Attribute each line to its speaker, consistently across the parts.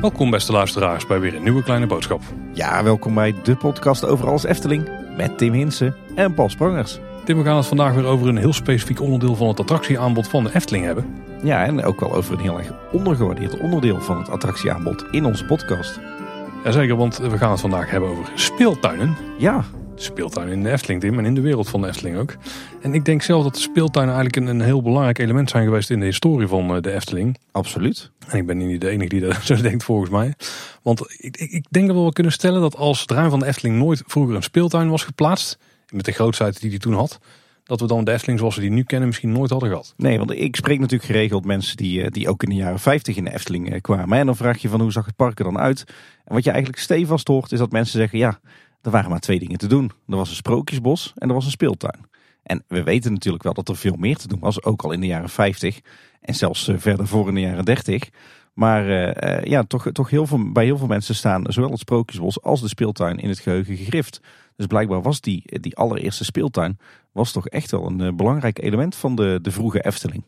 Speaker 1: Welkom beste luisteraars bij weer een nieuwe kleine boodschap.
Speaker 2: Ja, welkom bij de podcast over alles Efteling met Tim Hinsen en Paul Sprangers.
Speaker 1: Tim, we gaan het vandaag weer over een heel specifiek onderdeel van het attractieaanbod van de Efteling hebben.
Speaker 2: Ja, en ook wel over een heel erg ondergewaardeerd onderdeel van het attractieaanbod in onze podcast.
Speaker 1: Jazeker, want we gaan het vandaag hebben over speeltuinen.
Speaker 2: Ja,
Speaker 1: Speeltuinen in de Efteling, Tim, en in de wereld van de Efteling ook. En ik denk zelf dat de speeltuinen eigenlijk een, een heel belangrijk element zijn geweest in de historie van eh, de Efteling.
Speaker 2: absoluut.
Speaker 1: En ik ben niet de enige die dat zo denkt volgens mij. Want ik, ik, ik denk dat we wel kunnen stellen dat als het ruim van de Efteling nooit vroeger een speeltuin was geplaatst, met de grootheid die die toen had, dat we dan de Efteling zoals we die nu kennen misschien nooit hadden gehad.
Speaker 2: Nee, want ik spreek natuurlijk geregeld mensen die, eh, die ook in de jaren 50 in de Efteling eh, kwamen. En dan vraag je van hoe zag het park er dan uit? En wat je eigenlijk stevast hoort is dat mensen zeggen ja, er waren maar twee dingen te doen. Er was een sprookjesbos en er was een speeltuin. En we weten natuurlijk wel dat er veel meer te doen was, ook al in de jaren 50 en zelfs eh, verder voor in de jaren 30. Maar eh, eh, ja, toch, toch heel veel, bij heel veel mensen staan zowel het sprookjesbos als de speeltuin in het geheugen gegrift. Dus blijkbaar was die, die allereerste speeltuin was toch echt wel een belangrijk element van de, de vroege Efteling.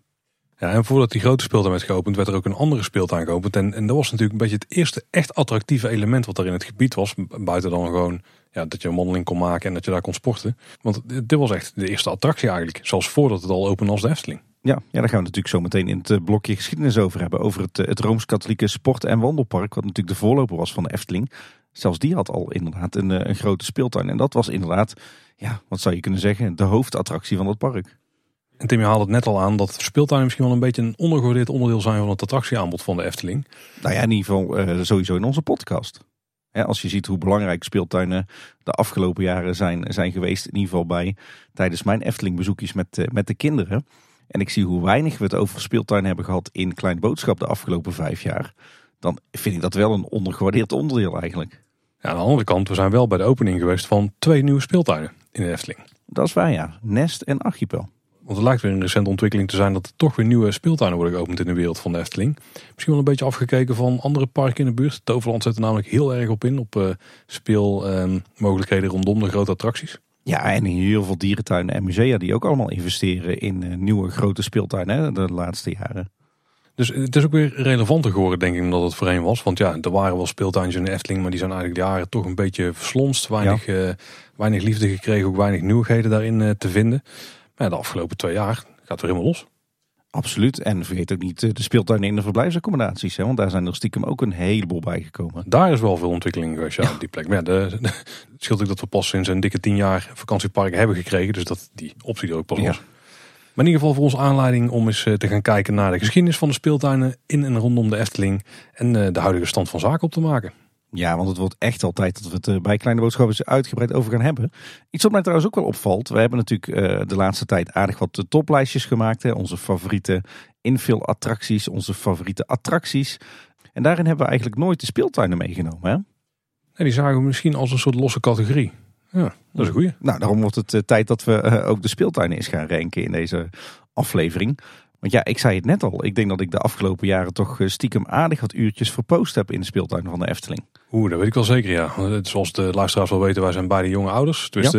Speaker 1: Ja, en voordat die grote speeltuin werd geopend, werd er ook een andere speeltuin geopend. En, en dat was natuurlijk een beetje het eerste echt attractieve element wat er in het gebied was. Buiten dan gewoon ja, dat je een wandeling kon maken en dat je daar kon sporten. Want dit was echt de eerste attractie eigenlijk. Zoals voordat het al open was de Efteling.
Speaker 2: Ja, ja, daar gaan we natuurlijk zo meteen in het eh, blokje geschiedenis over hebben. Over het, eh, het Rooms-Katholieke Sport- en Wandelpark, wat natuurlijk de voorloper was van de Efteling. Zelfs die had al inderdaad een, eh, een grote speeltuin. En dat was inderdaad, ja, wat zou je kunnen zeggen, de hoofdattractie van dat park.
Speaker 1: En Tim, je haalde het net al aan dat speeltuinen misschien wel een beetje een ondergewaardeerd onderdeel zijn van het attractieaanbod van de Efteling.
Speaker 2: Nou ja, in ieder geval sowieso in onze podcast. Ja, als je ziet hoe belangrijk speeltuinen de afgelopen jaren zijn, zijn geweest. In ieder geval bij tijdens mijn Efteling bezoekjes met, eh, met de kinderen. En ik zie hoe weinig we het over speeltuin hebben gehad in Klein Boodschap de afgelopen vijf jaar. Dan vind ik dat wel een ondergewaardeerd onderdeel eigenlijk.
Speaker 1: Ja, aan de andere kant, we zijn wel bij de opening geweest van twee nieuwe speeltuinen in de Efteling.
Speaker 2: Dat is waar ja. Nest en Archipel.
Speaker 1: Want het lijkt weer een recente ontwikkeling te zijn dat er toch weer nieuwe speeltuinen worden geopend in de wereld van de Efteling. Misschien wel een beetje afgekeken van andere parken in de buurt. Toverland zet er namelijk heel erg op in, op eh, speelmogelijkheden rondom de grote attracties.
Speaker 2: Ja, en heel veel dierentuinen en musea die ook allemaal investeren in eh, nieuwe grote speeltuinen hè, de laatste jaren.
Speaker 1: Dus het is ook weer relevanter geworden, denk ik, dan het voorheen was. Want ja, er waren wel speeltuintjes in de Efteling, maar die zijn eigenlijk de jaren toch een beetje verslonst. Weinig, eh, weinig liefde gekregen, ook weinig nieuwigheden daarin te vinden. De afgelopen twee jaar gaat weer helemaal los.
Speaker 2: Absoluut. En vergeet ook niet eh, de speeltuinen in de verblijfsaccommodaties. Hè, want daar zijn er stiekem ook een heleboel bij gekomen.
Speaker 1: Daar is wel veel ontwikkeling geweest, ja, op die plek. Maar ja, de, de- het scheelt ook dat we pas sinds een dikke tien jaar vakantieparken hebben gekregen. Dus dat die optie er ook pas
Speaker 2: Ja.
Speaker 1: was. Maar in ieder geval voor ons aanleiding om eens eh, te gaan kijken naar de geschiedenis van de speeltuinen in en rondom de Efteling. En eh, de huidige stand van zaken op te maken.
Speaker 2: Ja, want het wordt echt al tijd dat we het eh, bij Kleine Boodschappen uitgebreid over gaan hebben. Iets wat mij trouwens ook wel opvalt. We hebben natuurlijk eh, de laatste tijd aardig wat toplijstjes gemaakt. Hè. Onze favoriete infill-attracties, onze favoriete attracties. En daarin hebben we eigenlijk nooit de speeltuinen meegenomen. Hè?
Speaker 1: Die zagen we misschien als een soort losse categorie. Ja, dat is een goeie.
Speaker 2: Nou, daarom wordt het eh, tijd dat we ook de speeltuinen eens gaan ranken in deze aflevering. Want ja, ik zei het net al. Ik denk dat ik de afgelopen jaren toch eh, stiekem aardig wat uurtjes verpoost heb in de speeltuinen van de Efteling.
Speaker 1: Oeh, dat weet ik wel zeker, ja. Zoals de luisteraars wel weten, wij zijn beide jonge ouders. Dus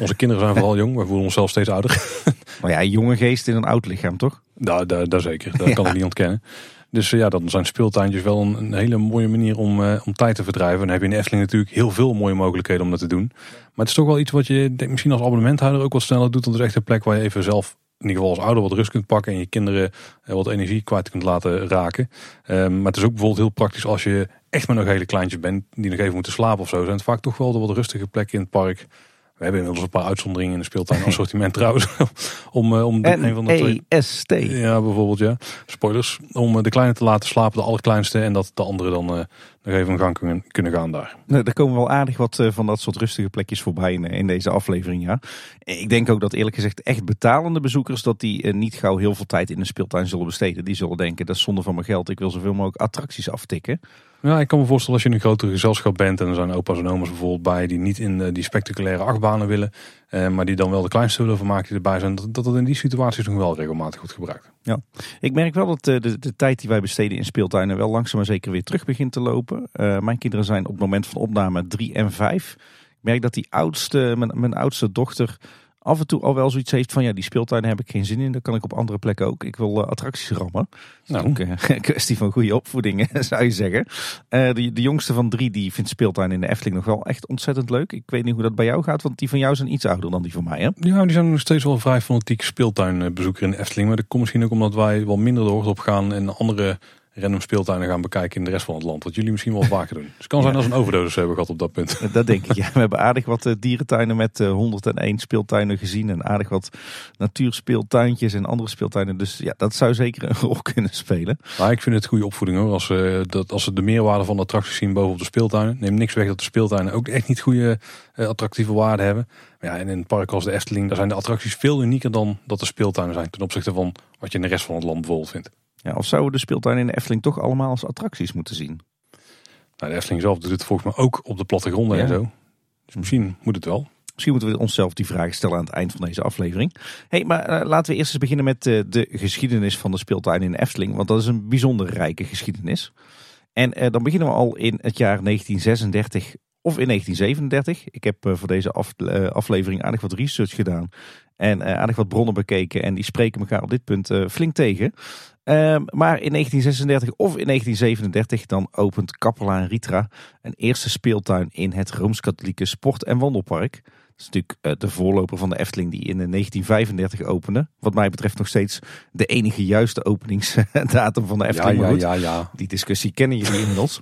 Speaker 1: onze kinderen zijn vooral jong. Wij voelen onszelf steeds ouder.
Speaker 2: Maar ja, jonge geest in een oud lichaam, toch?
Speaker 1: Daar, daar, daar zeker, dat kan ik niet ontkennen. Dus eh, ja, dan zijn speeltuintjes wel een, een hele mooie manier om, om tijd te verdrijven. En dan heb je in de Efteling natuurlijk heel veel mooie mogelijkheden om dat te doen. Maar het is toch wel iets wat je denk, misschien als abonnementhouder ook wat sneller doet. Want het is echt een plek waar je even zelf, in ieder geval als ouder, wat rust kunt pakken. En je kinderen eh, wat energie kwijt kunt laten raken. Ehm, maar het is ook bijvoorbeeld heel praktisch als je echt met nog hele kleintjes bent. Die nog even moeten slapen of zo. Zijn het vaak toch wel de wat rustige plekken in het park. We hebben inmiddels een paar uitzonderingen in de speeltuin assortiment trouwens. om, eh, om de, een van de twee...
Speaker 2: N-E-S-T.
Speaker 1: Ja, bijvoorbeeld ja. Spoilers. Om eh, de kleine te laten slapen, de allerkleinste. En dat de andere dan nog even een gang kunnen, gaan daar.
Speaker 2: Nou, er komen wel aardig wat eh, van dat soort rustige plekjes voorbij in, eh, in deze aflevering, ja. Ik denk ook dat eerlijk gezegd echt betalende bezoekers... dat die eh, niet gauw heel veel tijd in de speeltuin zullen besteden. Die zullen denken, dat is zonde van mijn geld. Ik wil zoveel mogelijk attracties aftikken.
Speaker 1: Ja, ik kan me voorstellen als je een grotere gezelschap bent. En er zijn opa's en oma's bijvoorbeeld bij die niet in eh, die spectaculaire achtbanen willen. eh, maar die dan wel de kleinste willen vermaken die erbij zijn. Dat dat in die situaties nog wel regelmatig wordt gebruikt.
Speaker 2: Ik merk wel dat eh, de, de tijd die wij besteden in speeltuinen... wel langzaam maar zeker weer terug begint te lopen. Mijn kinderen zijn op het moment van opname drie en vijf. Ik merk dat die oudste, mijn, mijn oudste dochter af en toe al wel zoiets heeft van ja, die speeltuinen heb ik geen zin in. Dan kan ik op andere plekken ook. Ik wil uh, attracties rammen. Nou. Ook uh, een kwestie van goede opvoeding, zou je zeggen. Uh, de, de jongste van drie die vindt speeltuin in de Efteling nog wel echt ontzettend leuk. Ik weet niet hoe dat bij jou gaat, want die van jou zijn iets ouder dan die van mij. Hè?
Speaker 1: Ja, die zijn nog steeds wel vrij fanatiek speeltuinbezoeker in de Efteling. Maar dat komt misschien ook omdat wij wel minder de hoogte op gaan en andere random speeltuinen gaan bekijken in de rest van het land. Wat jullie misschien wel vaker doen. Dus het kan zijn dat ze een overdosis hebben gehad op dat punt.
Speaker 2: Dat denk ik, ja. We hebben aardig wat eh, dierentuinen met 101 eh, speeltuinen gezien. En aardig wat natuurspeeltuintjes en andere speeltuinen. Dus ja, dat zou zeker een rol kunnen spelen.
Speaker 1: Maar ik vind het goede opvoeding hoor. Als, uh, dat, als ze de meerwaarde van de attracties zien bovenop de speeltuinen. Neem niks weg dat de speeltuinen ook echt niet goede attractieve waarde hebben. Ja, en in een park als de Efteling, daar zijn de attracties veel unieker dan dat de speeltuinen zijn. Ten opzichte van wat je in de rest van het land bijvoorbeeld vindt.
Speaker 2: Ja, of zouden de speeltuinen in de Efteling toch allemaal als attracties moeten zien?
Speaker 1: Nou, de Efteling zelf doet het volgens mij ook op de plattegronden en zo. Dus misschien moet het wel.
Speaker 2: Misschien moeten we onszelf die vraag stellen aan het eind van deze aflevering. Hey, maar eh, laten we eerst eens beginnen met uh, de geschiedenis van de speeltuin in de Efteling. Want dat is een bijzonder rijke geschiedenis. En uh, dan beginnen we al in het jaar 1936 of in 1937. Ik heb voor deze af, aflevering aardig wat research gedaan. En aardig wat bronnen bekeken. En die spreken elkaar op dit punt flink tegen. Um, maar in 1936 of in 1937 dan opent Kapelaan Ritra een eerste speeltuin in het Rooms-Katholieke Sport- en Wandelpark. Dat is natuurlijk uh, de voorloper van de Efteling die in 1935 opende. Wat mij betreft nog steeds de enige juiste openingsdatum van de Efteling.
Speaker 1: Ja, ja, ja, ja.
Speaker 2: Die discussie kennen jullie inmiddels.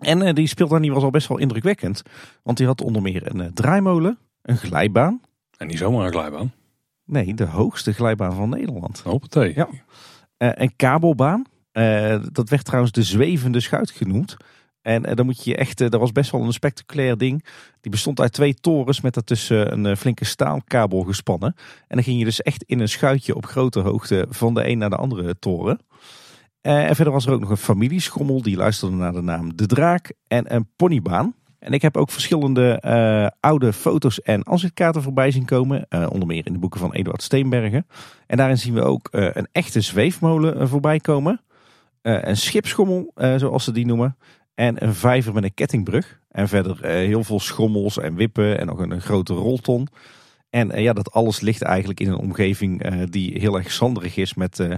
Speaker 2: En uh, die speeltuin die was al best wel indrukwekkend. Want die had onder meer een uh, draaimolen, een glijbaan.
Speaker 1: En niet zomaar een glijbaan.
Speaker 2: Nee, de hoogste glijbaan van Nederland.
Speaker 1: Hoppatee.
Speaker 2: Ja. Uh, een kabelbaan. Uh, dat werd trouwens de zwevende schuit genoemd. En uh, dan moet je echt, dat was best wel een spectaculair ding. Die bestond uit twee torens met daartussen een flinke staalkabel gespannen. En dan ging je dus echt in een schuitje op grote hoogte van de een naar de andere toren. en verder was er ook nog een familieschommel, die luisterde naar de naam De Draak. En een ponybaan. En ik heb ook verschillende uh, oude foto's en aanzichtkaarten voorbij zien komen. Uh, onder meer in de boeken van Eduard Steenbergen. En daarin zien we ook uh, een echte zweefmolen voorbij komen. een schipschommel, zoals ze die noemen. En een vijver met een kettingbrug. En verder heel veel schommels en wippen en nog een, een grote rolton. En ja, dat alles ligt eigenlijk in een omgeving die heel erg zanderig is met,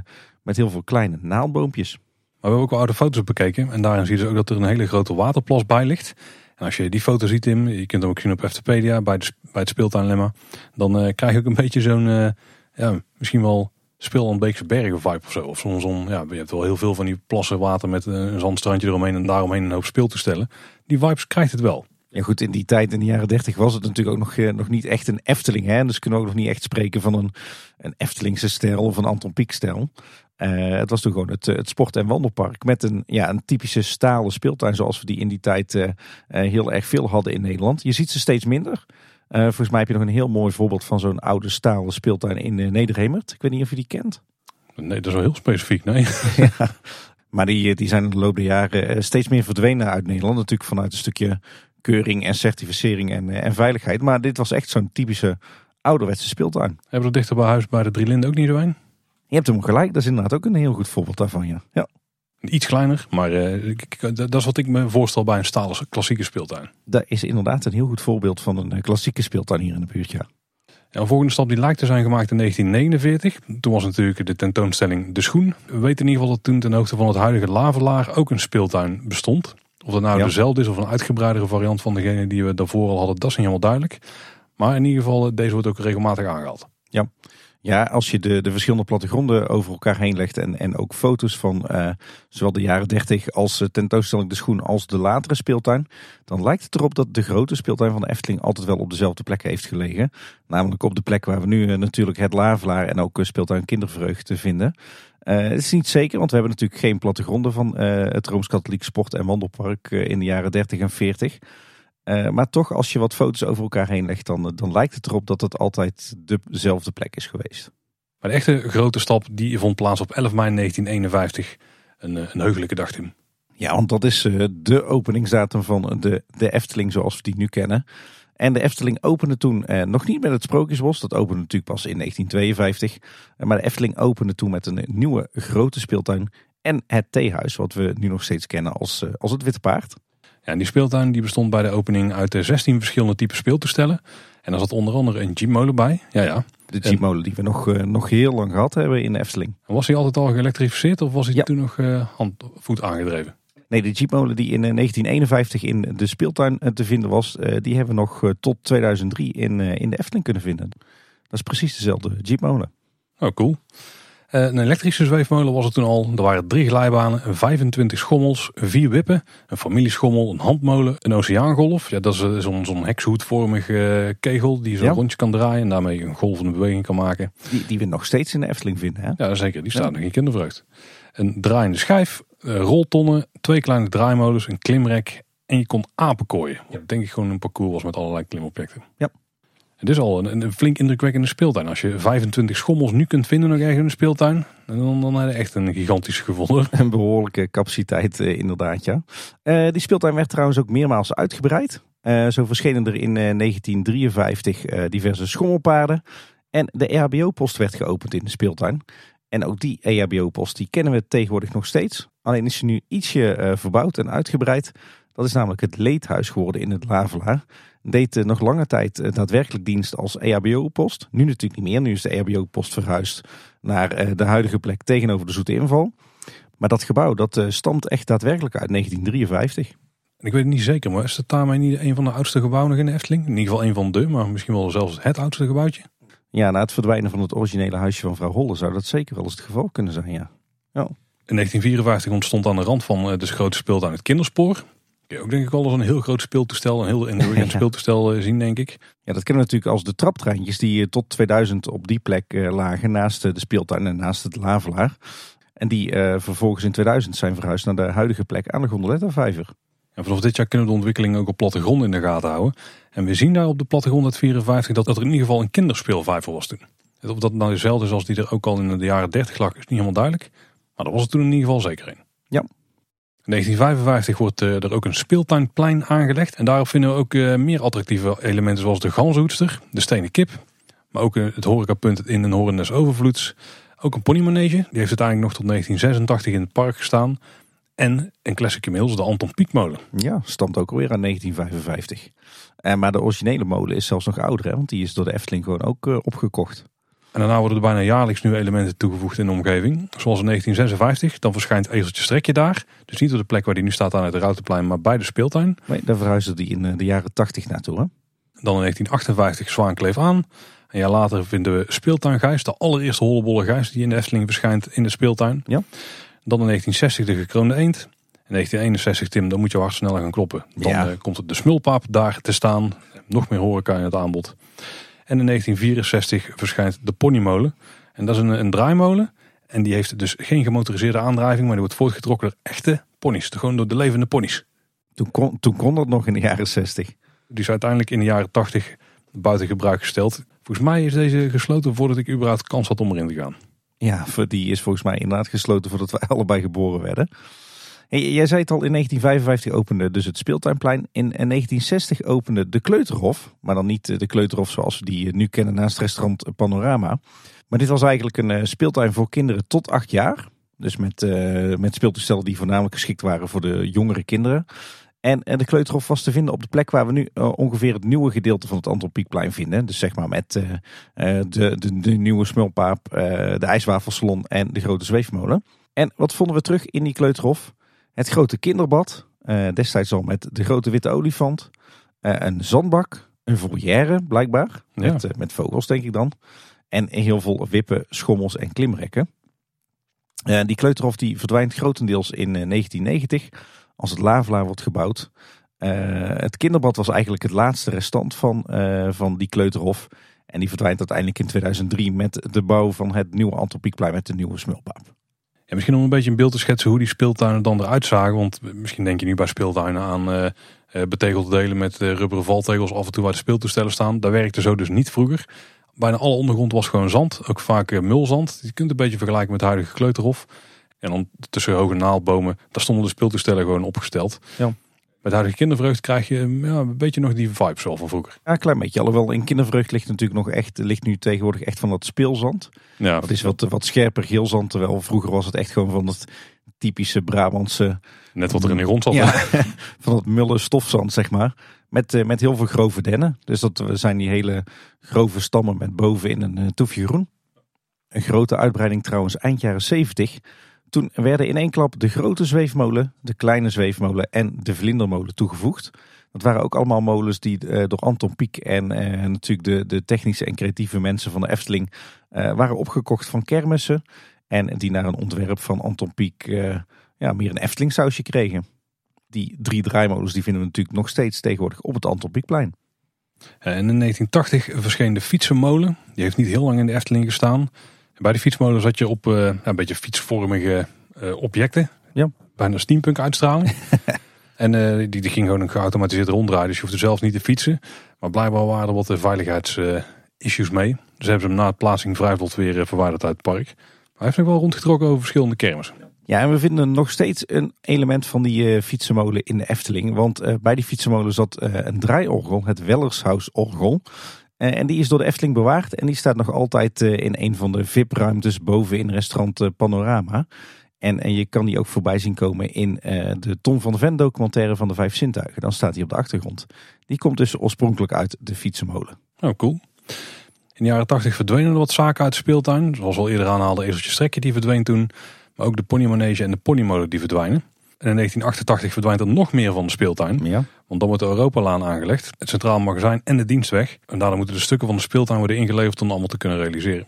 Speaker 2: met heel veel kleine naaldboompjes. Maar
Speaker 1: we hebben ook al oude foto's bekeken. En daarin zie je dus ook dat er een hele grote waterplas bij ligt als je die foto ziet, Tim, je kunt hem ook zien op Eftepedia bij, bij het speeltuinlemma. Dan uh, krijg je ook een beetje zo'n, uh, ja, misschien wel speel aan Beekse Bergen vibe of zo. Of zo'n, ja, je hebt wel heel veel van die plassen water met een zandstrandje eromheen en daaromheen een hoop speeltoestellen. Die vibes krijgt het wel.
Speaker 2: Ja goed, in die tijd, in de jaren dertig, was het natuurlijk ook nog, eh, nog niet echt een Efteling. Hè? Dus kunnen we ook nog niet echt spreken van een, een Eftelingse stijl of een Anton Pieck stijl. Uh, het was toen gewoon het, het sport- en wandelpark met een, ja, een typische stalen speeltuin zoals we die in die tijd uh, heel erg veel hadden in Nederland. Je ziet ze steeds minder. Volgens mij heb je nog een heel mooi voorbeeld van zo'n oude stalen speeltuin in Nederhemert. Ik weet niet of je die kent.
Speaker 1: Nee, dat is wel heel specifiek, nee.
Speaker 2: ja, maar die, die zijn in de loop der jaren steeds meer verdwenen uit Nederland. Natuurlijk vanuit een stukje keuring en certificering en, en veiligheid. Maar dit was echt zo'n typische ouderwetse speeltuin.
Speaker 1: Hebben we dichter bij huis bij de Drie Linden ook niet zo een?
Speaker 2: Je hebt hem gelijk, dat is inderdaad ook een heel goed voorbeeld daarvan. Ja. ja.
Speaker 1: Iets kleiner, maar uh, dat is wat ik me voorstel bij een stalen klassieke speeltuin.
Speaker 2: Dat is inderdaad een heel goed voorbeeld van een klassieke speeltuin hier in de buurt, ja.
Speaker 1: Ja, een volgende stap die lijkt te zijn gemaakt in 1949. Toen was natuurlijk de tentoonstelling De Schoen. We weten in ieder geval dat toen ten hoogte van het huidige Lavelaar ook een speeltuin bestond. Of dat nou ja. dezelfde is of een uitgebreidere variant van degene die we daarvoor al hadden, dat is niet helemaal duidelijk. Maar in ieder geval, deze wordt ook regelmatig aangehaald.
Speaker 2: Ja, ja, als je de, de verschillende plattegronden over elkaar heen legt en, en ook foto's van uh, zowel de jaren 30 als uh, tentoonstelling De Schoen als de latere speeltuin, dan lijkt het erop dat de grote speeltuin van de Efteling altijd wel op dezelfde plek heeft gelegen. Namelijk op de plek waar we nu uh, natuurlijk het Lavelaar en ook speeltuin Kindervreugd vinden. het is niet zeker, want we hebben natuurlijk geen plattegronden van het Rooms-Katholiek Sport- en Wandelpark in de jaren 30 en 40. Uh, maar toch, als je wat foto's over elkaar heen legt, dan, dan lijkt het erop dat het altijd dezelfde plek is geweest.
Speaker 1: Maar de echte grote stap die vond plaats op 11 mei 1951. Een, een heugelijke dag, Tim.
Speaker 2: Ja, want dat is uh, de openingsdatum van de, de Efteling zoals we die nu kennen. En de Efteling opende toen uh, nog niet met het Sprookjesbos. Dat opende natuurlijk pas in 1952. Maar de Efteling opende toen met een nieuwe grote speeltuin. En het theehuis, wat we nu nog steeds kennen als, als het Witte Paard.
Speaker 1: Ja, die speeltuin die bestond bij de opening uit 16 verschillende typen speeltoestellen. En daar zat onder andere een jeepmolen bij. Ja, ja.
Speaker 2: De jeepmolen die we nog, uh, nog heel lang gehad hebben in de Efteling.
Speaker 1: Was hij altijd al geëlektrificeerd of was hij toen nog uh, handvoet aangedreven?
Speaker 2: Nee, de jeepmolen die in 1951 in de speeltuin te vinden was, die hebben we nog tot 2003 in, in de Efteling kunnen vinden. Dat is precies dezelfde jeepmolen.
Speaker 1: Oh, cool. Eh, een elektrische zweefmolen was het toen al. Er waren drie glijbanen, 25 schommels, vier wippen, een familieschommel, een handmolen, een oceaangolf. Ja, dat is eh, zo'n zo'n hekshoedvormige eh, kegel die zo ja. rondje kan draaien en daarmee een golvende beweging kan maken.
Speaker 2: Die, die we nog steeds in de Efteling vinden, hè?
Speaker 1: Ja, zeker. Die staat nog in kindervreugd. Een draaiende schijf, roltonnen, twee kleine draaimolens, een klimrek en je kon apen kooien. Wat denk ik gewoon een parcours was met allerlei klimobjecten.
Speaker 2: Ja.
Speaker 1: Het is al een, een, flink indrukwekkende speeltuin. Als je 25 schommels nu kunt vinden nog ergens in een speeltuin, dan, dan heb je echt een gigantische gevonden.
Speaker 2: Een behoorlijke capaciteit eh, inderdaad, ja. Uh, die speeltuin werd trouwens ook meermaals uitgebreid. Uh, zo verschenen er in 1953 diverse schommelpaarden. En de EHBO-post werd geopend in de speeltuin. En ook die EHBO-post die kennen we tegenwoordig nog steeds. Alleen is ze nu ietsje verbouwd en uitgebreid. Dat is namelijk het leedhuis geworden in het Lavelaar deed nog lange tijd eh, daadwerkelijk dienst als EHBO-post. Nu natuurlijk niet meer. Nu is de EHBO-post verhuisd naar eh, de huidige plek tegenover de Zoete Inval. Maar dat gebouw dat eh, stamt echt daadwerkelijk uit 1953.
Speaker 1: Ik weet het niet zeker, maar is het daarmee niet een van de oudste gebouwen in de Efteling? In ieder geval een van de, maar misschien wel zelfs het oudste gebouwtje.
Speaker 2: Ja, na het verdwijnen van het originele huisje van vrouw Holle zou dat zeker wel eens het geval kunnen zijn, ja. ja.
Speaker 1: In 1954 ontstond aan de rand van de grote speeltuin het kinderspoor ook denk ik wel als een heel groot speeltoestel, een heel indrukwekkend speeltoestel eh, zien denk ik.
Speaker 2: Ja, dat kennen we natuurlijk als de traptreintjes die eh, tot 2000 op die plek eh, lagen naast de speeltuin en naast het Lavelaar. En die vervolgens in 2000 zijn verhuisd naar de huidige plek aan de Gondoletta-vijver.
Speaker 1: En vanaf dit jaar kunnen we de ontwikkeling ook op plattegrond in de gaten houden. En we zien daar op de plattegrond uit 54 dat, dat er in ieder geval een kinderspeelvijver was toen. Of dat nou dezelfde is als die er ook al in de jaren 30 lag, is niet helemaal duidelijk. Maar dat was het toen in ieder geval zeker een.
Speaker 2: Ja,
Speaker 1: in 1955 wordt eh, er ook een speeltuinplein aangelegd. En daarop vinden we ook eh, meer attractieve elementen zoals de ganzenhoedster, de stenen kip. Maar ook eh, het horecapunt in een Horen des Overvloeds. Ook een ponymanege, die heeft uiteindelijk nog tot 1986 in het park gestaan. En een classic inmiddels, de Anton Pieckmolen.
Speaker 2: Ja, stamt ook alweer aan 1955. En, maar de originele molen is zelfs nog ouder, hè, want die is door de Efteling gewoon ook opgekocht.
Speaker 1: En daarna worden er bijna jaarlijks nieuwe elementen toegevoegd in de omgeving. Zoals in 1956, dan verschijnt Ezeltje Strekje daar. Dus niet op de plek waar die nu staat aan het Routenplein, maar bij de speeltuin.
Speaker 2: Nee, daar verhuisde die in eh, de jaren 80 naartoe. Hè?
Speaker 1: Dan in 1958 Zwaankleef aan. Een jaar later vinden we Speeltuin Gijs, de allereerste hollebolle Gijs die in de Efteling verschijnt in de speeltuin.
Speaker 2: Ja.
Speaker 1: Dan in 1960 de gekroonde eend. In 1961, Tim, dan moet je hard sneller gaan kloppen. Dan ja. uh, komt de smulpaap daar te staan. Nog meer horeca in het aanbod. En in 1964 verschijnt de ponymolen. En dat is een, een draaimolen. En die heeft dus geen gemotoriseerde aandrijving, maar die wordt voortgetrokken door echte ponies. Gewoon door de levende ponies.
Speaker 2: Toen kon, toen kon dat nog in de jaren 60.
Speaker 1: Die is uiteindelijk in de jaren 80 buiten gebruik gesteld. Volgens mij is deze gesloten voordat ik überhaupt kans had om erin te gaan.
Speaker 2: Ja, die is volgens mij inderdaad gesloten voordat wij allebei geboren werden. Jij zei het al, in 1955 opende dus het speeltuinplein. In 1960 opende de Kleuterhof. Maar dan niet de Kleuterhof zoals we die nu kennen naast restaurant Panorama. Maar dit was eigenlijk een eh, speeltuin voor kinderen tot acht jaar. Dus met, uh, met speeltoestellen die voornamelijk geschikt waren voor de jongere kinderen. En, de Kleuterhof was te vinden op de plek waar we nu eh, ongeveer het nieuwe gedeelte van het Antropiekplein vinden. Dus zeg maar met de, de, de, nieuwe smulpaap, de ijswafelsalon en de grote zweefmolen. En wat vonden we terug in die Kleuterhof? Het grote kinderbad, uh, destijds al met de grote witte olifant. Uh, een zandbak, een volière blijkbaar, met, uh, met vogels denk ik dan. En heel veel wippen, schommels en klimrekken. die kleuterhof die verdwijnt grotendeels in 1990 als het Lavelaar wordt gebouwd. het kinderbad was eigenlijk het laatste restant van, van die kleuterhof. En die verdwijnt uiteindelijk in 2003 met de bouw van het nieuwe Antropiekplein met de nieuwe smulpaap
Speaker 1: misschien om een beetje een beeld te schetsen hoe die speeltuinen dan eruit zagen. Want misschien denk je nu bij speeltuinen aan uh, betegelde delen met uh, rubberen valtegels af en toe waar de speeltoestellen staan. Daar werkte zo dus niet vroeger. Bijna alle ondergrond was gewoon zand, ook vaak mulzand. Je kunt een beetje vergelijken met het huidige kleuterhof. En dan tussen hoge naaldbomen, daar stonden de speeltoestellen gewoon opgesteld. Ja. Met huidige kindervreugd krijg je ja, een beetje nog die vibes wel van vroeger.
Speaker 2: Ja, een klein beetje. Alhoewel in kindervreugd ligt natuurlijk nog echt, ligt nu tegenwoordig echt van dat speelzand. Ja, dat is wat, wat scherper geelzand, terwijl vroeger was het echt gewoon van dat typische Brabantse...
Speaker 1: Net wat er in de grond zat.
Speaker 2: Ja, van dat mulle stofzand, zeg maar. Met, eh, met heel veel grove dennen. Dus dat zijn die hele grove stammen met bovenin een uh, toefje groen. Een grote uitbreiding trouwens eind jaren 70. Toen werden in één klap de grote zweefmolen, de kleine zweefmolen en de vlindermolen toegevoegd. Dat waren ook allemaal molens die door Anton Pieck en natuurlijk de, de technische en creatieve mensen van de Efteling waren opgekocht van kermissen. En die naar een ontwerp van Anton Pieck ja, meer een Efteling sausje kregen die drie draaimolens die vinden we natuurlijk nog steeds tegenwoordig op het Anton Pieckplein.
Speaker 1: En in 1980 verscheen de fietsenmolen. Die heeft niet heel lang in de Efteling gestaan. Bij die fietsmolen zat je op uh, een beetje fietsvormige uh, objecten.
Speaker 2: Ja.
Speaker 1: Bijna steampunk uitstraling. en uh, die, die ging gewoon geautomatiseerd ronddraaien. Dus je hoefde zelf niet te fietsen. Maar blijkbaar waren er wat veiligheidsissues mee. Dus hebben ze hem na het plaatsing vrijvlot weer verwijderd uit het park. Maar hij heeft nog wel rondgetrokken over verschillende kermissen.
Speaker 2: Ja, en we vinden nog steeds een element van die uh, fietsenmolen in de Efteling. Want uh, bij die fietsenmolen zat uh, een draaiorgel, het Wellershausorgel. En die is door de Efteling bewaard en die staat nog altijd in een van de VIP-ruimtes boven in restaurant Panorama. En, en je kan die ook voorbij zien komen in de Tom van de Ven documentaire van de Vijf Zintuigen. Dan staat hij op de achtergrond. Die komt dus oorspronkelijk uit de fietsenmolen.
Speaker 1: Oh, cool. In de jaren 80 verdwenen er wat zaken uit de speeltuin. Zoals al eerder aanhaalde, Ezeltje Strekje die verdween toen. Maar ook de ponymanege en de ponymolen die verdwijnen. En in 1988 verdwijnt er nog meer van de speeltuin.
Speaker 2: Ja.
Speaker 1: Want dan wordt de Europalaan aangelegd, het Centraal Magazijn en de Dienstweg. En daardoor moeten de stukken van de speeltuin worden ingeleverd om allemaal te kunnen realiseren.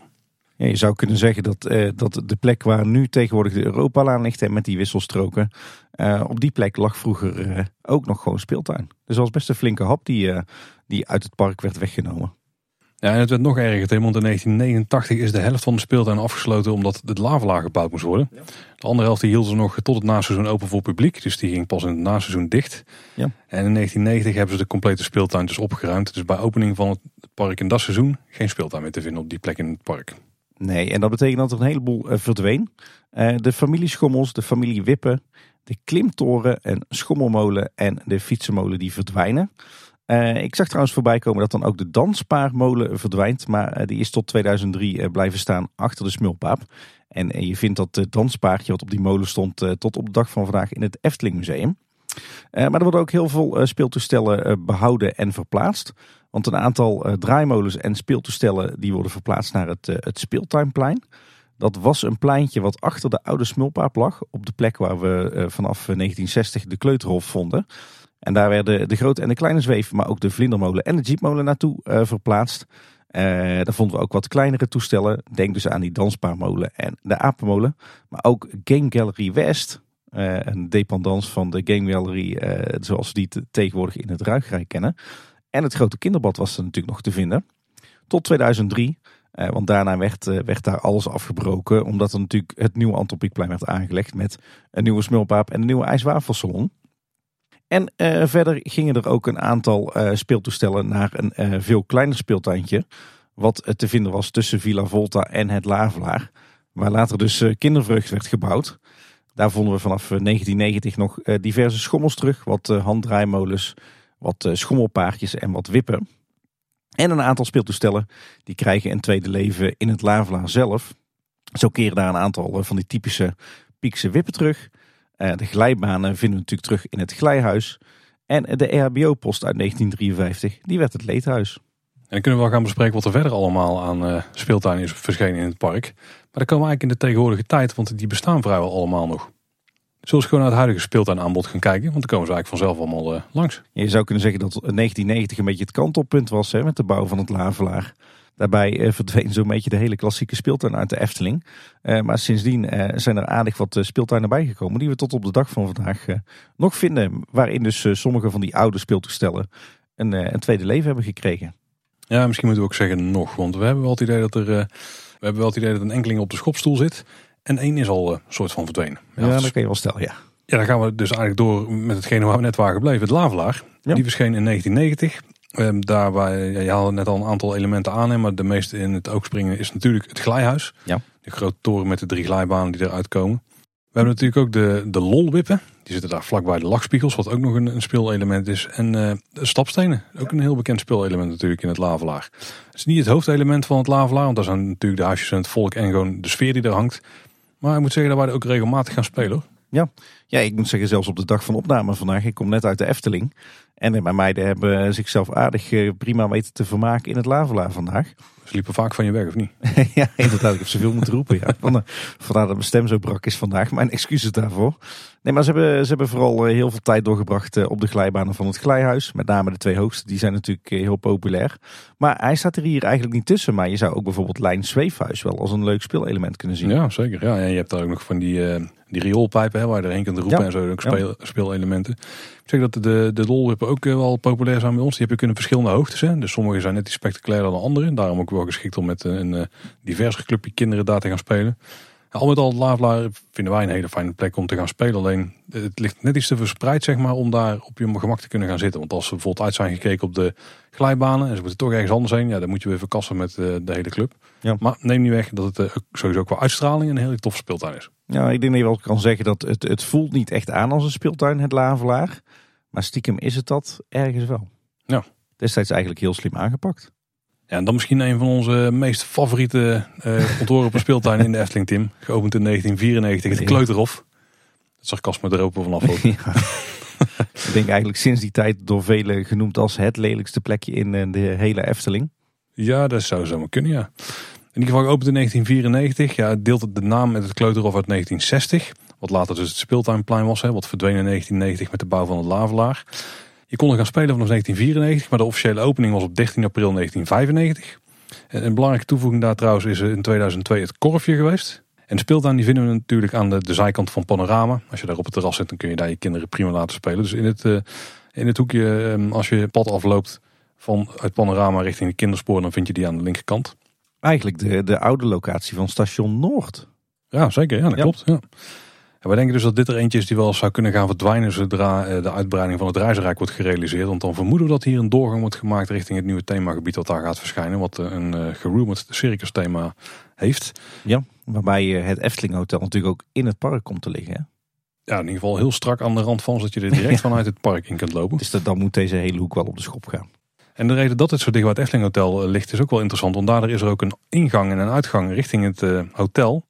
Speaker 2: Ja, je zou kunnen zeggen dat, eh, dat de plek waar nu tegenwoordig de Europalaan ligt en met die wisselstroken. Uh, op die plek lag vroeger uh, ook nog gewoon speeltuin. Dus dat was best een flinke hap die, die uit het park werd weggenomen.
Speaker 1: Ja, en het werd nog erger, Tim, want in 1989 is de helft van de speeltuin afgesloten omdat de lavelaag gebouwd moest worden. De andere helft die hielden ze nog tot het naseizoen open voor publiek, dus die ging pas in het naseizoen dicht.
Speaker 2: Ja.
Speaker 1: En in 1990 hebben ze de complete speeltuin dus opgeruimd. Dus bij opening van het park in dat seizoen geen speeltuin meer te vinden op die plek in het park.
Speaker 2: Nee, en dat betekent dat er een heleboel uh, verdween. Uh, de familie Schommels, de familie Wippen, de Klimtoren en Schommelmolen en de Fietsenmolen die verdwijnen. Uh, ik zag trouwens voorbij komen dat dan ook de danspaarmolen verdwijnt. Maar uh, die is tot 2003 uh, blijven staan achter de smulpaap. En je vindt dat danspaardje wat op die molen stond tot op de dag van vandaag in het Efteling Museum. maar er worden ook heel veel speeltoestellen behouden en verplaatst. Want een aantal draaimolens en speeltoestellen die worden verplaatst naar het, het speeltuinplein. Dat was een pleintje wat achter de oude smulpaap lag. Op de plek waar we vanaf 1960 de kleuterhof vonden. En daar werden de grote en de kleine zweef, maar ook de vlindermolen en de jeepmolen naartoe uh, verplaatst. Uh, daar vonden we ook wat kleinere toestellen. Denk dus aan die danspaarmolen en de apenmolen. Maar ook Game Gallery West. Uh, een dependance van de Game Gallery zoals we die tegenwoordig in het Ruigrijk kennen. En het grote kinderbad was er natuurlijk nog te vinden. Tot 2003. want daarna werd, werd daar alles afgebroken. Omdat er natuurlijk het nieuwe Antropiekplein werd aangelegd. Met een nieuwe smulpaap en een nieuwe ijswafelsalon. En uh, verder gingen er ook een aantal uh, speeltoestellen naar een uh, veel kleiner speeltuintje. Wat te vinden was tussen Villa Volta en het Lavelaar. Waar later dus kindervreugd werd gebouwd. Daar vonden we vanaf 1990 nog diverse schommels terug. Wat handdraaimolens, wat schommelpaardjes en wat wippen. En een aantal speeltoestellen die krijgen een tweede leven in het Lavelaar zelf. Zo keren daar een aantal van die typische Piekse wippen terug. Uh, de glijbanen vinden we natuurlijk terug in het glijhuis. En de EHBO-post uit 1953, die werd het leedhuis.
Speaker 1: En dan kunnen we wel gaan bespreken wat er verder allemaal aan uh, speeltuin is verschenen in het park. Maar dan komen we eigenlijk in de tegenwoordige tijd, want die bestaan vrijwel allemaal nog. Zullen we gewoon naar het huidige speeltuinaanbod gaan kijken? Want dan komen ze eigenlijk vanzelf allemaal uh, langs.
Speaker 2: Je zou kunnen zeggen dat 1990 een beetje het kantelpunt was hè, met de bouw van het Lavelaar. Daarbij uh, verdween zo'n beetje de hele klassieke speeltuin uit de Efteling. Uh, maar sindsdien uh, zijn er aardig wat speeltuinen bijgekomen die we tot op de dag van vandaag nog vinden. Waarin dus sommige van die oude speeltoestellen een, een, tweede leven hebben gekregen.
Speaker 1: Ja, misschien moeten we ook zeggen nog. Want we hebben wel het idee dat er, we hebben wel het idee dat een enkeling op de schopstoel zit. En één is al een soort van verdwenen.
Speaker 2: Ja, ja dat kan je wel stellen, ja.
Speaker 1: Ja, dan gaan we dus eigenlijk door met hetgene waar we net waren gebleven. Het Lavelaar. Ja. Die verscheen in 1990. Um, daar waar, ja, je haalde net al een aantal elementen aan, maar de meeste in het oog springen is natuurlijk het glijhuis.
Speaker 2: Ja.
Speaker 1: De grote toren met de drie glijbanen die eruit komen. We hebben natuurlijk ook de, de lolwippen. Die zitten daar vlakbij de lachspiegels, wat ook nog een, een speelelement is. En uh, de stapstenen, ook een heel bekend speelelement natuurlijk in het lavelaar. Het is niet het hoofdelement van het lavelaar, want daar zijn natuurlijk de huisjes en het volk en gewoon de sfeer die er hangt. Maar ik moet zeggen dat wij er ook regelmatig gaan spelen.
Speaker 2: Ja, ik moet zeggen, zelfs op de dag van opname vandaag. Ik kom net uit de Efteling. En mijn meiden hebben zichzelf aardig eh, prima weten te vermaken in het Lavela vandaag.
Speaker 1: Ze liepen vaak van je weg, of niet?
Speaker 2: ja, inderdaad. Ik heb zoveel moeten roepen. Ja. Vandaar dat mijn stem zo brak is vandaag. Mijn excuses daarvoor. Nee, maar ze hebben, ze hebben vooral eh, heel veel tijd doorgebracht eh, op de glijbanen van het glijhuis. Met name de twee hoogste, die zijn natuurlijk heel populair. Maar hij staat er hier eigenlijk niet tussen. Maar je zou ook bijvoorbeeld Lijn Zweefhuis wel als een leuk speelelement kunnen zien.
Speaker 1: Ja, zeker. Ja, en je hebt daar ook nog van die, die rioolpijpen hè, waar je erheen kunt roepen en zo. Ook speel, speelelementen. Ik zeg dat de, de ook wel populair zijn bij ons. Die heb je kunnen verschillende hoogtes. Hè. Dus sommige zijn net iets spectaculairder dan andere. Daarom ook wel geschikt om met een, een divers clubje kinderen daar te gaan spelen. Al met al, Lavelaar vinden wij een hele fijne plek om te gaan spelen. Alleen het ligt net iets te verspreid zeg maar, om daar op je gemak te kunnen gaan zitten. Want als ze bijvoorbeeld uit zijn gekeken op de glijbanen en ze moeten toch ergens anders heen, ja, dan moet je weer verkassen met uh, de hele club. Ja. Maar neem niet weg dat het uh, sowieso qua uitstraling een hele tof speeltuin is.
Speaker 2: Ja, ik denk dat je wel kan zeggen dat het, het voelt niet echt aan als een speeltuin, het Lavelaar. Maar stiekem is het dat ergens wel.
Speaker 1: Ja.
Speaker 2: Destijds eigenlijk heel slim aangepakt.
Speaker 1: Ja, en dan misschien een van onze meest favoriete uh, ontworpen speeltuin in de Efteling, Tim. Geopend in 1994, het Kleuterhof. Het sarcasme er open vanaf. Ook. Ja.
Speaker 2: Ik denk eigenlijk sinds die tijd door velen genoemd als het lelijkste plekje in eh, de hele Efteling.
Speaker 1: Ja, dat zou zomaar kunnen, ja. In ieder geval geopend in 1994. Ja, deelt het de naam met het Kleuterhof uit 1960. Wat later dus het speeltuinplein was, hè, wat verdween in 1990 met de bouw van het Lavelaar. Je kon er gaan spelen vanaf 1994, maar de officiële opening was op 13 april 1995. En een belangrijke toevoeging daar trouwens is in 2002 het korfje geweest. En de speeltuin die vinden we natuurlijk aan de, de zijkant van Panorama. Als je daar op het terras zit, dan kun je daar je kinderen prima laten spelen. Dus in het, uh, in het hoekje, um, als je pad afloopt van het Panorama richting de kinderspoor, dan vind je die aan de linkerkant.
Speaker 2: Eigenlijk de, de oude locatie van station Noord.
Speaker 1: Ja, zeker. Ja, dat klopt. Ja. En wij denken dus dat dit er eentje is die wel zou kunnen gaan verdwijnen zodra eh, de uitbreiding van het reizenrijk wordt gerealiseerd. Want dan vermoeden we dat hier een doorgang wordt gemaakt richting het nieuwe themagebied wat daar gaat verschijnen. Wat eh, een uh, gerumored circus thema heeft.
Speaker 2: Ja, waarbij het Efteling Hotel natuurlijk ook in het park komt te liggen. Hè?
Speaker 1: Ja, in ieder geval heel strak aan de rand van, zodat je er direct vanuit het park in kunt lopen.
Speaker 2: Dus dat, dan moet deze hele hoek wel op de schop gaan.
Speaker 1: En de reden dat het zo dicht bij het Efteling Hotel ligt is ook wel interessant. Want daardoor is er ook een ingang en een uitgang richting het hotel.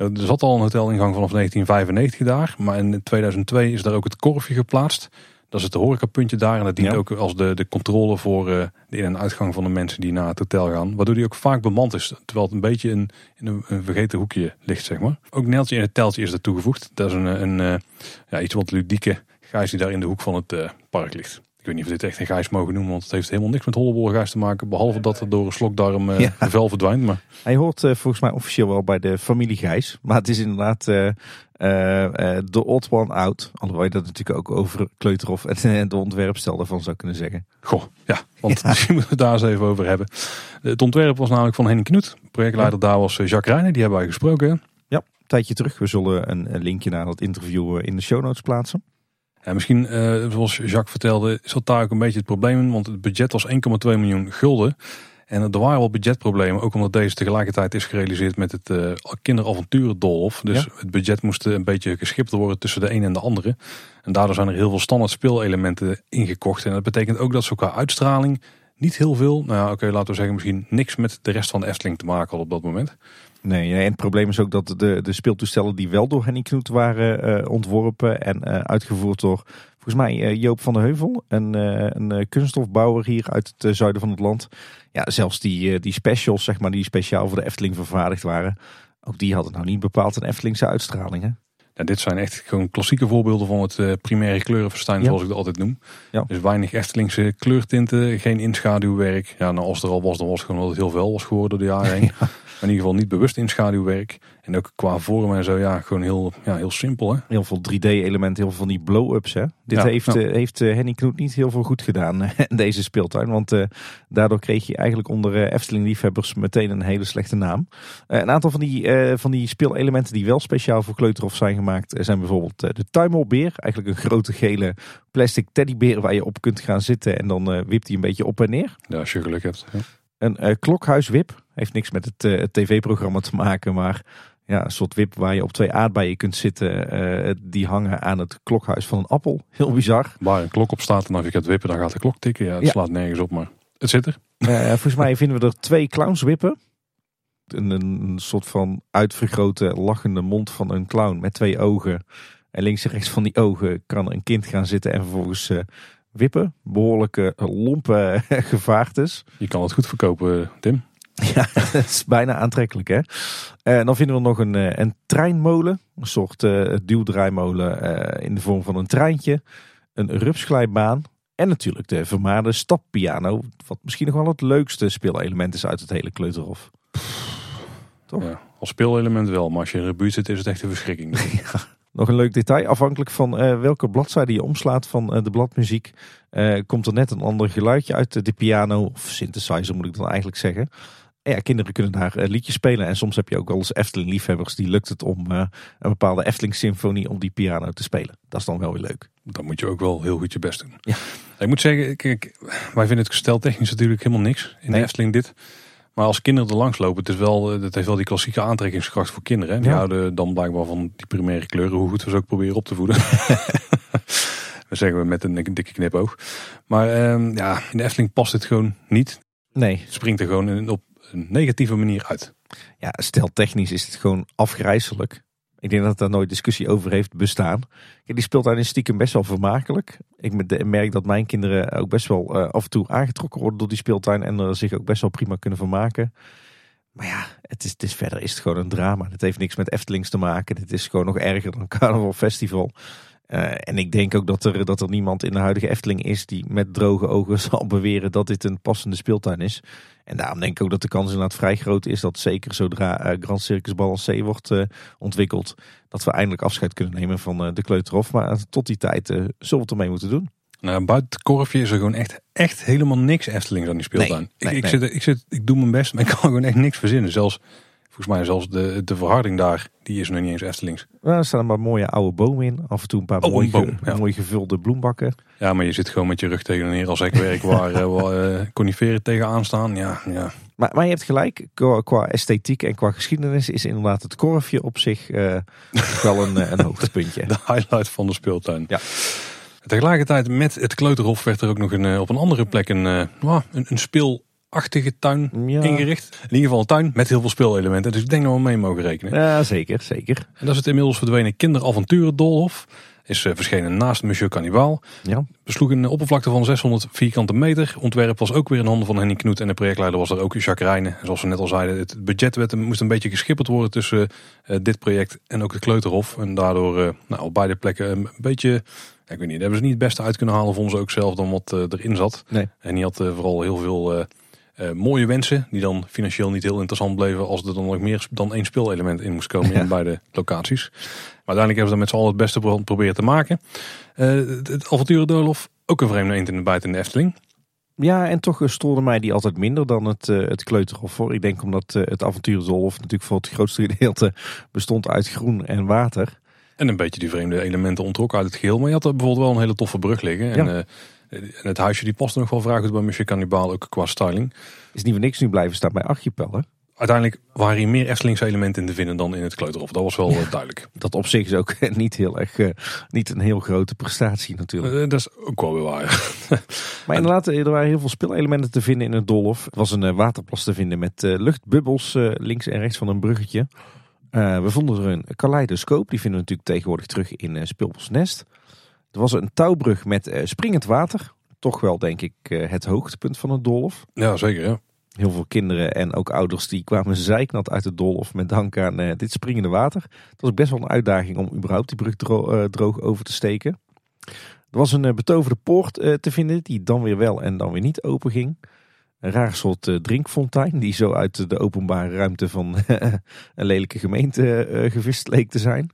Speaker 1: Er zat al een hotelingang vanaf 1995 daar. Maar in 2002 is daar ook het korfje geplaatst. Dat is het horecapuntje daar. En dat dient ook als de, de controle voor uh, de in- en uitgang van de mensen die naar het hotel gaan. Waardoor die ook vaak bemand is. Terwijl het een beetje in, in een, een, vergeten hoekje ligt, zeg maar. Ook Neltje in het teltje is er toegevoegd. Dat is een, een, een ja, iets wat ludieke gijs die daar in de hoek van het uh, park ligt. Ik weet niet of we dit echt een gijs mogen noemen, want het heeft helemaal niks met hollebolgijs te maken. Behalve dat er door een slokdarm uh, ja. vel verdwijnt. Maar...
Speaker 2: Hij hoort uh, volgens mij officieel wel bij de familie Gijs. Maar het is inderdaad uh, de odd one out. Alhoewel je dat natuurlijk ook over Kleuterhof en de ontwerpstel daarvan zou kunnen zeggen.
Speaker 1: Goh, ja, want ja. misschien moeten we het daar eens even over hebben. Het ontwerp was namelijk van Henning Knoet. Projectleider ja. daar was Jacques Reijnen, die hebben wij gesproken.
Speaker 2: Ja, een tijdje terug. We zullen een, een linkje naar dat interview in de show notes plaatsen.
Speaker 1: Ja, misschien, uh, zoals Jacques vertelde, zat daar ook een beetje het probleem in. Want het budget was 1,2 miljoen gulden. En er waren wel budgetproblemen. Ook omdat deze tegelijkertijd is gerealiseerd met het uh, kinderavonturendolhof. Dus ja. het budget moest een beetje geschipt worden tussen de een en de andere. En daardoor zijn er heel veel standaard speelelementen ingekocht. En dat betekent ook dat ze qua uitstraling niet heel veel, nou ja, oké, okay, laten we zeggen misschien niks met de rest van de Efteling te maken had op dat moment.
Speaker 2: Nee, en het probleem is ook dat de, de speeltoestellen die wel door Henny Knoet waren uh, ontworpen en uh, uitgevoerd door volgens mij uh, Joop van der Heuvel, een, een kunststofbouwer hier uit het zuiden van het land. Ja, zelfs die, die specials, zeg maar, die speciaal voor de Efteling vervaardigd waren, ook die hadden nou niet bepaald een Eftelingse uitstraling. Hè?
Speaker 1: Ja, dit zijn echt gewoon klassieke voorbeelden van het uh, primaire kleurenverstijn, ja. zoals ik dat altijd noem.
Speaker 2: Ja.
Speaker 1: Dus weinig Eftelingse kleurtinten, geen inschaduwwerk. Ja, nou als er al was, dan was het gewoon dat het heel veel was geworden door de jaren heen. Ja. In ieder geval niet bewust inschaduwwerk. En ook qua vorm en zo, ja, gewoon heel, ja, heel simpel. Hè?
Speaker 2: Heel veel 3D-elementen, heel veel van die blow-ups. Hè? Dit
Speaker 1: Ja,
Speaker 2: heeft, eh, heeft eh, Henny Knoet niet heel veel goed gedaan, eh, deze speeltuin. Want daardoor kreeg je eigenlijk onder Efteling-liefhebbers meteen een hele slechte naam. Een aantal van die, eh, van die speelelementen die wel speciaal voor Kleuterhof zijn gemaakt... zijn bijvoorbeeld de tuimelbeer. Eigenlijk een grote gele plastic teddybeer waar je op kunt gaan zitten... en dan wipt hij een beetje op en neer.
Speaker 1: Ja, als je geluk hebt. Ja.
Speaker 2: Een klokhuiswip. Heeft niks met het, het tv-programma te maken, maar ja, een soort wip waar je op twee aardbeien kunt zitten. eh, die hangen aan het klokhuis van een appel. Heel bizar.
Speaker 1: Waar een klok op staat en als je gaat wippen, dan gaat de klok tikken. Ja, het
Speaker 2: Ja.
Speaker 1: slaat nergens op, maar het zit er.
Speaker 2: Eh, volgens mij vinden we er twee clownswippen. Een, een soort van uitvergrote lachende mond van een clown met twee ogen. En links en rechts van die ogen kan een kind gaan zitten en vervolgens wippen. Behoorlijke lompe gevaartes.
Speaker 1: Je kan het goed verkopen, Tim.
Speaker 2: Ja, dat is bijna aantrekkelijk hè. En dan vinden we nog een, een treinmolen. Een soort uh, duwdraaimolen in de vorm van een treintje. Een rupsglijbaan. En natuurlijk de vermaarde stappiano. Wat misschien nog wel het leukste speelelement is uit het hele kleuterhof.
Speaker 1: Toch? Ja, als speelelement wel, maar als je in de buurt zit is het echt een verschrikking.
Speaker 2: Nog een leuk detail, afhankelijk van uh, welke bladzijde je omslaat van uh, de bladmuziek, uh, komt er net een ander geluidje uit de piano, of synthesizer moet ik dan eigenlijk zeggen. Ja, kinderen kunnen daar liedjes spelen en soms heb je ook wel eens Efteling-liefhebbers die lukt het om een bepaalde Efteling-symfonie op die piano te spelen. Dat is dan wel weer leuk.
Speaker 1: Dan moet je ook wel heel goed je best doen. Ja. Ik moet zeggen, kijk, wij vinden het gesteltechnisch natuurlijk helemaal niks in nee. de Efteling dit. Maar als kinderen er langs lopen, het, is wel, het heeft wel die klassieke aantrekkingskracht voor kinderen. Hè? Die houden dan blijkbaar van die primaire kleuren, hoe goed we ze ook proberen op te voeden. dat zeggen we met een, dikke knipoog. Maar uh, ja, in de Efteling past het gewoon niet.
Speaker 2: Nee.
Speaker 1: Het springt er gewoon op een negatieve manier uit.
Speaker 2: Ja, steltechnisch is het gewoon afgrijzelijk. Ik denk dat daar nooit discussie over heeft bestaan. Die speelt daar in stiekem best wel vermakelijk. Ik merk dat mijn kinderen ook best wel uh, af en toe aangetrokken worden door die speeltuin. En er zich ook best wel prima kunnen vermaken. Maar ja, het is, het is verder is het gewoon een drama. Het heeft niks met Eftelings te maken. Dit is gewoon nog erger dan carnaval festival. Uh, en ik denk ook dat er, dat er niemand in de huidige Efteling is die met droge ogen zal beweren dat dit een passende speeltuin is. En daarom denk ik ook dat de kans inderdaad vrij groot is dat zeker zodra uh, Grand Circus Balancé wordt uh, ontwikkeld, dat we eindelijk afscheid kunnen nemen van de Kleuterhof. Maar tot die tijd zullen we het ermee moeten doen.
Speaker 1: Nou, buiten het korfje is er gewoon echt, echt helemaal niks Eftelings aan die speeltuin. ik, ik, Zit, ik, zit, ik doe mijn best, maar ik kan gewoon echt niks verzinnen. Zelfs Volgens mij zelfs de, de verharding daar, die is nog niet eens Eftelings.
Speaker 2: Ja, er staan maar mooie oude bomen in. Af en toe een paar oh, mooie, boom, mooi gevulde bloembakken.
Speaker 1: Ja, maar je zit gewoon met je rug tegen een neer als hekwerk waar, uh, waar coniferen tegenaan staan. Ja, ja.
Speaker 2: Maar, maar je hebt gelijk, qua, esthetiek en qua geschiedenis is inderdaad het korfje op zich uh, wel een, een hoogtepuntje.
Speaker 1: De highlight van de speeltuin. Ja. Tegelijkertijd met het kleuterhof werd er ook nog een, op een andere plek een, een, een speel achtige tuin ingericht. In ieder geval een tuin met heel veel speelelementen. Dus ik denk dat we mee mogen rekenen.
Speaker 2: Ja, zeker, zeker. En
Speaker 1: dat is het inmiddels verdwenen kinderavonturen Dolhof. Is uh, verschenen naast Monsieur Cannibal. Ja. Besloeg een oppervlakte van 600 vierkante meter. Ontwerp was ook weer in handen van Henny Knoet. En de projectleider was er ook Jacques Rijnen. Zoals we net al zeiden, het budget werd, moest een beetje geschipperd worden tussen uh, dit project en ook het Kleuterhof. En daardoor uh, nou, op beide plekken een beetje ik weet niet, daar hebben ze niet het beste uit kunnen halen, vonden ze ook zelf, dan wat uh, erin zat. Nee. En die had vooral heel veel uh, uh, mooie wensen, die dan financieel niet heel interessant bleven als er dan nog meer dan één speelelement in moest komen in beide locaties. Maar uiteindelijk hebben ze met z'n allen het beste proberen te maken. Uh, het avonturendolof, ook een vreemde eend in de buiten in de Efteling.
Speaker 2: Ja, en toch stoorde mij die altijd minder dan het, uh, het kleuterhof. Voor. Ik denk omdat uh, het avonturendolhof natuurlijk voor het grootste gedeelte bestond uit groen en water.
Speaker 1: En een beetje die vreemde elementen ontrok uit het geheel. Maar je had er bijvoorbeeld wel een hele toffe brug liggen. En, en het huisje die past nog wel vragend bij Monsieur Cannibal, ook qua styling.
Speaker 2: Is niet voor niks nu blijven staan bij Archipel, hè?
Speaker 1: Uiteindelijk waren hier meer Eftelingse elementen in te vinden dan in het Kleuterhof. Dat was wel eh, duidelijk.
Speaker 2: Dat op zich is ook niet heel erg, uh, niet een heel grote prestatie natuurlijk.
Speaker 1: Uh, dat is ook wel weer waar.
Speaker 2: maar inderdaad, er waren heel veel speelelementen te vinden in het Dolhof. Er was een waterplas te vinden met luchtbubbels links en rechts van een bruggetje. we vonden er een kaleidoscoop. Die vinden we natuurlijk tegenwoordig terug in Speelbos Nest. Er was een touwbrug met uh, springend water. Toch wel, denk ik, uh, het hoogtepunt van het Dolf.
Speaker 1: Ja, zeker. Ja.
Speaker 2: Heel veel kinderen en ook ouders die kwamen zeiknat uit het Dolf met dank aan uh, dit springende water. Het was best wel een uitdaging om überhaupt die brug dro droog over te steken. Er was een betoverde poort te vinden die dan weer wel en dan weer niet open ging. Een raar soort drinkfontein die zo uit de openbare ruimte van een lelijke gemeente gevist leek te zijn.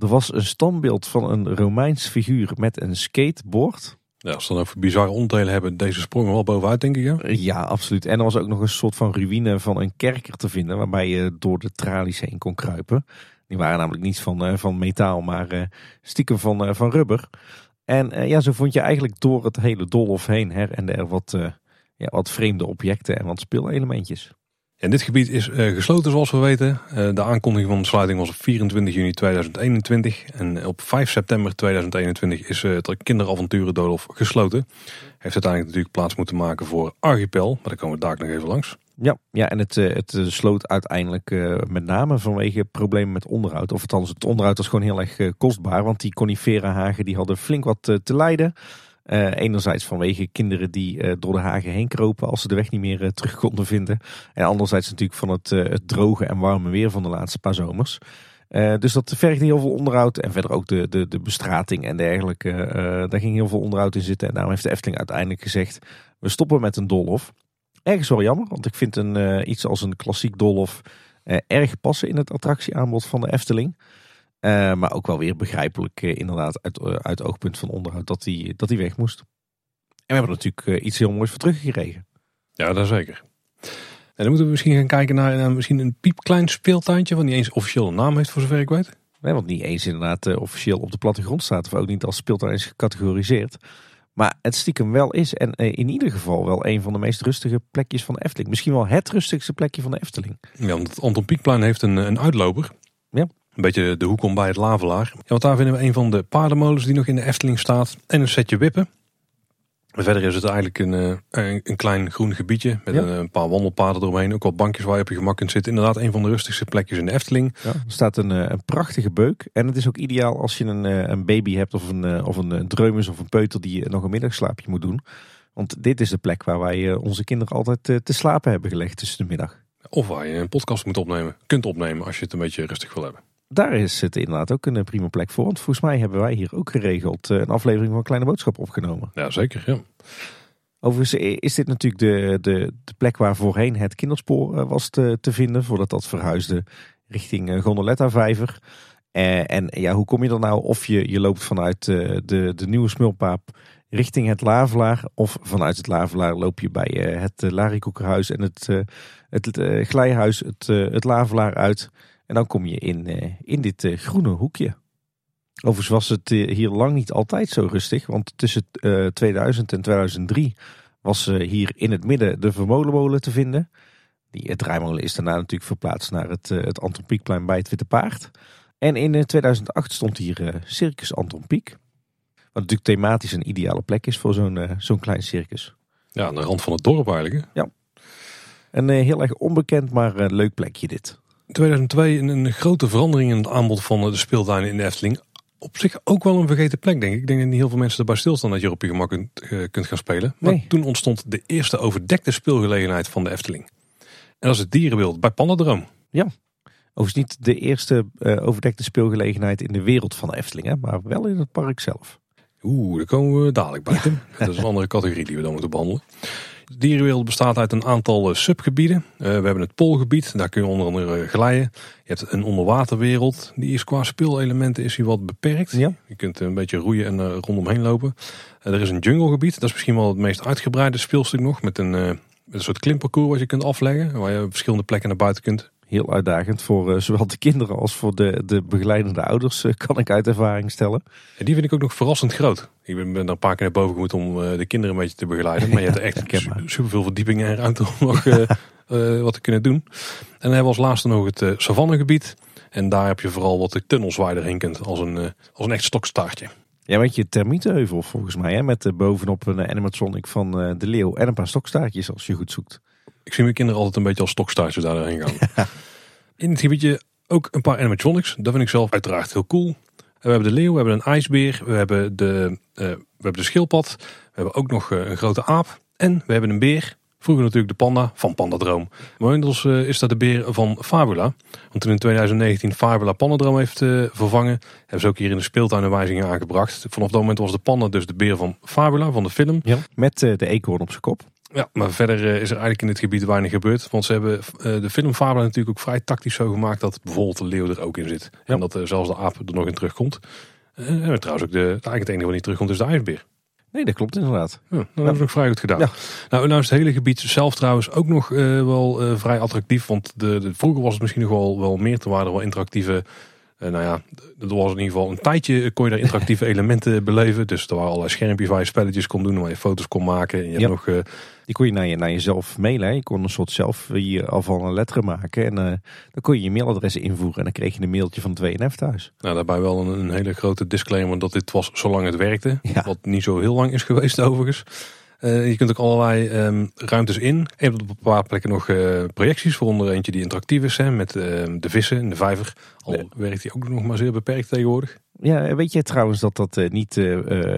Speaker 2: Er was een standbeeld van een Romeins figuur met een skateboard.
Speaker 1: Ja, als ze dan over bizarre onderdelen hebben, deze sprongen wel bovenuit, denk ik. Ja?
Speaker 2: ja, absoluut. En er was ook nog een soort van ruïne van een kerker te vinden, waarbij je door de tralies heen kon kruipen. Die waren namelijk niet van, uh, van metaal, maar uh, stiekem van, van rubber. En ja, zo vond je eigenlijk door het hele dolhof heen her en der wat, ja, wat vreemde objecten en wat speelelementjes.
Speaker 1: En dit gebied is uh, gesloten zoals we weten. Uh, de aankondiging van de sluiting was op 24 juni 2021. En op 5 september 2021 is het kinderavonturen gesloten. Heeft uiteindelijk natuurlijk plaats moeten maken voor Archipel. Maar daar komen we daar nog even langs.
Speaker 2: Ja, ja en het, het sloot uiteindelijk met name vanwege problemen met onderhoud. Of althans, het onderhoud was gewoon heel erg kostbaar. Want die conifera hagen die hadden flink wat te lijden. Enerzijds vanwege kinderen die door de hagen heen kropen als ze de weg niet meer terug konden vinden. En anderzijds natuurlijk van het, het droge en warme weer van de laatste paar zomers. Uh, dus dat vergt heel veel onderhoud. En verder ook de, de, de bestrating en dergelijke. Uh, daar ging heel veel onderhoud in zitten. En daarom heeft de Efteling uiteindelijk gezegd: we stoppen met een Dolhof. Ergens wel jammer, want ik vind een, uh, iets als een klassiek Dolhof erg passen in het attractieaanbod van de Efteling. Maar ook wel weer begrijpelijk, inderdaad, uit, uit oogpunt van onderhoud, dat die, dat die weg moest. En we hebben natuurlijk iets heel moois voor teruggekregen.
Speaker 1: Ja, dat zeker. En dan moeten we misschien gaan kijken naar, misschien een piepklein speeltuintje, wat niet eens officieel een naam heeft voor zover ik weet.
Speaker 2: Nee, want niet eens inderdaad uh, officieel op de plattegrond staat of ook niet als speeltuin is gecategoriseerd. Maar het stiekem wel is en uh, in ieder geval wel een van de meest rustige plekjes van de Efteling. Misschien wel het rustigste plekje van de Efteling.
Speaker 1: Ja, want het Anton Pieckplein heeft een, een uitloper.
Speaker 2: Ja.
Speaker 1: Een beetje de hoek om bij het Lavelaar. Ja, want daar vinden we een van de paardenmolens die nog in de Efteling staat. En een setje wippen. Verder is het eigenlijk een, eh, een, klein groen gebiedje met een, paar wandelpaden eromheen. Ook wat bankjes waar je op je gemak kunt zitten. Inderdaad een van de rustigste plekjes in de Efteling.
Speaker 2: Ja, er staat een, eh, een prachtige beuk. En het is ook ideaal als je een, eh, een baby hebt of een, of een dreumes of een peuter die nog een middagslaapje moet doen. Want dit is de plek waar wij onze kinderen altijd te slapen hebben gelegd tussen de middag.
Speaker 1: Of waar je een podcast moet opnemen, kunt opnemen als je het een beetje rustig wil hebben
Speaker 2: daar is het inderdaad ook een prima plek voor. Want volgens mij hebben wij hier ook geregeld eh, een aflevering van Kleine Boodschap opgenomen.
Speaker 1: Ja, zeker. Ja.
Speaker 2: Overigens is dit natuurlijk de, de, de plek waar voorheen het kinderspoor eh, was te, te vinden. Voordat dat verhuisde richting eh, Gondoletta Vijver. en ja, hoe kom je er nou? Of je, je loopt vanuit de, de nieuwe smulpaap richting het Lavelaar. Of vanuit het Lavelaar loop je bij het Larikoekerhuis en het, het, het Glijhuis het, het Lavelaar uit. En dan kom je in, eh, in dit eh, groene hoekje. Overigens was het eh, hier lang niet altijd zo rustig. Want tussen 2000 en 2003 was hier in het midden de Vermolenmolen te vinden. Die draaimolen is daarna natuurlijk verplaatst naar het, het Anton Pieckplein bij het Witte Paard. En in 2008 stond hier Circus Anton Pieck. Wat natuurlijk thematisch een ideale plek is voor zo'n zo'n klein circus.
Speaker 1: Ja, aan de rand van het dorp eigenlijk.
Speaker 2: Ja. Een heel erg onbekend, maar leuk plekje dit.
Speaker 1: 2002 een, een grote verandering in het aanbod van de speeltuinen in de Efteling. Op zich ook wel een vergeten plek, denk ik. Ik denk dat niet heel veel mensen erbij stilstaan dat je op je gemak kunt, uh, kunt gaan spelen. Maar toen ontstond de eerste overdekte speelgelegenheid van de Efteling. En dat is het dierenbeeld bij Pandadroom.
Speaker 2: Ja, overigens niet de eerste uh, overdekte speelgelegenheid in de wereld van de Efteling, hè, maar wel in het park zelf.
Speaker 1: Oeh, daar komen we dadelijk bij. Ja. Dat is een andere categorie die we dan moeten behandelen. De dierenwereld bestaat uit een aantal eh, subgebieden. Uh, we hebben het poolgebied, daar kun je onder andere glijden. Je hebt een onderwaterwereld, die is qua speelelementen is hier wat beperkt.
Speaker 2: Ja.
Speaker 1: Je kunt een beetje roeien en rondomheen lopen. er is een junglegebied, dat is misschien wel het meest uitgebreide speelstuk nog. Met een, een soort klimparcours wat je kunt afleggen, waar je verschillende plekken naar buiten kunt
Speaker 2: heel uitdagend voor uh, zowel de kinderen als voor de, de begeleidende ouders, uh, kan ik uit ervaring stellen.
Speaker 1: En die vind ik ook nog verrassend groot. Ik ben, ben er een paar keer naar boven gemoet om uh, de kinderen een beetje te begeleiden. Maar je hebt echt superveel verdiepingen en ruimte om nog wat te kunnen doen. En dan hebben we als laatste nog het savannegebied. En daar heb je vooral wat de tunnels waar je erheen kunt als een, als een echt stokstaartje.
Speaker 2: Ja, weet je, termietenheuvel volgens mij, hè, met bovenop een animatronic van de leeuw en een paar stokstaartjes als je goed zoekt.
Speaker 1: Ik zie mijn kinderen altijd een beetje als stokstaartjes daarheen gaan. In het gebiedje ook een paar animatronics. Dat vind ik zelf uiteraard heel cool. We hebben de leeuw, we hebben een ijsbeer, we hebben de, uh, we hebben de schildpad. We hebben ook nog uh, een grote aap. En we hebben een beer. Vroeger natuurlijk de panda van Pandadroom. Maar inmiddels uh, is dat de beer van Fabula. Want toen in 2019 Fabula Pandadroom heeft vervangen, hebben ze ook hier in de speeltuinenwijzingen aangebracht. Vanaf dat moment was de panda dus de beer van Fabula, van de film.
Speaker 2: Met de eekhoorn op zijn kop.
Speaker 1: Ja, maar verder eh, is er eigenlijk in het gebied weinig gebeurd. Want ze hebben uh, de film Fabula natuurlijk ook vrij tactisch zo gemaakt dat bijvoorbeeld de leeuw er ook in zit. En dat uh, zelfs de aap er nog in terugkomt. en trouwens ook de, eigenlijk het enige wat niet terugkomt is de ijsbeer.
Speaker 2: Nee, dat klopt inderdaad.
Speaker 1: Ja, dat hebben we nog vrij goed gedaan. Ja. Nou, nou is het hele gebied zelf trouwens ook nog wel vrij attractief. Want de, de, vroeger was het misschien nog wel, wel meer te waarde, wel interactieve nou ja, er was in ieder geval een tijdje kon je daar interactieve elementen beleven. Dus er waren allerlei schermpjes waar je spelletjes kon doen, waar je foto's kon maken. En je hebt nog,
Speaker 2: die kon je naar, je naar jezelf mailen. Je kon een soort zelf je afval een letteren maken. En uh, dan kon je je mailadres invoeren. En dan kreeg je een mailtje van 2NF thuis.
Speaker 1: Nou, daarbij wel een, een, hele grote disclaimer dat dit was zolang het werkte. Wat niet zo heel lang is geweest overigens. je kunt ook allerlei ehm, ruimtes in. En op een paar plekken nog projecties. Waaronder eentje die interactief is hè, met ehm, de vissen in de vijver. Al werkt die ook nog maar zeer beperkt tegenwoordig.
Speaker 2: Ja, weet je trouwens dat dat niet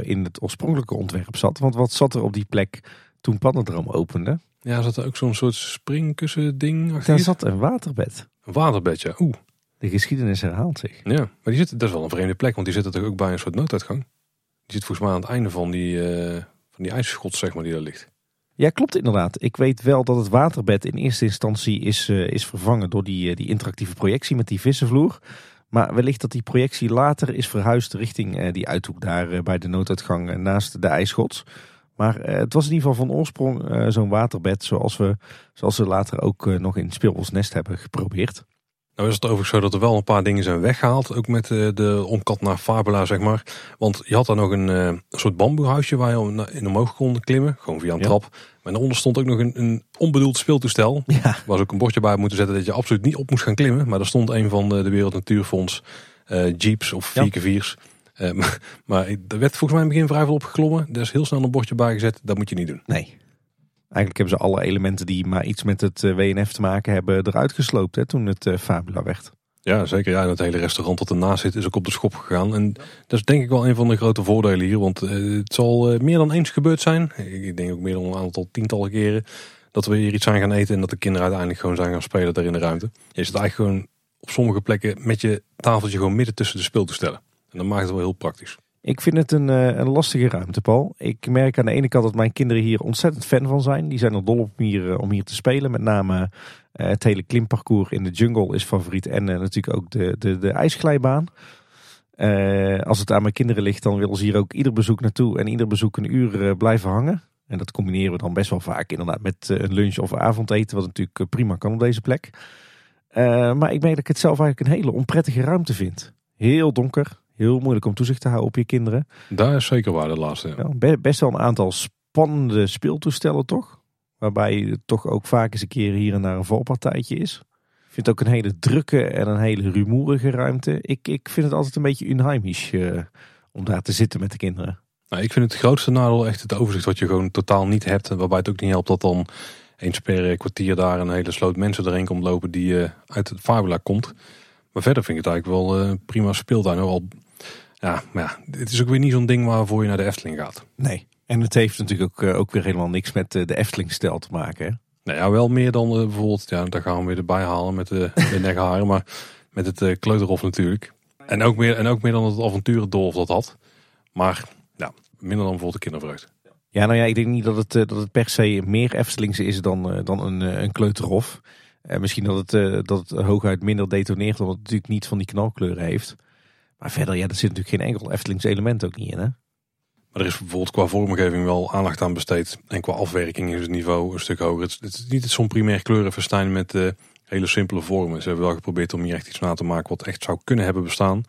Speaker 2: in het oorspronkelijke ontwerp zat? Want wat zat er op die plek toen Pannendroom opende?
Speaker 1: Ja, zat er ook zo'n soort springkussen ding
Speaker 2: Daar zat een waterbed.
Speaker 1: Een waterbedje, oeh.
Speaker 2: De geschiedenis herhaalt zich.
Speaker 1: Ja, maar die zit, dat is wel een vreemde plek, want die zit er ook bij een soort nooduitgang. Die zit volgens mij aan het einde van die, uh, van die ijsschot, zeg maar, die daar ligt.
Speaker 2: Ja, klopt inderdaad. Ik weet wel dat het waterbed in eerste instantie is, uh, is vervangen door die, uh, die interactieve projectie met die vissenvloer. Maar wellicht dat die projectie later is verhuisd richting die uithoek daar bij de nooduitgang naast de ijsschots. Maar het was in ieder geval van oorsprong zo'n waterbed zoals we, zoals we later ook nog in Speelbosnest hebben geprobeerd.
Speaker 1: Nou is het overigens zo dat er wel een paar dingen zijn weggehaald. Ook met de, eh, de omkat naar Fabula, zeg maar. Want je had daar nog een, eh, een soort bamboehuisje waar je in omhoog kon klimmen. Gewoon via een trap. Maar daaronder stond ook nog een, een onbedoeld speeltoestel. Ja. Waar ze ook een bordje bij moeten zetten dat je absoluut niet op moest gaan klimmen. Maar daar stond een van de, de Wereld Natuurfonds uh, jeeps of 4x4's. maar, maar er werd volgens mij in het begin vrij veel opgeklommen. Er is heel snel een bordje bij gezet. Dat moet je niet doen.
Speaker 2: Nee. Eigenlijk hebben ze alle elementen die maar iets met het eh, WNF te maken hebben eruit gesloopt hè, toen het uh, Fabula werd.
Speaker 1: Ja, zeker. Ja, het hele restaurant dat ernaast zit is ook op de schop gegaan. En dat is denk ik wel een van de grote voordelen hier. Want het zal meer dan eens gebeurd zijn. Ik denk ook meer dan een aantal tientallen keren. Dat we hier iets zijn gaan eten en dat de kinderen uiteindelijk gewoon zijn gaan spelen daar in de ruimte. Je zit eigenlijk gewoon op sommige plekken met je tafeltje gewoon midden tussen de speeltoestellen. En dat maakt het wel heel praktisch.
Speaker 2: Ik vind het een, eh, een lastige ruimte, Paul. Ik merk aan de ene kant dat mijn kinderen hier ontzettend fan van zijn. Die zijn er dol op om hier, eh, om hier te spelen. Met name uh, het hele klimparcours in de jungle is favoriet. En natuurlijk ook de, de, de ijsglijbaan. als het aan mijn kinderen ligt, dan willen ze hier ook ieder bezoek naartoe. En ieder bezoek een uur blijven hangen. En dat combineren we dan best wel vaak inderdaad met een lunch of avondeten. Wat natuurlijk prima kan op deze plek. maar ik merk dat ik het zelf eigenlijk een hele onprettige ruimte vind. Heel donker, heel moeilijk om toezicht te houden op je kinderen.
Speaker 1: Daar is zeker waar de laatste.
Speaker 2: Ja. best wel een aantal spannende speeltoestellen toch? Waarbij je toch ook vaak eens een keer hier en daar een valpartijtje is. Ik vind het ook een hele drukke en een hele rumoerige ruimte. Ik, ik vind het altijd een beetje unheimisch uh, om daar te zitten met de kinderen.
Speaker 1: Nou, ik vind het grootste nadeel echt het overzicht wat je gewoon totaal niet hebt. Waarbij het ook niet helpt dat dan eens per kwartier daar een hele sloot mensen erin komt lopen die uh, uit het Fabula komt. Maar verder vind ik het eigenlijk wel uh, prima speeltuin. Al ja, maar ja, het is ook weer niet zo'n ding waarvoor je naar de Efteling gaat.
Speaker 2: Nee, en het heeft natuurlijk ook, eh, ook weer helemaal niks met eh, de Efteling-stijl te maken. Hè?
Speaker 1: Nou ja, wel meer dan bijvoorbeeld, ja, daar gaan we weer erbij halen met de, de nekharen, maar met het kleuterhof natuurlijk. En ook, meer, en ook meer dan het avonturendolf dat had. Maar ja, minder dan bijvoorbeeld de kindervreugde.
Speaker 2: Ja, nou ja, ik denk niet dat het, dat het per se meer Eftelingse is dan, dan een, een kleuterhof. En misschien dat het, dat het hooguit minder detoneert, omdat het natuurlijk niet van die knalkleuren heeft. Maar verder, ja, er zit natuurlijk geen enkel Eftelings element ook niet in, hè?
Speaker 1: Maar er is bijvoorbeeld qua vormgeving wel aandacht aan besteed. En qua afwerking is het niveau een stuk hoger. Het, is niet zo'n primair kleurenfestijn met uh, hele simpele vormen. Ze hebben wel geprobeerd om hier echt iets na te maken wat echt zou kunnen hebben bestaan.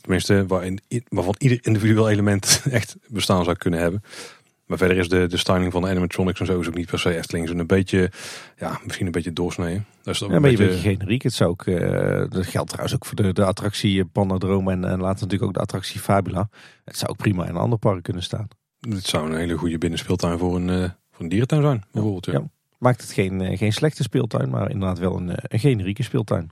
Speaker 1: Tenminste, waarin, waarvan ieder individueel element echt bestaan zou kunnen hebben. Maar verder is de, de styling van de animatronics en zo is ook niet per se Efteling. Een beetje, ja, misschien een beetje doorsneden.
Speaker 2: Dat is ook ja, een beetje... een beetje generiek. Het zou ook, uh, dat geldt trouwens ook voor de, de attractie Pandadroom en, en later natuurlijk ook de attractie Fabula. Het zou ook prima in een ander park kunnen staan.
Speaker 1: Het zou een hele goede binnenspeeltuin voor een, uh, voor een dierentuin zijn, bijvoorbeeld. Ja. ja.
Speaker 2: Maakt het geen, geen slechte speeltuin, maar inderdaad wel een, een generieke speeltuin.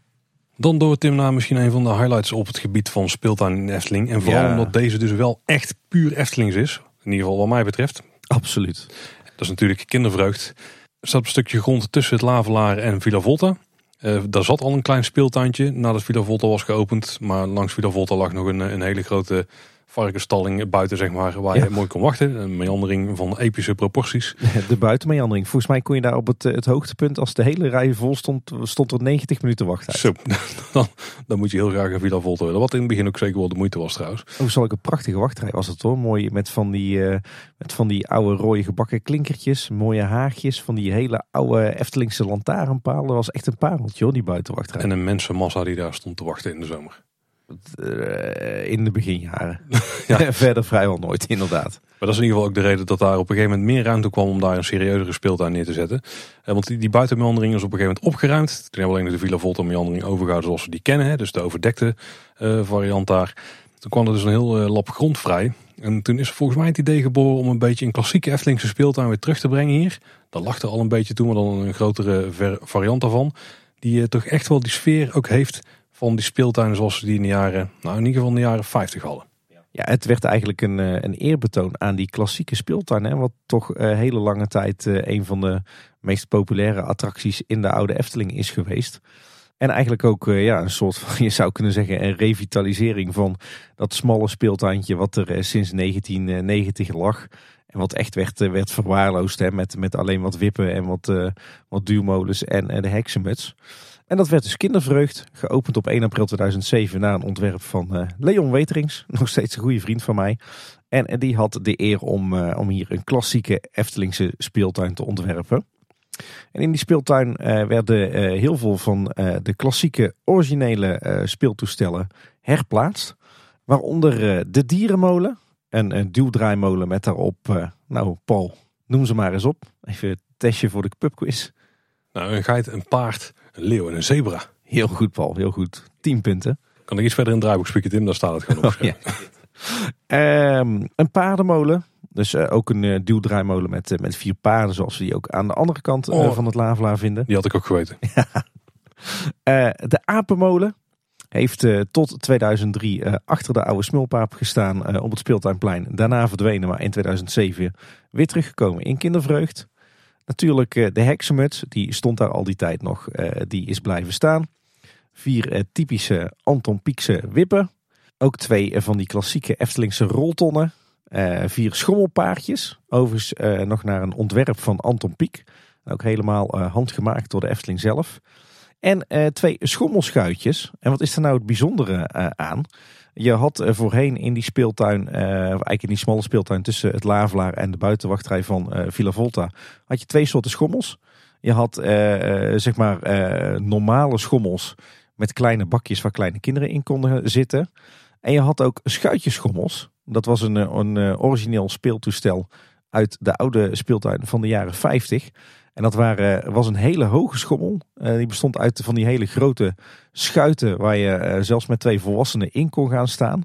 Speaker 1: Dan door Tim naar misschien een van de highlights op het gebied van speeltuin in Efteling. En vooral omdat deze dus wel echt puur Eftelings is. In ieder geval wat mij betreft.
Speaker 2: Absoluut.
Speaker 1: Dat is natuurlijk kindervreugd. Er staat een stukje grond tussen het Lavelaar en Villa Volta. Uh, daar zat al een klein speeltuintje nadat Villa Volta was geopend. Maar langs Villa Volta lag nog een, een hele grote varkensstalling buiten, zeg maar, waar je mooi kon wachten. Een meandering van epische proporties.
Speaker 2: De buitenmeandering. Volgens mij kon je daar op het, het hoogtepunt, als de hele rij vol stond, stond er 90 minuten wachten.
Speaker 1: Zo, dan, dan, moet je heel graag een Villa Volta willen. Wat in het begin ook zeker wel de moeite was trouwens.
Speaker 2: Hoe zal ik een prachtige wachtrij was het hoor. Mooi met van die, uh, met van die oude rode gebakken klinkertjes, mooie haagjes, van die hele oude Eftelingse lantaarnpalen. Dat was echt een pareltje hoor, die buitenwachtrij.
Speaker 1: En een mensenmassa die daar stond te wachten in de zomer.
Speaker 2: Eh, in de beginjaren. ja. Verder vrijwel nooit, inderdaad.
Speaker 1: Maar dat is in ieder geval ook de reden dat daar op een gegeven moment meer ruimte kwam om daar een serieuzere speeltuin neer te zetten. Eh, want die, die buitenmeandering is op een gegeven moment opgeruimd. Toen hebben we alleen de Villa Volta meandering overgehouden zoals we die kennen. Hè, dus de overdekte uh, variant daar. Toen kwam er dus een heel lap grond vrij. En toen is volgens mij het idee geboren om een beetje een klassieke Eftelingse speeltuin weer terug te brengen hier. Dat lag er al een beetje toen, maar dan een grotere variant daarvan. Die uh, toch echt wel die sfeer ook heeft van die speeltuinen zoals ze die in de jaren, nou in ieder geval in de jaren 50 hadden.
Speaker 2: Ja, het werd eigenlijk een, eh, een eerbetoon aan die klassieke speeltuin. Hè, wat toch uh, hele lange tijd uh, een van de meest populaire attracties in de oude Efteling is geweest. En eigenlijk ook ja, een soort van, je zou kunnen zeggen, een revitalisering van dat smalle speeltuintje wat er sinds 1990 lag. En wat echt werd, werd verwaarloosd hè, met, met alleen wat wippen en wat, wat duurmolens en de heksenmuts. En dat werd dus Kindervreugd, geopend op 1 april 2007 na een ontwerp van uh, Leon Weterings, nog steeds een goede vriend van mij. En, die had de eer om, uh, om hier een klassieke Eftelingse speeltuin te ontwerpen. En in die speeltuin werden heel veel van de klassieke originele speeltoestellen herplaatst. Waaronder de dierenmolen, een, duwdraaimolen met daarop, nou Paul, noem ze maar eens op. Even testje voor de pubquiz.
Speaker 1: Nou, een geit, een paard, een leeuw en een zebra.
Speaker 2: Heel goed, Paul. Heel goed. 10 punten.
Speaker 1: Kan ik iets verder in het draaiboek spieken, Tim? Daar staat het gewoon op. Oh, ja.
Speaker 2: um, een paardenmolen. Dus uh, ook een uh, duwdraaimolen met, uh, met vier paarden, zoals we die ook aan de andere kant oh, van het Lavelaar vinden.
Speaker 1: Die had ik ook geweten.
Speaker 2: de apenmolen heeft tot 2003 achter de oude smulpaap gestaan op het speeltuinplein. Daarna verdwenen, maar in 2007 weer teruggekomen in kindervreugd. Natuurlijk eh, de heksenmuts, die stond daar al die tijd nog, eh, die is blijven staan. Vier eh, typische Anton Pieckse wippen. Ook twee van die klassieke Eftelingse roltonnen. vier schommelpaardjes. Overigens nog naar een ontwerp van Anton Pieck. Ook helemaal handgemaakt door de Efteling zelf. En twee schommelschuitjes. En wat is er nou het bijzondere aan? Je had eh, voorheen in die speeltuin, uh, eigenlijk in die smalle speeltuin tussen het Lavelaar en de buitenwachtrij van Villa Volta, had je twee soorten schommels. Je had zeg maar normale schommels met kleine bakjes waar kleine kinderen in konden zitten. En je had ook schuitjeschommels. Dat was een, een origineel speeltoestel uit de oude speeltuin van de jaren 50. En dat waren, was een hele hoge schommel. Uh, die bestond uit van die hele grote schuiten waar je uh, zelfs met twee volwassenen in kon gaan staan.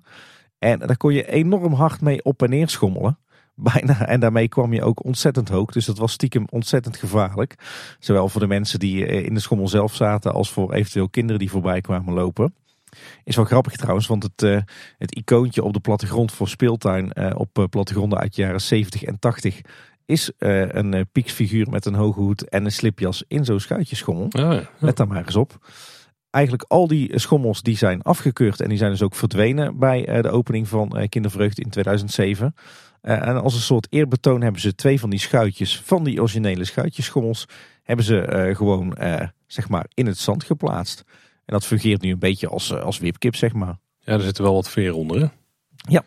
Speaker 2: En daar kon je enorm hard mee op en neer schommelen. Bijna. En daarmee kwam je ook ontzettend hoog. Dus dat was stiekem ontzettend gevaarlijk. Zowel voor de mensen die uh, in de schommel zelf zaten als voor eventueel kinderen die voorbij kwamen lopen. Is wel grappig trouwens, want het, het icoontje op de plattegrond voor speeltuin op plattegronden uit de jaren 70 en 80 is uh, een uh, pieksfiguur met een hoge hoed en een slipjas in zo'n schuitjeschommel. Oh, ja. Let daar maar eens op. Eigenlijk al die schommels die zijn afgekeurd en die zijn dus ook verdwenen bij de opening van Kindervreugd in 2007. en als een soort eerbetoon hebben ze twee van die schuitjes van die originele schuitjeschommels hebben ze gewoon zeg maar in het zand geplaatst. En dat fungeert nu een beetje als, als wipkip zeg maar.
Speaker 1: Ja, er zitten wel wat veer onder hè?
Speaker 2: Ja,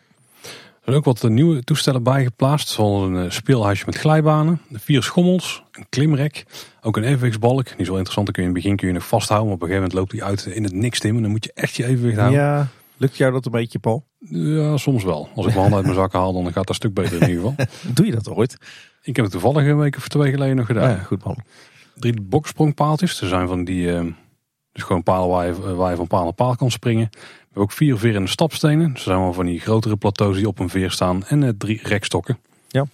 Speaker 1: er zijn ook wat nieuwe toestellen bijgeplaatst. Zoals een eh, speelhuisje met glijbanen, vier schommels, een klimrek, ook een evenwichtsbalk. Die is wel interessant, dan kun je in het begin kun je nog vasthouden. Maar op een gegeven moment loopt die uit in het niks timmen. Dan moet je echt je evenwicht houden.
Speaker 2: Ja, lukt jou dat een beetje, Paul?
Speaker 1: Ja, soms wel. Als ik mijn hand uit mijn zakken haal, dan gaat dat een stuk beter in ieder geval.
Speaker 2: Doe je dat ooit?
Speaker 1: Ik heb het toevallig een week of twee geleden nog gedaan.
Speaker 2: Ja, goed man.
Speaker 1: Drie boksprongpaaltjes. Er zijn van die, uh, dus gewoon palen waar je, waar je van paal naar paal kan springen hebben ook vier verende stapstenen. Dus zijn wel van die grotere plateaus die op een veer staan. En uh, drie rekstokken.
Speaker 2: Ja.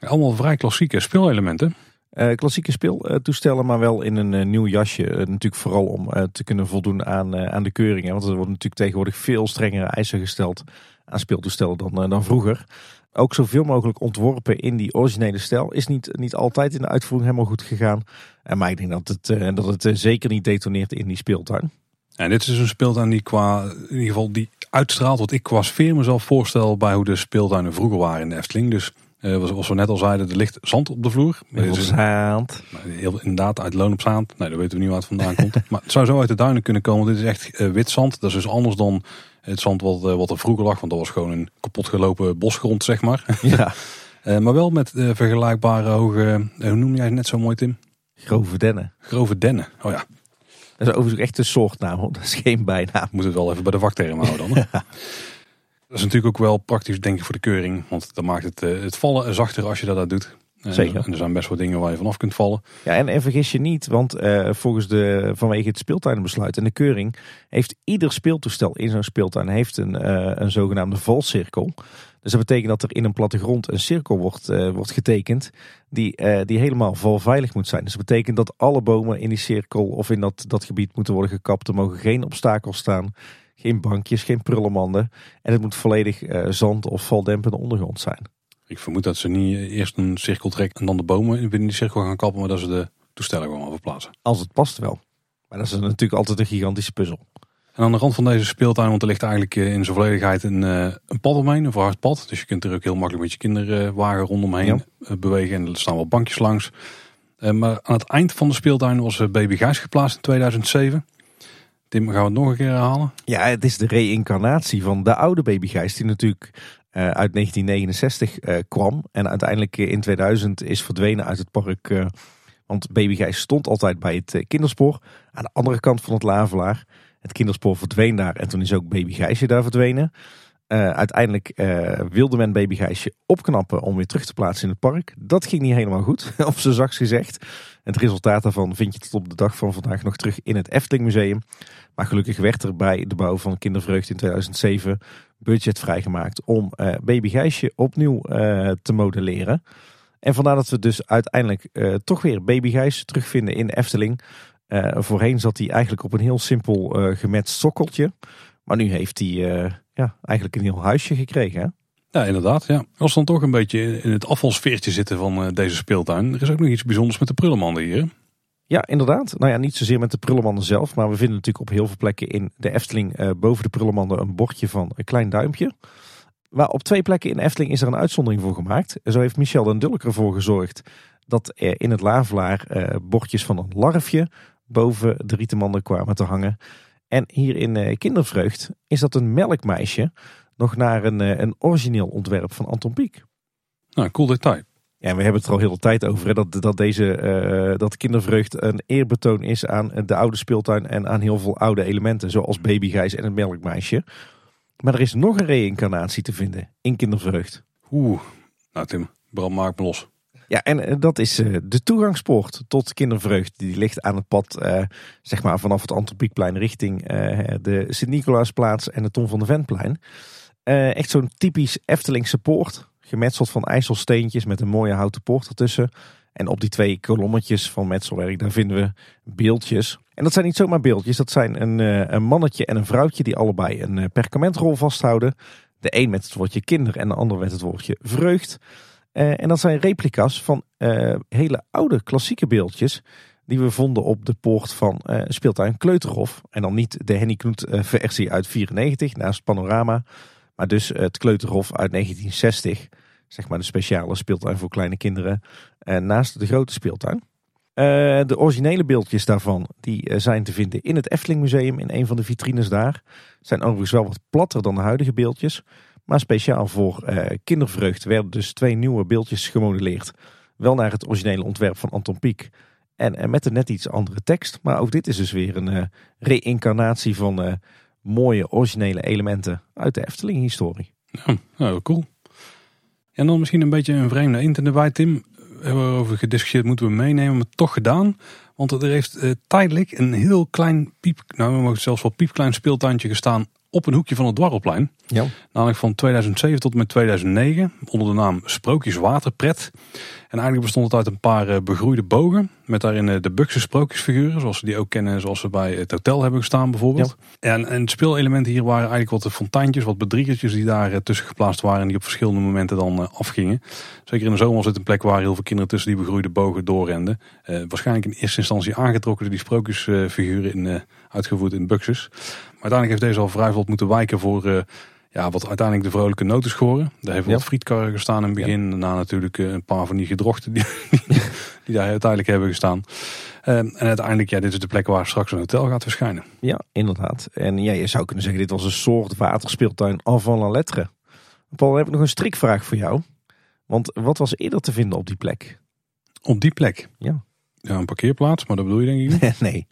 Speaker 1: Allemaal vrij klassieke speelelementen.
Speaker 2: Uh, klassieke speeltoestellen, maar wel in een uh, nieuw jasje. Uh, natuurlijk vooral om te kunnen voldoen aan, aan de keuringen. Want er worden natuurlijk tegenwoordig veel strengere eisen gesteld aan speeltoestellen dan, dan vroeger. Ook zoveel mogelijk ontworpen in die originele stijl. Is niet, niet altijd in de uitvoering helemaal goed gegaan. En maar ik denk dat het, dat het zeker niet detoneert in die speeltuin.
Speaker 1: En dit is een speeltuin die qua, in ieder geval die uitstraalt wat ik qua sfeer mezelf voorstel bij hoe de speeltuinen vroeger waren in de Efteling. Dus uh, zoals we net al zeiden, er ligt zand op de vloer.
Speaker 2: Heel zaand.
Speaker 1: Heel, inderdaad, uit loon op zaand. Nee, dat weten we niet waar het vandaan komt. Maar het zou zo uit de duinen kunnen komen. Dit is echt uh, wit zand. Dat is dus anders dan het zand wat, uh, wat er vroeger lag. Want dat was gewoon een kapot gelopen bosgrond, zeg maar.
Speaker 2: Ja.
Speaker 1: maar wel met vergelijkbare hoge, hoe noem jij het net zo mooi Tim?
Speaker 2: Grove dennen.
Speaker 1: Grove dennen, oh ja.
Speaker 2: Dat is overigens echt een soortnaam, dat is geen bijnaam.
Speaker 1: Moet het wel even bij de vakterm houden dan. Dat is natuurlijk ook wel praktisch denk ik voor de keuring. Want dan maakt het, eh, het vallen zachter als je dat, dat doet. En
Speaker 2: Zeker.
Speaker 1: En er zijn best wel dingen waar je vanaf kunt vallen.
Speaker 2: Ja, en, en vergis je niet, want eh, volgens de, vanwege het speeltuinbesluit en de keuring heeft ieder speeltoestel in zo'n speeltuin heeft een, eh, een zogenaamde valcirkel. Dus dat betekent dat er in een plattegrond een cirkel wordt, eh, wordt getekend die, eh, die helemaal valveilig moet zijn. Dus dat betekent dat alle bomen in die cirkel of in dat, dat gebied moeten worden gekapt. Er mogen geen obstakels staan, geen bankjes, geen prullenmanden. En het moet volledig eh, zand of valdempende ondergrond zijn.
Speaker 1: Ik vermoed dat ze niet eerst een cirkel trekken en dan de bomen binnen die cirkel gaan kappen, maar dat ze de toestellen gewoon verplaatsen.
Speaker 2: Als het past wel. Maar dat is natuurlijk altijd een gigantische puzzel.
Speaker 1: En aan de rand van deze speeltuin, want er ligt eigenlijk eh, in zijn volledigheid een, eh, een pad omheen, een verhard pad. Dus je kunt er ook heel makkelijk met je kinderwagen rondomheen
Speaker 2: Ja.
Speaker 1: eh, bewegen. En er staan wel bankjes langs. Maar aan het eind van de speeltuin was Baby Gijs geplaatst in 2007. Tim, gaan we het nog een keer herhalen?
Speaker 2: Ja, het is de reïncarnatie van de oude babygijs die natuurlijk uit 1969 eh, kwam. En uiteindelijk in 2000 is verdwenen uit het park. want babygijs stond altijd bij het kinderspoor. Aan de andere kant van het Lavelaar. Het kinderspoor verdween daar en toen is ook babygijsje daar verdwenen. Eh, uiteindelijk eh, wilde men babygijsje opknappen om weer terug te plaatsen in het park. Dat ging niet helemaal goed, op zijn zachts gezegd. Het resultaat daarvan vind je tot op de dag van vandaag nog terug in het Efteling Museum. Maar gelukkig werd er bij de bouw van Kindervreugd in 2007 budget vrijgemaakt om Gijsje opnieuw te modelleren. En vandaar dat we dus uiteindelijk toch weer baby terugvinden in Efteling. Eh, voorheen zat hij eigenlijk op een heel simpel eh gematst sokkeltje. Maar nu heeft hij eh, ja, eigenlijk een heel huisje gekregen. Hè?
Speaker 1: Ja, inderdaad. Ja. Als we dan toch een beetje in het afvalsfeertje zitten van deze speeltuin. Er is ook nog iets bijzonders met de prullenmanden hier.
Speaker 2: Ja, inderdaad. Nou ja, niet zozeer met de prullenmanden zelf. Maar we vinden natuurlijk op heel veel plekken in de Efteling boven de prullenmanden een bordje van een klein duimpje. Maar op twee plekken in Efteling is er een uitzondering voor gemaakt. Zo heeft Michel den Dulk ervoor gezorgd dat er in het Lavelaar bordjes van een larfje boven de rietenmanden kwamen te hangen. En hier in eh, Kindervreugd is dat een melkmeisje nog naar een, eh, een origineel ontwerp van Anton Pieck.
Speaker 1: Nou, cool detail.
Speaker 2: Ja, en we hebben het er al heel de tijd over. Hè, dat, dat deze eh, dat kindervreugd een eerbetoon is aan de oude speeltuin en aan heel veel oude elementen. Zoals babygijs en het melkmeisje. Maar er is nog een reïncarnatie te vinden in kindervreugd.
Speaker 1: Oeh. Nou Tim, Bram maak me los.
Speaker 2: Ja, en eh, dat is eh, de toegangspoort tot kindervreugd. Die ligt aan het pad, eh, zeg maar vanaf het Antropiekplein richting de Sint-Nicolaasplaats en de Tom van de Ventplein. Echt zo'n typisch Eftelingse poort. Gemetseld van ijsselsteentjes met een mooie houten poort ertussen. En op die twee kolommetjes van metselwerk, daar vinden we beeldjes. En dat zijn niet zomaar beeldjes, dat zijn een, een mannetje en een vrouwtje die allebei een perkamentrol vasthouden. De een met het woordje kinder en de ander met het woordje vreugd. Eh, en dat zijn replica's van eh, hele oude klassieke beeldjes die we vonden op de poort van eh, speeltuin Kleuterhof. En dan niet de Henny Knoet versie uit 94 naast Panorama, maar dus het Kleuterhof uit 1960. Zeg maar de speciale speeltuin voor kleine kinderen naast de grote speeltuin. De originele beeldjes daarvan die zijn te vinden in het Efteling Museum in een van de vitrines daar. Zijn overigens wel wat platter dan de huidige beeldjes. Maar speciaal voor eh, kindervreugd werden dus twee nieuwe beeldjes gemodelleerd. Wel naar het originele ontwerp van Anton Pieck. En, en met een net iets andere tekst. Maar ook dit is dus weer een eh reïncarnatie van eh, mooie originele elementen uit de Efteling historie.
Speaker 1: Ja, nou, cool. En dan misschien een beetje een vreemde eend in de bij, Tim. We hebben erover gediscussieerd, moeten we meenemen, maar toch gedaan. Want er heeft eh, tijdelijk een heel klein piep, nou we mogen zelfs wel piepklein speeltuintje gestaan op een hoekje van het Dwarrelplein.
Speaker 2: Ja.
Speaker 1: Namelijk van 2007 tot en met 2009 onder de naam Sprookjeswaterpret. En eigenlijk bestond het uit een paar eh, begroeide bogen. Met daarin eh, de Bukse sprookjesfiguren, zoals we die ook kennen, zoals ze bij het hotel hebben gestaan bijvoorbeeld. En, en speelelementen hier waren eigenlijk wat de fonteintjes, wat bedriegertjes die daar eh, tussen geplaatst waren. En die op verschillende momenten dan eh, afgingen. Zeker in de zomer was het een plek waar heel veel kinderen tussen die begroeide bogen doorrenden. Eh, waarschijnlijk in eerste instantie aangetrokken door die sprookjesfiguren in, eh, uitgevoerd in Buxus. Uiteindelijk heeft deze al vrij vlot moeten wijken voor eh, ja, wat uiteindelijk de vrolijke notenschoren. Daar heeft
Speaker 2: Ja.
Speaker 1: wat frietkarren gestaan in het begin. Daarna natuurlijk eh, een paar van die gedrochten die, die, die daar uiteindelijk hebben gestaan. Eh, en uiteindelijk, ja, dit is de plek waar straks een hotel gaat verschijnen.
Speaker 2: Ja, inderdaad. En ja, je zou kunnen zeggen, dit was een soort waterspeeltuin avant la lettre. Paul, dan heb ik nog een strikvraag voor jou. Want wat was eerder te vinden op die plek?
Speaker 1: Op die plek.
Speaker 2: Ja.
Speaker 1: Ja, een parkeerplaats, maar dat bedoel je denk ik niet.
Speaker 2: nee,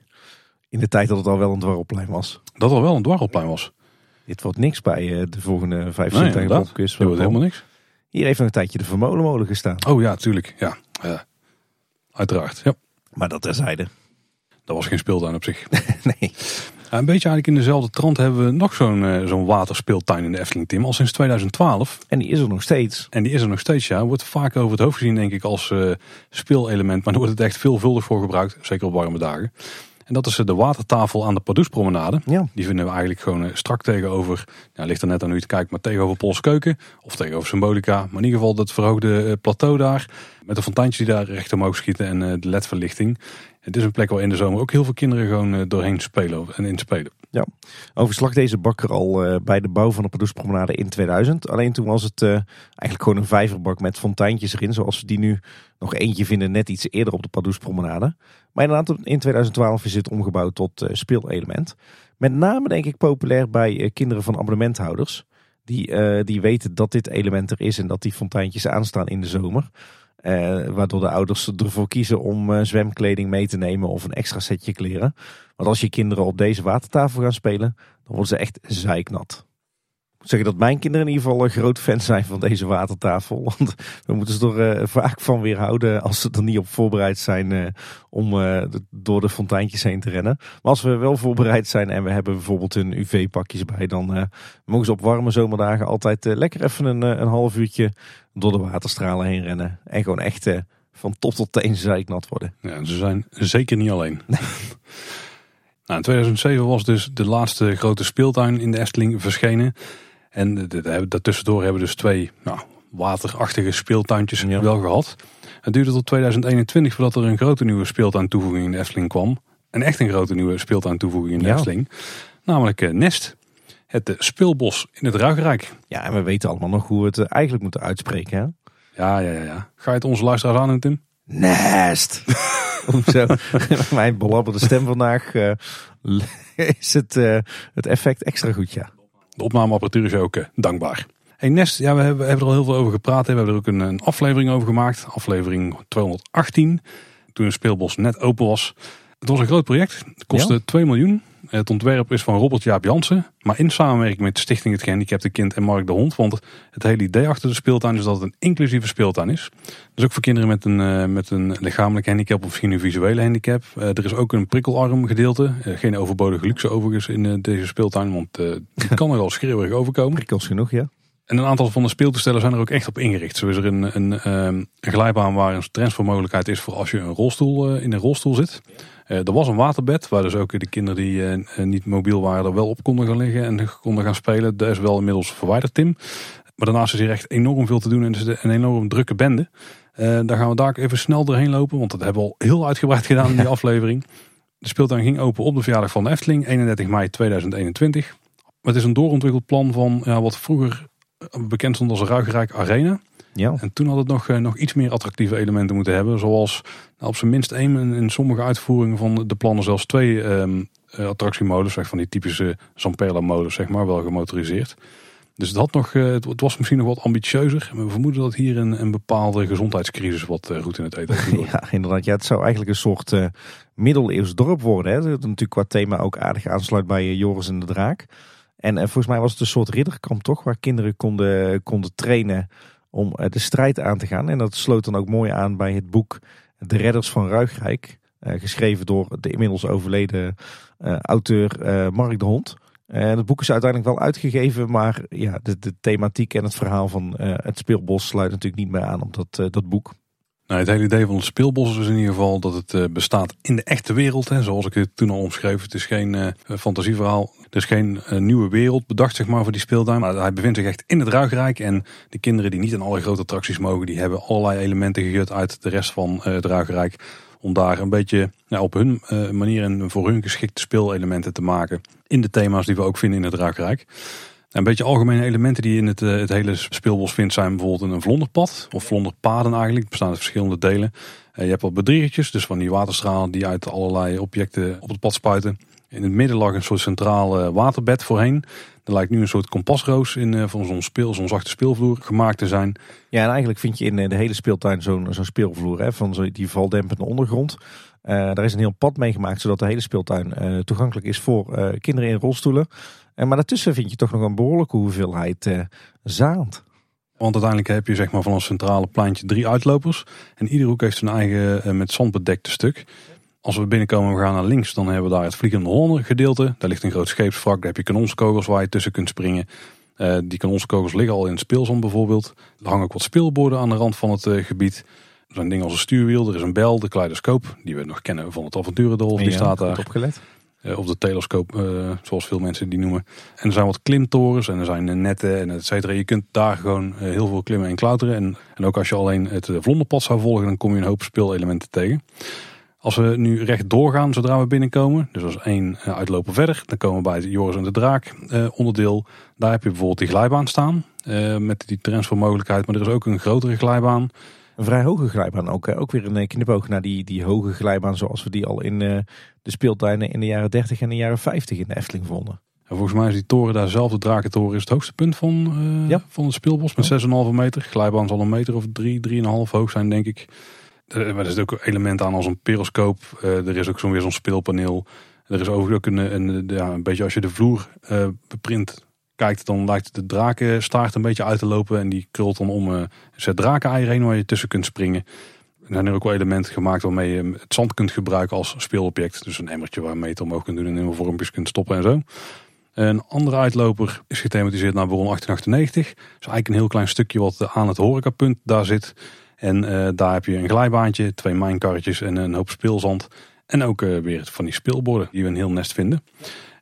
Speaker 2: in de tijd dat het al wel een dwarrelplein was.
Speaker 1: Dat er wel een dwarrelplein was.
Speaker 2: Dit wordt niks bij eh, de volgende vijf
Speaker 1: Nee. Dat wordt helemaal niks.
Speaker 2: Hier heeft nog een tijdje de Vermolenmolen gestaan.
Speaker 1: Oh ja, tuurlijk. Ja, uiteraard. Ja.
Speaker 2: Maar dat terzijde.
Speaker 1: Dat was geen speeltuin op zich.
Speaker 2: nee.
Speaker 1: Ja, een beetje eigenlijk in dezelfde trant hebben we nog zo'n uh, zo'n waterspeeltuin in de Efteling, Tim. Al sinds 2012.
Speaker 2: En die is er nog steeds.
Speaker 1: En die is er nog steeds, ja. Wordt vaak over het hoofd gezien, denk ik, als uh, speelelement. Maar er wordt het echt veelvuldig voor gebruikt. Zeker op warme dagen. En dat is de watertafel aan de Pardoespromenade.
Speaker 2: Ja.
Speaker 1: Die vinden we eigenlijk gewoon strak tegenover, nou, ligt er net aan hoe je het kijkt, maar tegenover Polskeuken of tegenover Symbolica. Maar in ieder geval dat verhoogde plateau daar, met de fonteintjes die daar recht omhoog schieten en de ledverlichting. Het is een plek waar in de zomer ook heel veel kinderen gewoon doorheen spelen en inspelen.
Speaker 2: Ja, overslag deze bakker al uh, bij de bouw van de Pardoespromenade in 2000. Alleen toen was het uh, eigenlijk gewoon een vijverbak met fonteintjes erin, zoals we die nu nog eentje vinden net iets eerder op de Pardoespromenade. Maar in 2012 is het omgebouwd tot uh, speelelement. Met name denk ik populair bij kinderen van abonnementhouders. Die, die weten dat dit element er is en dat die fonteintjes aanstaan in de zomer. Waardoor de ouders ervoor kiezen om zwemkleding mee te nemen of een extra setje kleren. Want als je kinderen op deze watertafel gaan spelen, dan worden ze echt zeiknat. Ik moet zeggen dat mijn kinderen in ieder geval een groot fan zijn van deze watertafel. Want we moeten ze er uh, vaak van weerhouden als ze er niet op voorbereid zijn om door de fonteintjes heen te rennen. Maar als we wel voorbereid zijn en we hebben bijvoorbeeld een UV-pakjes bij, dan mogen ze op warme zomerdagen altijd lekker even een, een half uurtje door de waterstralen heen rennen. En gewoon echt van top tot teen zeiknat worden.
Speaker 1: Ja, ze zijn zeker niet alleen. Nee. nou, in 2007 was dus de laatste grote speeltuin in de Efteling verschenen. En daartussendoor hebben we dus twee nou, waterachtige speeltuintjes ja. wel gehad. Het duurde tot 2021 voordat er een grote nieuwe speeltuin toevoeging in de Efteling kwam. Een echt een grote nieuwe speeltuin toevoeging in de ja. Efteling. Namelijk uh, Nest het speelbos in het Ruigrijk.
Speaker 2: Ja, en we weten allemaal nog hoe we het eigenlijk moeten uitspreken. Hè?
Speaker 1: Ja, ja, ja, ja. Ga je het onze luisteraars aan doen, Tim?
Speaker 2: Nest! Mijn belabberde stem vandaag uh, is het, uh, het effect extra goed, ja.
Speaker 1: De opnameapparatuur is ook uh, dankbaar. Hey Nest, ja, we hebben, we hebben er al heel veel over gepraat. We hebben er ook een, een aflevering over gemaakt. Aflevering 218. Toen het speelbos net open was. Het was een groot project. Het kostte ja? 2 miljoen. Het ontwerp is van Robert Jaap Jansen, maar in samenwerking met Stichting Het Gehandicapte Kind en Mark de Hond. Want het hele idee achter de speeltuin is dat het een inclusieve speeltuin is. Dus ook voor kinderen met een, uh, met een lichamelijk handicap of misschien een visuele handicap. Uh, er is ook een prikkelarm gedeelte. Uh, geen overbodige luxe overigens in deze speeltuin, want die kan er al schreeuwerig overkomen.
Speaker 2: Prikkels genoeg, ja.
Speaker 1: En een aantal van de speeltoestellen zijn er ook echt op ingericht. Zo is er een, een, een glijbaan waar een transfermogelijkheid is voor als je een rolstoel, in een rolstoel zit. Uh, er was een waterbed waar dus ook de kinderen die uh, niet mobiel waren er wel op konden gaan liggen en konden gaan spelen. Dat is wel inmiddels verwijderd, Tim. Maar daarnaast is hier echt enorm veel te doen en is een enorm drukke bende. Daar gaan we daar even snel doorheen lopen, want dat hebben we al heel uitgebreid gedaan in die aflevering. De speeltuin ging open op de verjaardag van de Efteling, 31 mei 2021. Het is een doorontwikkeld plan van ja, wat vroeger bekend stond als de Ruigrijk Arena.
Speaker 2: Ja.
Speaker 1: En toen had het nog, nog iets meer attractieve elementen moeten hebben. Zoals nou, op zijn minst één in sommige uitvoeringen van de plannen zelfs twee um, attractiemodus. Van die typische Zamperla modus, zeg maar, wel gemotoriseerd. Dus het, had nog, het was misschien nog wat ambitieuzer. Maar we vermoeden dat hier een, een bepaalde gezondheidscrisis wat goed in het eten heeft.
Speaker 2: Ja, inderdaad. Ja, het zou eigenlijk een soort uh, middeleeuws dorp worden. Hè. Dat natuurlijk qua thema ook aardig aansluit bij Joris en de Draak. En uh, volgens mij was het een soort ridderkamp toch, waar kinderen konden, konden trainen om de strijd aan te gaan. En dat sloot dan ook mooi aan bij het boek De Redders van Ruigrijk. Uh, geschreven door de inmiddels overleden uh, auteur Mark de Hond. En het boek is uiteindelijk wel uitgegeven, maar ja, de, de thematiek en het verhaal van het speelbos sluit natuurlijk niet meer aan op dat, dat boek.
Speaker 1: Nou, het hele idee van het speelbos is in ieder geval dat het bestaat in de echte wereld. Hè, zoals ik het toen al omschreef. Het is geen fantasieverhaal. Er is geen uh, nieuwe wereld bedacht zeg maar, voor die speeltuin. Maar hij bevindt zich echt in het Ruigrijk. En de kinderen die niet in alle grote attracties mogen, die hebben allerlei elementen gegut uit de rest van uh, het Ruigrijk. Om daar een beetje ja, op hun manier en voor hun geschikte speelelementen te maken. In de thema's die we ook vinden in het Ruigrijk. Een beetje algemene elementen die je in het, het hele speelbos vindt zijn bijvoorbeeld een vlonderpad. Of vlonderpaden eigenlijk. Bestaan uit verschillende delen. je hebt wat bedriegertjes, dus van die waterstralen die uit allerlei objecten op het pad spuiten. In het midden lag een soort centraal waterbed voorheen. Er lijkt nu een soort kompasroos in van zo'n speel, zo'n zachte speelvloer gemaakt te zijn.
Speaker 2: Ja, en eigenlijk vind je in de hele speeltuin zo'n zo'n speelvloer hè, van zo, die valdempende ondergrond. Daar is een heel pad mee gemaakt zodat de hele speeltuin toegankelijk is voor kinderen in rolstoelen. En maar daartussen vind je toch nog een behoorlijke hoeveelheid zaad.
Speaker 1: Want uiteindelijk heb je zeg maar van een centrale pleintje drie uitlopers. En iedere hoek heeft zijn eigen eh, met zand bedekte stuk. Als we binnenkomen en we gaan naar links, dan hebben we daar het Vliegende Hollander gedeelte. Daar ligt een groot scheepswrak, daar heb je kanonskogels waar je tussen kunt springen. Uh, die kanonskogels liggen al in het speelzand bijvoorbeeld. Er hangen ook wat speelborden aan de rand van het uh, gebied. Er zijn dingen als een stuurwiel, er is een bel, de kaleidoscoop, die we nog kennen van het avonturendolf, die staat daar.
Speaker 2: opgelet.
Speaker 1: Uh, of de telescoop, zoals veel mensen die noemen. En er zijn wat klimtorens en er zijn netten en et cetera. Je kunt daar gewoon heel veel klimmen en klauteren. En, ook als je alleen het vlonderpad zou volgen, dan kom je een hoop speelelementen tegen. Als we nu recht doorgaan zodra we binnenkomen, dus als één eh, uitlopen verder, dan komen we bij het Joris en de Draak eh, onderdeel. Daar heb je bijvoorbeeld die glijbaan staan eh, met die transfermogelijkheid, maar er is ook een grotere glijbaan.
Speaker 2: Een vrij hoge glijbaan ook. Ook weer een knipoog naar die, die hoge glijbaan zoals we die al in de speeltuinen in de jaren 30 en de jaren 50 in de Efteling vonden.
Speaker 1: En volgens mij is die toren daar zelf, de Drakentoren, is het hoogste punt van, ja. van het speelbos met 6,5 meter. Glijbaan zal een meter of 3, 3,5 hoog zijn denk ik. Eh, maar er zit ook elementen aan als een periscoop. Uh, er is ook zo'n weer zo'n speelpaneel. Er is overigens ook een, een, ja, een beetje als je de vloer uh, beprint kijkt, dan lijkt de drakenstaart een beetje uit te lopen. En die krult dan om een drakeneier heen waar je tussen kunt springen. Er zijn ook wel elementen gemaakt waarmee je het zand kunt gebruiken als speelobject. Dus een emmertje waarmee je het omhoog kunt doen en in vormpjes kunt stoppen en zo. Een andere uitloper is gethematiseerd naar Baron 1898. Dat is eigenlijk een heel klein stukje wat aan het horecapunt daar zit. En uh, daar heb je een glijbaantje, twee mijnkarretjes en een hoop speelzand. En ook uh, weer van die speelborden die we een heel nest vinden.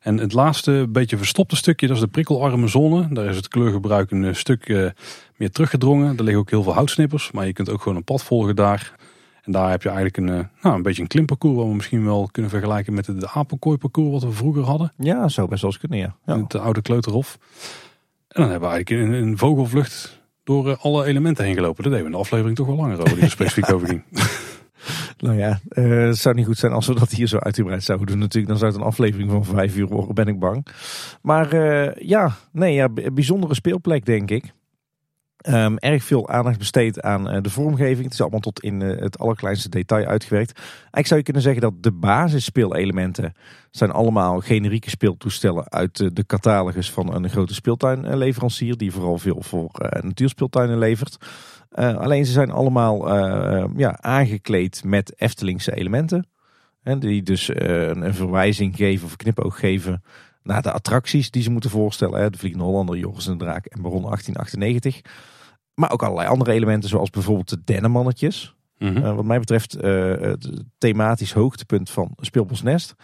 Speaker 1: En het laatste beetje verstopte stukje, dat is de prikkelarme zone. Daar is het kleurgebruik een stuk uh, meer teruggedrongen. Er liggen ook heel veel houtsnippers, maar je kunt ook gewoon een pad volgen daar. En daar heb je eigenlijk een, nou, een beetje een klimparcours, wat we misschien wel kunnen vergelijken met de apenkooiparcours wat we vroeger hadden.
Speaker 2: Ja, zo best wel eens kunnen, ja. ja.
Speaker 1: Het oude kleuterhof. En dan hebben we eigenlijk een, een vogelvlucht door eh, alle elementen heen gelopen. Dat deden we in de aflevering toch wel langer over, die er specifiek over ging.
Speaker 2: Nou ja, uh, het zou niet goed zijn als we dat hier zo uitgebreid zouden doen natuurlijk. Dan zou het een aflevering van vijf uur worden, ben ik bang. Maar uh, ja, nee, ja, bijzondere speelplek denk ik. Um, erg veel aandacht besteed aan uh, de vormgeving. Het is allemaal tot in het allerkleinste detail uitgewerkt. Eigenlijk zou je kunnen zeggen dat de basisspeelelementen zijn allemaal generieke speeltoestellen uit de catalogus van een grote speeltuinleverancier. Die vooral veel voor natuurspeeltuinen levert. Alleen ze zijn allemaal ja, aangekleed met Eftelingse elementen. En die dus een, een verwijzing geven of knipoog geven naar de attracties die ze moeten voorstellen. Hè? De Vliegende Hollander, Joris en de Draak en Baron 1898. Maar ook allerlei andere elementen zoals bijvoorbeeld de dennenmannetjes. Mm wat mij betreft het thematisch hoogtepunt van Speelbos Nest.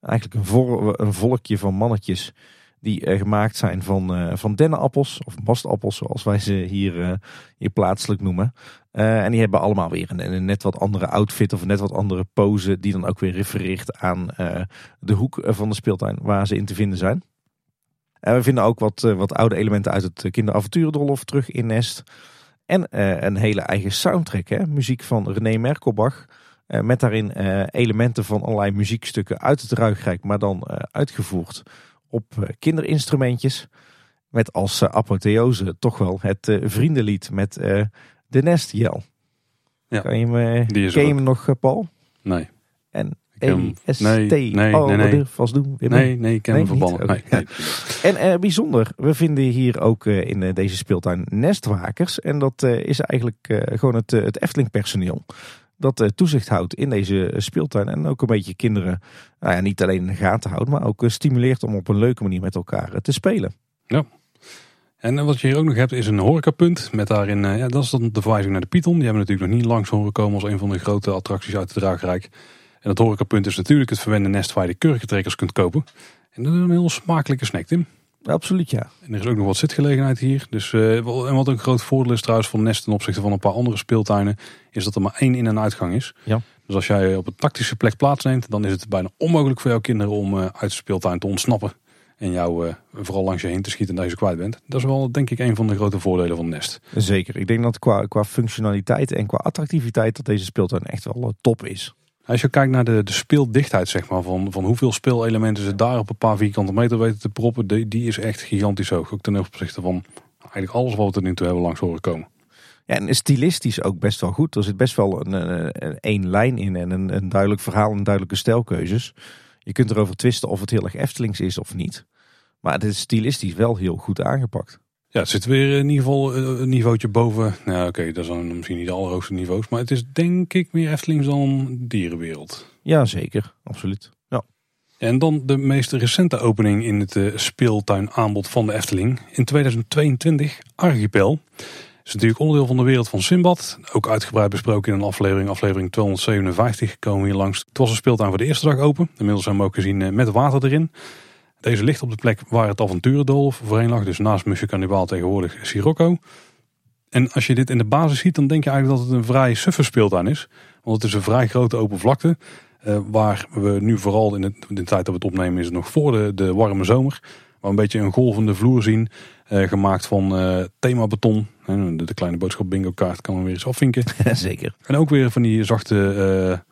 Speaker 2: Eigenlijk een, een volkje van mannetjes die uh, gemaakt zijn van, uh, van dennenappels of mastappels zoals wij ze hier, uh, hier plaatselijk noemen. en die hebben allemaal weer een, net wat andere outfit of net wat andere pose die dan ook weer refereert aan de hoek van de speeltuin waar ze in te vinden zijn. En we vinden ook wat, wat oude elementen uit het kinderavonturendolhof terug in Nest. En een hele eigen soundtrack, hè? muziek van René Merkelbach. met daarin elementen van allerlei muziekstukken uit het Ruigrijk, maar dan uitgevoerd op eh, kinderinstrumentjes. Met als uh, apotheose toch wel het uh, vriendenlied met uh, de Nestjel. Ja, kan je me, die is ken je hem nog, Paul?
Speaker 1: Nee.
Speaker 2: En E-S-T. Nee, nee, nee. Nee. vast doen.
Speaker 1: Nee, nee, ik ken hem verbannen. Nee,
Speaker 2: nee. En bijzonder, we vinden hier ook in deze speeltuin nestwakers. En dat is eigenlijk gewoon het, het Efteling personeel dat uh, toezicht houdt in deze speeltuin. En ook een beetje kinderen nou ja, niet alleen in de gaten houdt, maar ook uh, stimuleert om op een leuke manier met elkaar te spelen.
Speaker 1: Ja. En wat je hier ook nog hebt is een horecapunt. Met daarin, ja, dat is dan de verwijzing naar de Python. Die hebben we natuurlijk nog niet langs horen komen als een van de grote attracties uit het Draagrijk. En dat horecapunt is natuurlijk het verwende nest waar je de kurkentrekkers kunt kopen. En dat is een heel smakelijke snack, Tim.
Speaker 2: Absoluut, ja.
Speaker 1: En er is ook nog wat zitgelegenheid hier. Dus, uh, en wat een groot voordeel is trouwens van Nest ten opzichte van een paar andere speeltuinen, is dat er maar één in- en uitgang is.
Speaker 2: Ja.
Speaker 1: Dus als jij op een tactische plek plaatsneemt, dan is het bijna onmogelijk voor jouw kinderen om uh, uit de speeltuin te ontsnappen. En jou uh, vooral langs je heen te schieten en dat je ze kwijt bent. Dat is wel denk ik een van de grote voordelen van Nest.
Speaker 2: Zeker. Ik denk dat qua, qua functionaliteit en qua attractiviteit dat deze speeltuin echt wel top is.
Speaker 1: Als je kijkt naar de, de speeldichtheid, zeg maar, van, van hoeveel speelelementen ze daar op een paar vierkante meter weten te proppen, die, die is echt gigantisch hoog. Ook ten opzichte van eigenlijk alles wat we tot nu toe hebben langs horen komen.
Speaker 2: Ja, en stilistisch ook best wel goed. Er zit best wel een, een, een lijn in en een, een duidelijk verhaal en duidelijke stijlkeuzes. Je kunt erover twisten of het heel erg Eftelings is of niet. Maar het is stilistisch wel heel goed aangepakt.
Speaker 1: Ja, het zit weer in ieder geval eh, een niveautje boven. Nou oké, dat zijn misschien niet de allerhoogste niveaus. Maar het is denk ik meer Eftelings dan dierenwereld.
Speaker 2: Ja, zeker. Absoluut. Ja.
Speaker 1: En dan de meest recente opening in het uh, speeltuinaanbod van de Efteling. In 2022, Archipel. is natuurlijk onderdeel van de wereld van Simbad. Ook uitgebreid besproken in een aflevering, aflevering 257 komen we hier langs. Het was een speeltuin voor de eerste dag open. Inmiddels hebben we ook gezien uh, met water erin. Deze ligt op de plek waar het avonturendolf voorheen lag. Dus naast Musje Cannibal tegenwoordig Sirocco. En als je dit in de basis ziet, dan denk je eigenlijk dat het een vrij suffe speeltuin is. Want het is een vrij grote open vlakte. Uh, waar we nu vooral in, het, in de tijd dat we het opnemen is het nog voor de, de warme zomer. Waar we een beetje een golvende vloer zien. Uh, gemaakt van uh, themabeton. De, de, kleine boodschap bingo kaart kan we weer eens afvinken.
Speaker 2: Zeker.
Speaker 1: En ook weer van die zachte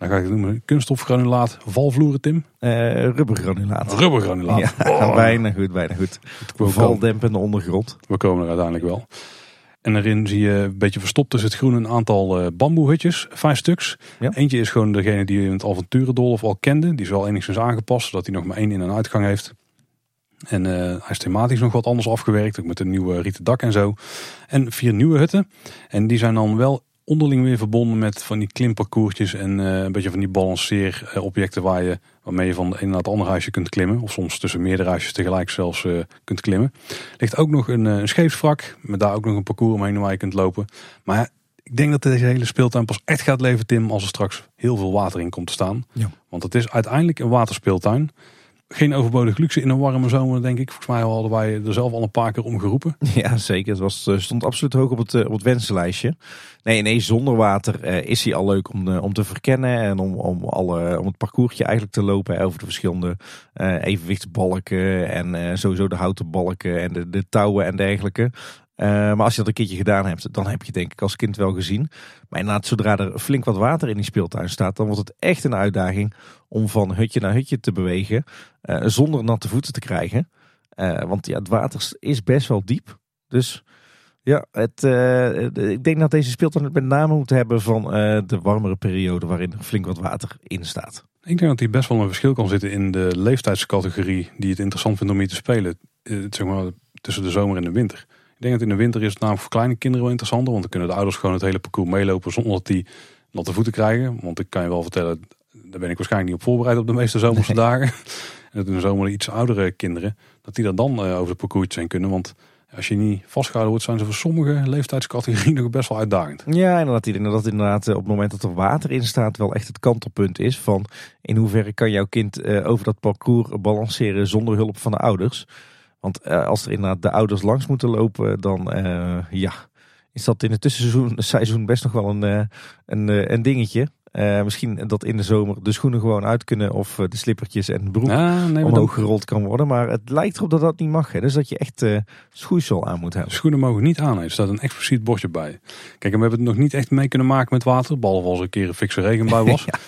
Speaker 1: dan ga ik het noemen, kunststofgranulaat, valvloeren Tim?
Speaker 2: Uh, rubbergranulaat.
Speaker 1: Rubbergranulaat.
Speaker 2: Ja, oh. bijna goed, bijna goed. Valdempende ondergrond.
Speaker 1: We komen er uiteindelijk wel. En daarin zie je een beetje verstopt tussen het groen een aantal uh, bamboehutjes, vijf stuks. Ja. Eentje is gewoon degene die je in het avonturendolf al kende. Die is wel enigszins aangepast, zodat hij nog maar één in- en uitgang heeft. En uh, hij is thematisch nog wat anders afgewerkt, ook met een nieuwe rieten dak en zo. En vier nieuwe hutten. En die zijn dan wel onderling weer verbonden met van die klimparcoursjes en uh, een beetje van die balanceerobjecten waar je, waarmee je van de een naar het andere huisje kunt klimmen. Of soms tussen meerdere huisjes tegelijk zelfs uh, kunt klimmen. Er ligt ook nog een, een scheepswrak met daar ook nog een parcours omheen waar je kunt lopen. Maar ik denk dat deze hele speeltuin pas echt gaat leven, Tim, als er straks heel veel water in komt te staan.
Speaker 2: Ja.
Speaker 1: Want het is uiteindelijk een waterspeeltuin geen overbodig luxe in een warme zomer, denk ik. Volgens mij hadden wij er zelf al een paar keer om geroepen.
Speaker 2: Ja, zeker. Het was, stond absoluut hoog op het, op het wensenlijstje. Nee, nee, zonder water uh, is hij al leuk om, om te verkennen. En om, om, alle, om het parcoursje eigenlijk te lopen over de verschillende uh, evenwichtsbalken. En sowieso de houten balken en de, de touwen en dergelijke. Uh, maar als je dat een keertje gedaan hebt, dan heb je denk ik als kind wel gezien. Maar inderdaad, zodra er flink wat water in die speeltuin staat, dan wordt het echt een uitdaging om van hutje naar hutje te bewegen. Uh, zonder natte voeten te krijgen. Uh, want ja, het water is best wel diep. Dus ja, het, ik denk dat deze speeltuin het met name moet hebben van de warmere periode waarin er flink wat water in staat.
Speaker 1: Ik denk dat hier best wel een verschil kan zitten in de leeftijdscategorie die het interessant vindt om hier te spelen. zeg maar, tussen de zomer en de winter. Ik denk dat in de winter is het namelijk voor kleine kinderen wel interessanter. Want dan kunnen de ouders gewoon het hele parcours meelopen zonder dat die natte voeten krijgen. Want ik kan je wel vertellen, daar ben ik waarschijnlijk niet op voorbereid op de meeste zomerse nee. dagen. En dat in de zomer iets oudere kinderen, dat die dan uh, over het parcours zijn kunnen. Want als je niet vastgehouden wordt, zijn ze voor sommige leeftijdscategorieën nog best wel uitdagend.
Speaker 2: Ja, inderdaad. Denk dat inderdaad op het moment dat er water in staat wel echt het kantelpunt is van in hoeverre kan jouw kind uh, over dat parcours balanceren zonder hulp van de ouders. Want uh, als er inderdaad de ouders langs moeten lopen, dan uh, ja, is dat in het tussenseizoen seizoen best nog wel een, uh, een, een dingetje. misschien dat in de zomer de schoenen gewoon uit kunnen of de slippertjes en de broek ja, nee, omhoog dan... gerold kan worden. Maar het lijkt erop dat dat niet mag. Hè? Dus dat je echt schoeisel aan moet hebben.
Speaker 1: Schoenen mogen niet aan. Er staat een expliciet bordje bij. Kijk, en we hebben het nog niet echt mee kunnen maken met water. Behalve als er een keer een fikse regenbui was. ja.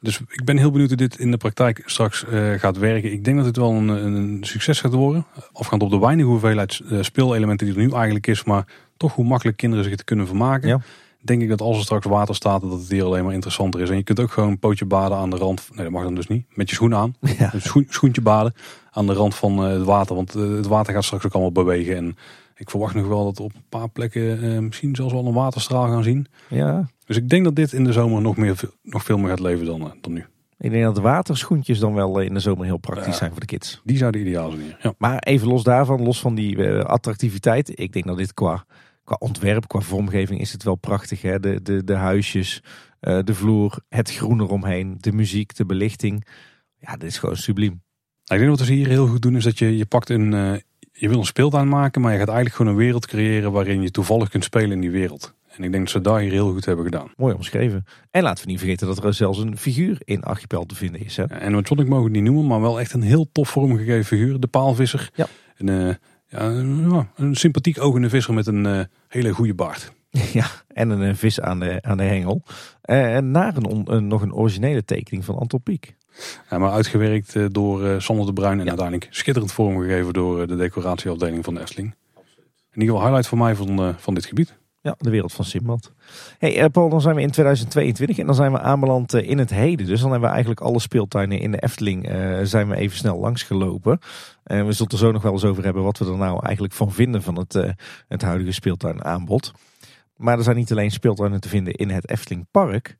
Speaker 1: Dus ik ben heel benieuwd hoe dit in de praktijk straks uh, gaat werken. Ik denk dat het wel een, een, succes gaat worden. Afgaand op de weinige hoeveelheid uh, speelelementen die er nu eigenlijk is. Maar toch hoe makkelijk kinderen zich het kunnen vermaken. Ja. Denk ik dat als er straks water staat, dat het hier alleen maar interessanter is. En je kunt ook gewoon een pootje baden aan de rand. Nee, dat mag dan dus niet. Met je schoen aan. Ja. Een schoen, schoentje baden aan de rand van uh, het water. Want het water gaat straks ook allemaal bewegen. En ik verwacht nog wel dat op een paar plekken misschien zelfs wel een waterstraal gaan zien.
Speaker 2: Ja.
Speaker 1: Dus ik denk dat dit in de zomer nog, meer, nog veel meer gaat leven dan, dan nu.
Speaker 2: Ik denk dat waterschoentjes dan wel in de zomer heel praktisch ja, zijn voor de kids.
Speaker 1: Die zouden ideaal zijn. Ja.
Speaker 2: Maar even los daarvan, los van die uh, attractiviteit. Ik denk dat dit qua, qua ontwerp, qua vormgeving is het wel prachtig. Hè? De, de, de huisjes, uh, de vloer, het groen eromheen, de muziek, de belichting. Ja, dit is gewoon subliem.
Speaker 1: Nou, ik denk wat ze hier heel goed doen is dat je, je pakt een... Uh, je wil een speeltuin maken, maar je gaat eigenlijk gewoon een wereld creëren waarin je toevallig kunt spelen in die wereld. En ik denk dat ze daar hier heel goed hebben gedaan.
Speaker 2: Mooi omschreven. En laten we niet vergeten dat er zelfs een figuur in Archipel te vinden is. Hè? Ja,
Speaker 1: en ik mogen het niet noemen, maar wel echt een heel tof vormgegeven figuur. De paalvisser.
Speaker 2: Ja.
Speaker 1: Een, uh, ja, een, een sympathiek ogende visser met een uh, hele goede baard.
Speaker 2: Ja, en een, een vis aan de, aan de hengel. En naar een, een, nog een originele tekening van Anton Pieck.
Speaker 1: Ja, maar uitgewerkt door Sander de Bruin en ja. uiteindelijk schitterend vormgegeven door de decoratieafdeling van de Efteling. In ieder geval highlight voor mij van, van dit gebied.
Speaker 2: Ja, de wereld van Simbad. Hey Paul, dan zijn we in 2022 en dan zijn we aanbeland in het heden. Dus dan hebben we eigenlijk alle speeltuinen in de Efteling zijn we even snel langs gelopen. En we zullen er zo nog wel eens over hebben wat we er nou eigenlijk van vinden van het, het huidige speeltuinaanbod. Maar er zijn niet alleen speeltuinen te vinden in het Efteling Park.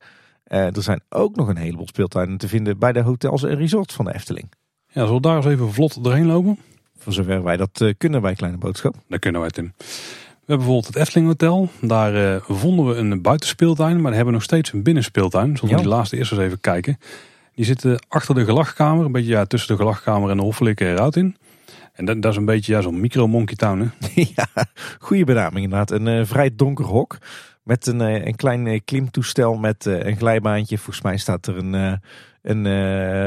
Speaker 2: Er zijn ook nog een heleboel speeltuinen te vinden bij de hotels en resorts van de Efteling.
Speaker 1: Ja, zullen we daar eens even vlot doorheen lopen?
Speaker 2: Voor zover wij dat uh, kunnen bij Kleine Boodschap.
Speaker 1: Dat kunnen wij, Tim. We hebben bijvoorbeeld het Efteling Hotel. Daar uh, vonden we een buitenspeeltuin, maar we hebben nog steeds een binnenspeeltuin. Zullen we die laatste eerst eens even kijken. Die zitten achter de gelachkamer, een beetje ja, tussen de gelachkamer en de hoffelijke eruit in. En dat, dat, is een beetje ja, zo'n micro-monkey town. Hè?
Speaker 2: ja, goede benaming inderdaad. Een uh, vrij donker hok. Met een, een klein klimtoestel met een glijbaantje. Volgens mij staat er een, een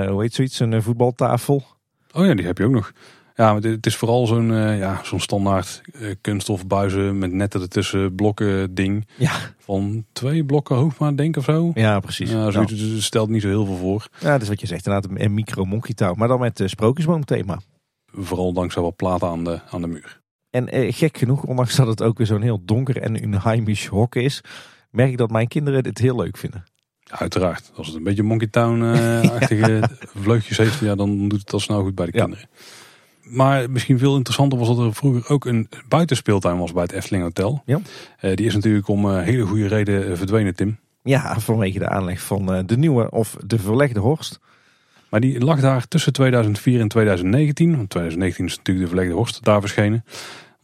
Speaker 2: hoe heet zoiets, een voetbaltafel.
Speaker 1: Oh ja, die heb je ook nog. Ja, het is vooral zo'n uh, ja, zo'n standaard uh, kunststofbuizen met netten ertussen blokken ding.
Speaker 2: Ja.
Speaker 1: Van twee blokken hoog maar denk of zo.
Speaker 2: Ja, precies.
Speaker 1: Ja, zo, nou. stelt niet zo heel veel voor.
Speaker 2: Ja, dat is wat je zegt. Inderdaad een micro monkey touw. Maar dan met uh, sprookjesboomthema.
Speaker 1: Vooral dankzij wat platen aan de, aan de muur.
Speaker 2: En gek genoeg, ondanks dat het ook weer zo'n heel donker en unheimisch hok is, merk ik dat mijn kinderen dit heel leuk vinden.
Speaker 1: Uiteraard. Als het een beetje Monkey Town-achtige ja. vleugjes heeft, ja, dan doet het al snel goed bij de kinderen. Maar misschien veel interessanter was dat er vroeger ook een buitenspeeltuin was bij het Efteling Hotel.
Speaker 2: Ja.
Speaker 1: Uh, die is natuurlijk om uh, hele goede reden verdwenen, Tim.
Speaker 2: Ja, vanwege de aanleg van de nieuwe of de verlegde Horst.
Speaker 1: Maar die lag daar tussen 2004 en 2019. Want 2019 is natuurlijk de verlegde Horst daar verschenen.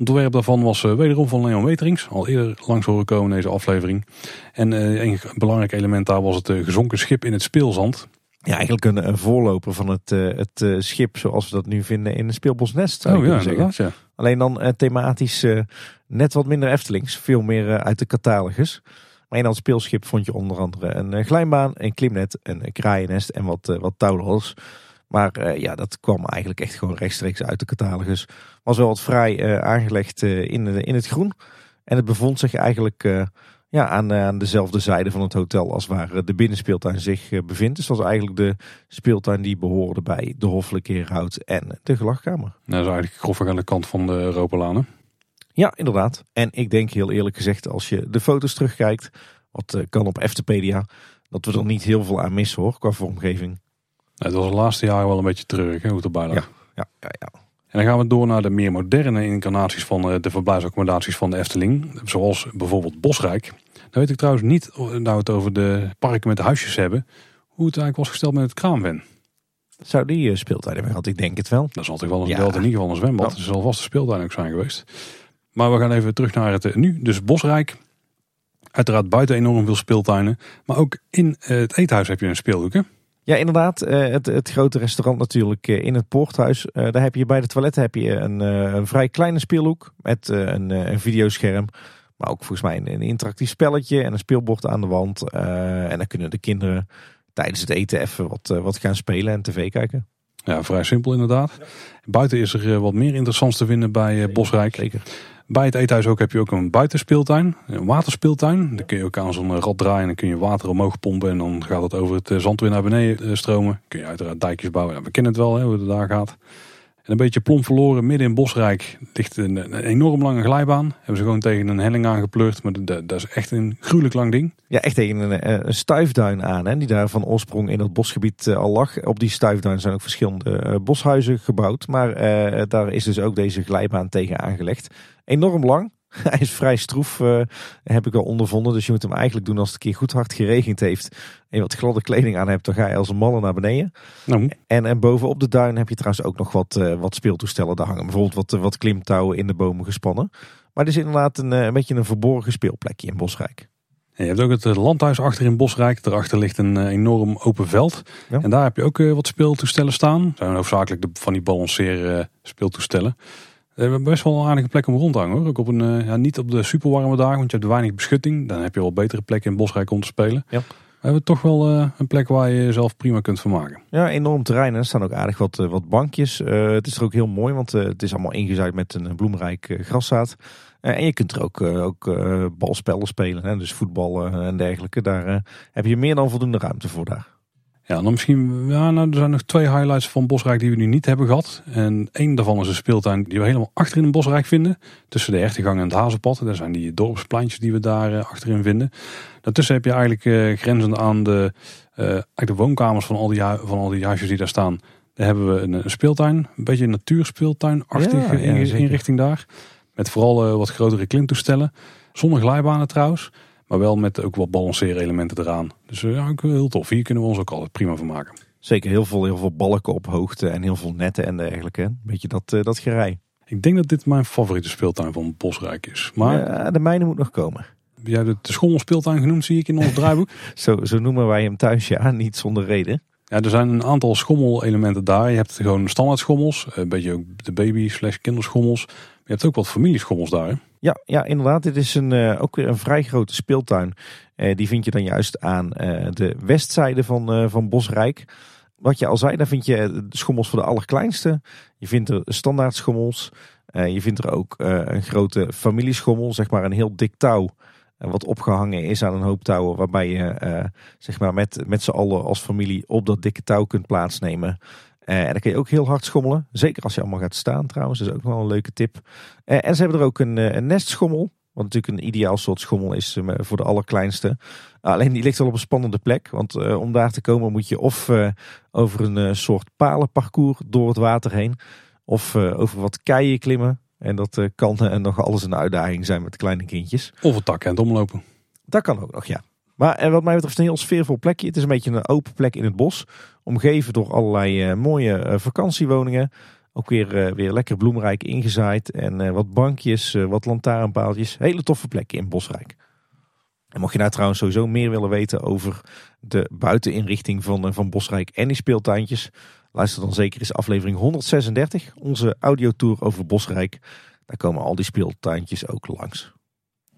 Speaker 1: Het ontwerp daarvan was wederom van Leon Weterings. Al eerder langs horen komen in deze aflevering. En een belangrijk element daar was het gezonken schip in het speelzand.
Speaker 2: Ja, eigenlijk een, een voorloper van het, het schip zoals we dat nu vinden in een speelbosnest. Zou oh, ja, zeggen. Ja. Alleen dan thematisch net wat minder Eftelings. Veel meer uit de catalogus. Maar in dat speelschip vond je onder andere een glijbaan, een klimnet, een kraaiennest en wat, wat touwloos. Maar ja, dat kwam eigenlijk echt gewoon rechtstreeks uit de catalogus. Was wel wat vrij aangelegd in, in het groen. En het bevond zich eigenlijk ja, aan, eh, aan dezelfde zijde van het hotel als waar de binnenspeeltuin zich eh, bevindt. Dus dat is eigenlijk de speeltuin die behoorde bij de Hoffelijke Heerhout en de Gelachkamer. Nou,
Speaker 1: dat is eigenlijk grofweg aan de kant van de Europalaan.
Speaker 2: Ja, inderdaad. En ik denk heel eerlijk gezegd, als je de foto's terugkijkt, wat eh, kan op Eftepedia, dat we er niet heel veel aan missen hoor, qua vormgeving.
Speaker 1: Het was de laatste jaren wel een beetje terug, hè, hoe het erbij lag.
Speaker 2: Ja, ja, ja, ja.
Speaker 1: En dan gaan we door naar de meer moderne incarnaties van de verblijfsaccommodaties van de Efteling. Zoals bijvoorbeeld Bosrijk. Dan weet ik trouwens niet, nou we het over de parken met de huisjes hebben, hoe het eigenlijk was gesteld met het kraamven.
Speaker 2: Zou die speeltuin hebben gehad? Ik denk het wel.
Speaker 1: Dat zal toch wel een, ja. in ieder geval een zwembad. Dat zal vast de speeltuin ook zijn geweest. Maar we gaan even terug naar het nu. Dus Bosrijk. Uiteraard buiten enorm veel speeltuinen. Maar ook in het eethuis heb je een speelhoek.
Speaker 2: Ja, inderdaad. Eh, het, het grote restaurant natuurlijk eh, in het poorthuis. Eh, daar heb je bij de toiletten heb je een, een vrij kleine speelhoek met een, een videoscherm. Maar ook volgens mij een, een, interactief spelletje en een speelbord aan de wand. en dan kunnen de kinderen tijdens het eten even wat, wat gaan spelen en tv kijken.
Speaker 1: Ja, vrij simpel inderdaad. Buiten is er wat meer interessants te vinden bij Bosrijk.
Speaker 2: Zeker.
Speaker 1: Bij het eethuis ook heb je ook een buitenspeeltuin, een waterspeeltuin. Dan kun je ook aan zo'n rad draaien en dan kun je water omhoog pompen en dan gaat het over het zand weer naar beneden stromen. Kun je uiteraard dijkjes bouwen. We kennen het wel hè, hoe het daar gaat. En een beetje plomp verloren midden in Bosrijk ligt een, een, enorm lange glijbaan. Hebben ze gewoon tegen een helling aangepleurd. Maar dat, dat is echt een gruwelijk lang ding.
Speaker 2: Ja, echt tegen een, een stuifduin aan. Hè, die daar van oorsprong in dat bosgebied eh, al lag. Op die stuifduin zijn ook verschillende uh, boshuizen gebouwd. Maar daar is dus ook deze glijbaan tegen aangelegd. Enorm lang. Hij is vrij stroef, uh, heb ik al ondervonden. Dus je moet hem eigenlijk doen als het een keer goed hard geregend heeft. En je wat gladde kleding aan hebt, dan ga je als een malle naar beneden.
Speaker 1: Nou.
Speaker 2: En, en bovenop de duin heb je trouwens ook nog wat, uh, wat speeltoestellen daar hangen. Bijvoorbeeld wat, wat klimtouwen in de bomen gespannen. Maar het is inderdaad een, een beetje een verborgen speelplekje in Bosrijk.
Speaker 1: En je hebt ook het landhuis achter in Bosrijk. Daarachter ligt een enorm open veld. En daar heb je ook wat speeltoestellen staan. Dat zijn hoofdzakelijk de, van die balanceren speeltoestellen. We hebben best wel een aardige plek om rond te hangen hoor. Ook op een, uh, ja, niet op de superwarme dagen, want je hebt weinig beschutting. Dan heb je wel betere plekken in Bosrijk om te spelen.
Speaker 2: Ja.
Speaker 1: We hebben toch wel uh, een plek waar je jezelf prima kunt vermaken.
Speaker 2: Ja, enorm terrein. Er staan ook aardig wat, wat bankjes. het is er ook heel mooi, want het is allemaal ingezaaid met een bloemrijk graszaad. en je kunt er ook, ook balspellen spelen, hè, dus voetballen en dergelijke. Daar heb je meer dan voldoende ruimte voor daar.
Speaker 1: Ja, dan misschien, ja, nou, er zijn nog twee highlights van Bosrijk die we nu niet hebben gehad. En één daarvan is een speeltuin die we helemaal achterin in Bosrijk vinden. Tussen de Hertegang en het Hazenpad. Daar zijn die dorpspleintjes die we daar uh, achterin vinden. Daartussen heb je eigenlijk uh, grenzend aan de, uh, eigenlijk de woonkamers van al, die, van al die huisjes die daar staan. Daar hebben we een, een speeltuin. Een beetje een natuurspeeltuinachtige ja, ja, inrichting daar. Met vooral wat grotere klimtoestellen. Zonder glijbanen trouwens. Maar wel met ook wat balanceerelementen eraan. Dus ja, ook heel tof. Hier kunnen we ons ook altijd prima van maken.
Speaker 2: Zeker heel veel, heel veel balken op hoogte en heel veel netten en dergelijke. Een beetje dat, uh, dat gerij.
Speaker 1: Ik denk dat dit mijn favoriete speeltuin van Bosrijk is. Maar
Speaker 2: ja, de mijne moet nog komen.
Speaker 1: Jij hebt de schommelspeeltuin genoemd, zie ik in ons draaiboek.
Speaker 2: zo, zo noemen wij hem thuis, ja. Niet zonder reden.
Speaker 1: Ja, er zijn een aantal schommelelementen daar. Je hebt gewoon standaard schommels. Een beetje ook de baby slash kinderschommels. Maar je hebt ook wat familieschommels daar. Hè?
Speaker 2: Ja, ja, inderdaad. Dit is een, uh, ook weer een vrij grote speeltuin. Uh, die vind je dan juist aan uh, de westzijde van, van Bosrijk. Wat je al zei, daar vind je schommels voor de allerkleinste. Je vindt er standaard schommels. je vindt er ook een grote familieschommel, zeg maar een heel dik touw. Wat opgehangen is aan een hoop touwen, waarbij je zeg maar met, met z'n allen als familie op dat dikke touw kunt plaatsnemen. Uh, en dan kun je ook heel hard schommelen. Zeker als je allemaal gaat staan trouwens. Dat is ook wel een leuke tip. Uh, en ze hebben er ook een, uh, een nestschommel. Wat natuurlijk een ideaal soort schommel is voor de allerkleinste. Alleen die ligt wel op een spannende plek. Want om daar te komen moet je of over een soort palenparcours door het water heen. Of over wat keien klimmen. En dat kan en nog alles een uitdaging zijn met kleine kindjes.
Speaker 1: Of een tak en het omlopen.
Speaker 2: Dat kan ook nog, ja. Maar en wat mij betreft een heel sfeervol plekje. Het is een beetje een open plek in het bos. Omgeven door allerlei uh, mooie uh, vakantiewoningen. Ook weer, weer lekker bloemrijk ingezaaid. En wat bankjes, wat lantaarnpaaltjes. Hele toffe plek in Bosrijk. En mocht je nou trouwens sowieso meer willen weten over de buiteninrichting van, van Bosrijk en die speeltuintjes. Luister dan zeker eens aflevering 136. Onze audiotour over Bosrijk. Daar komen al die speeltuintjes ook langs.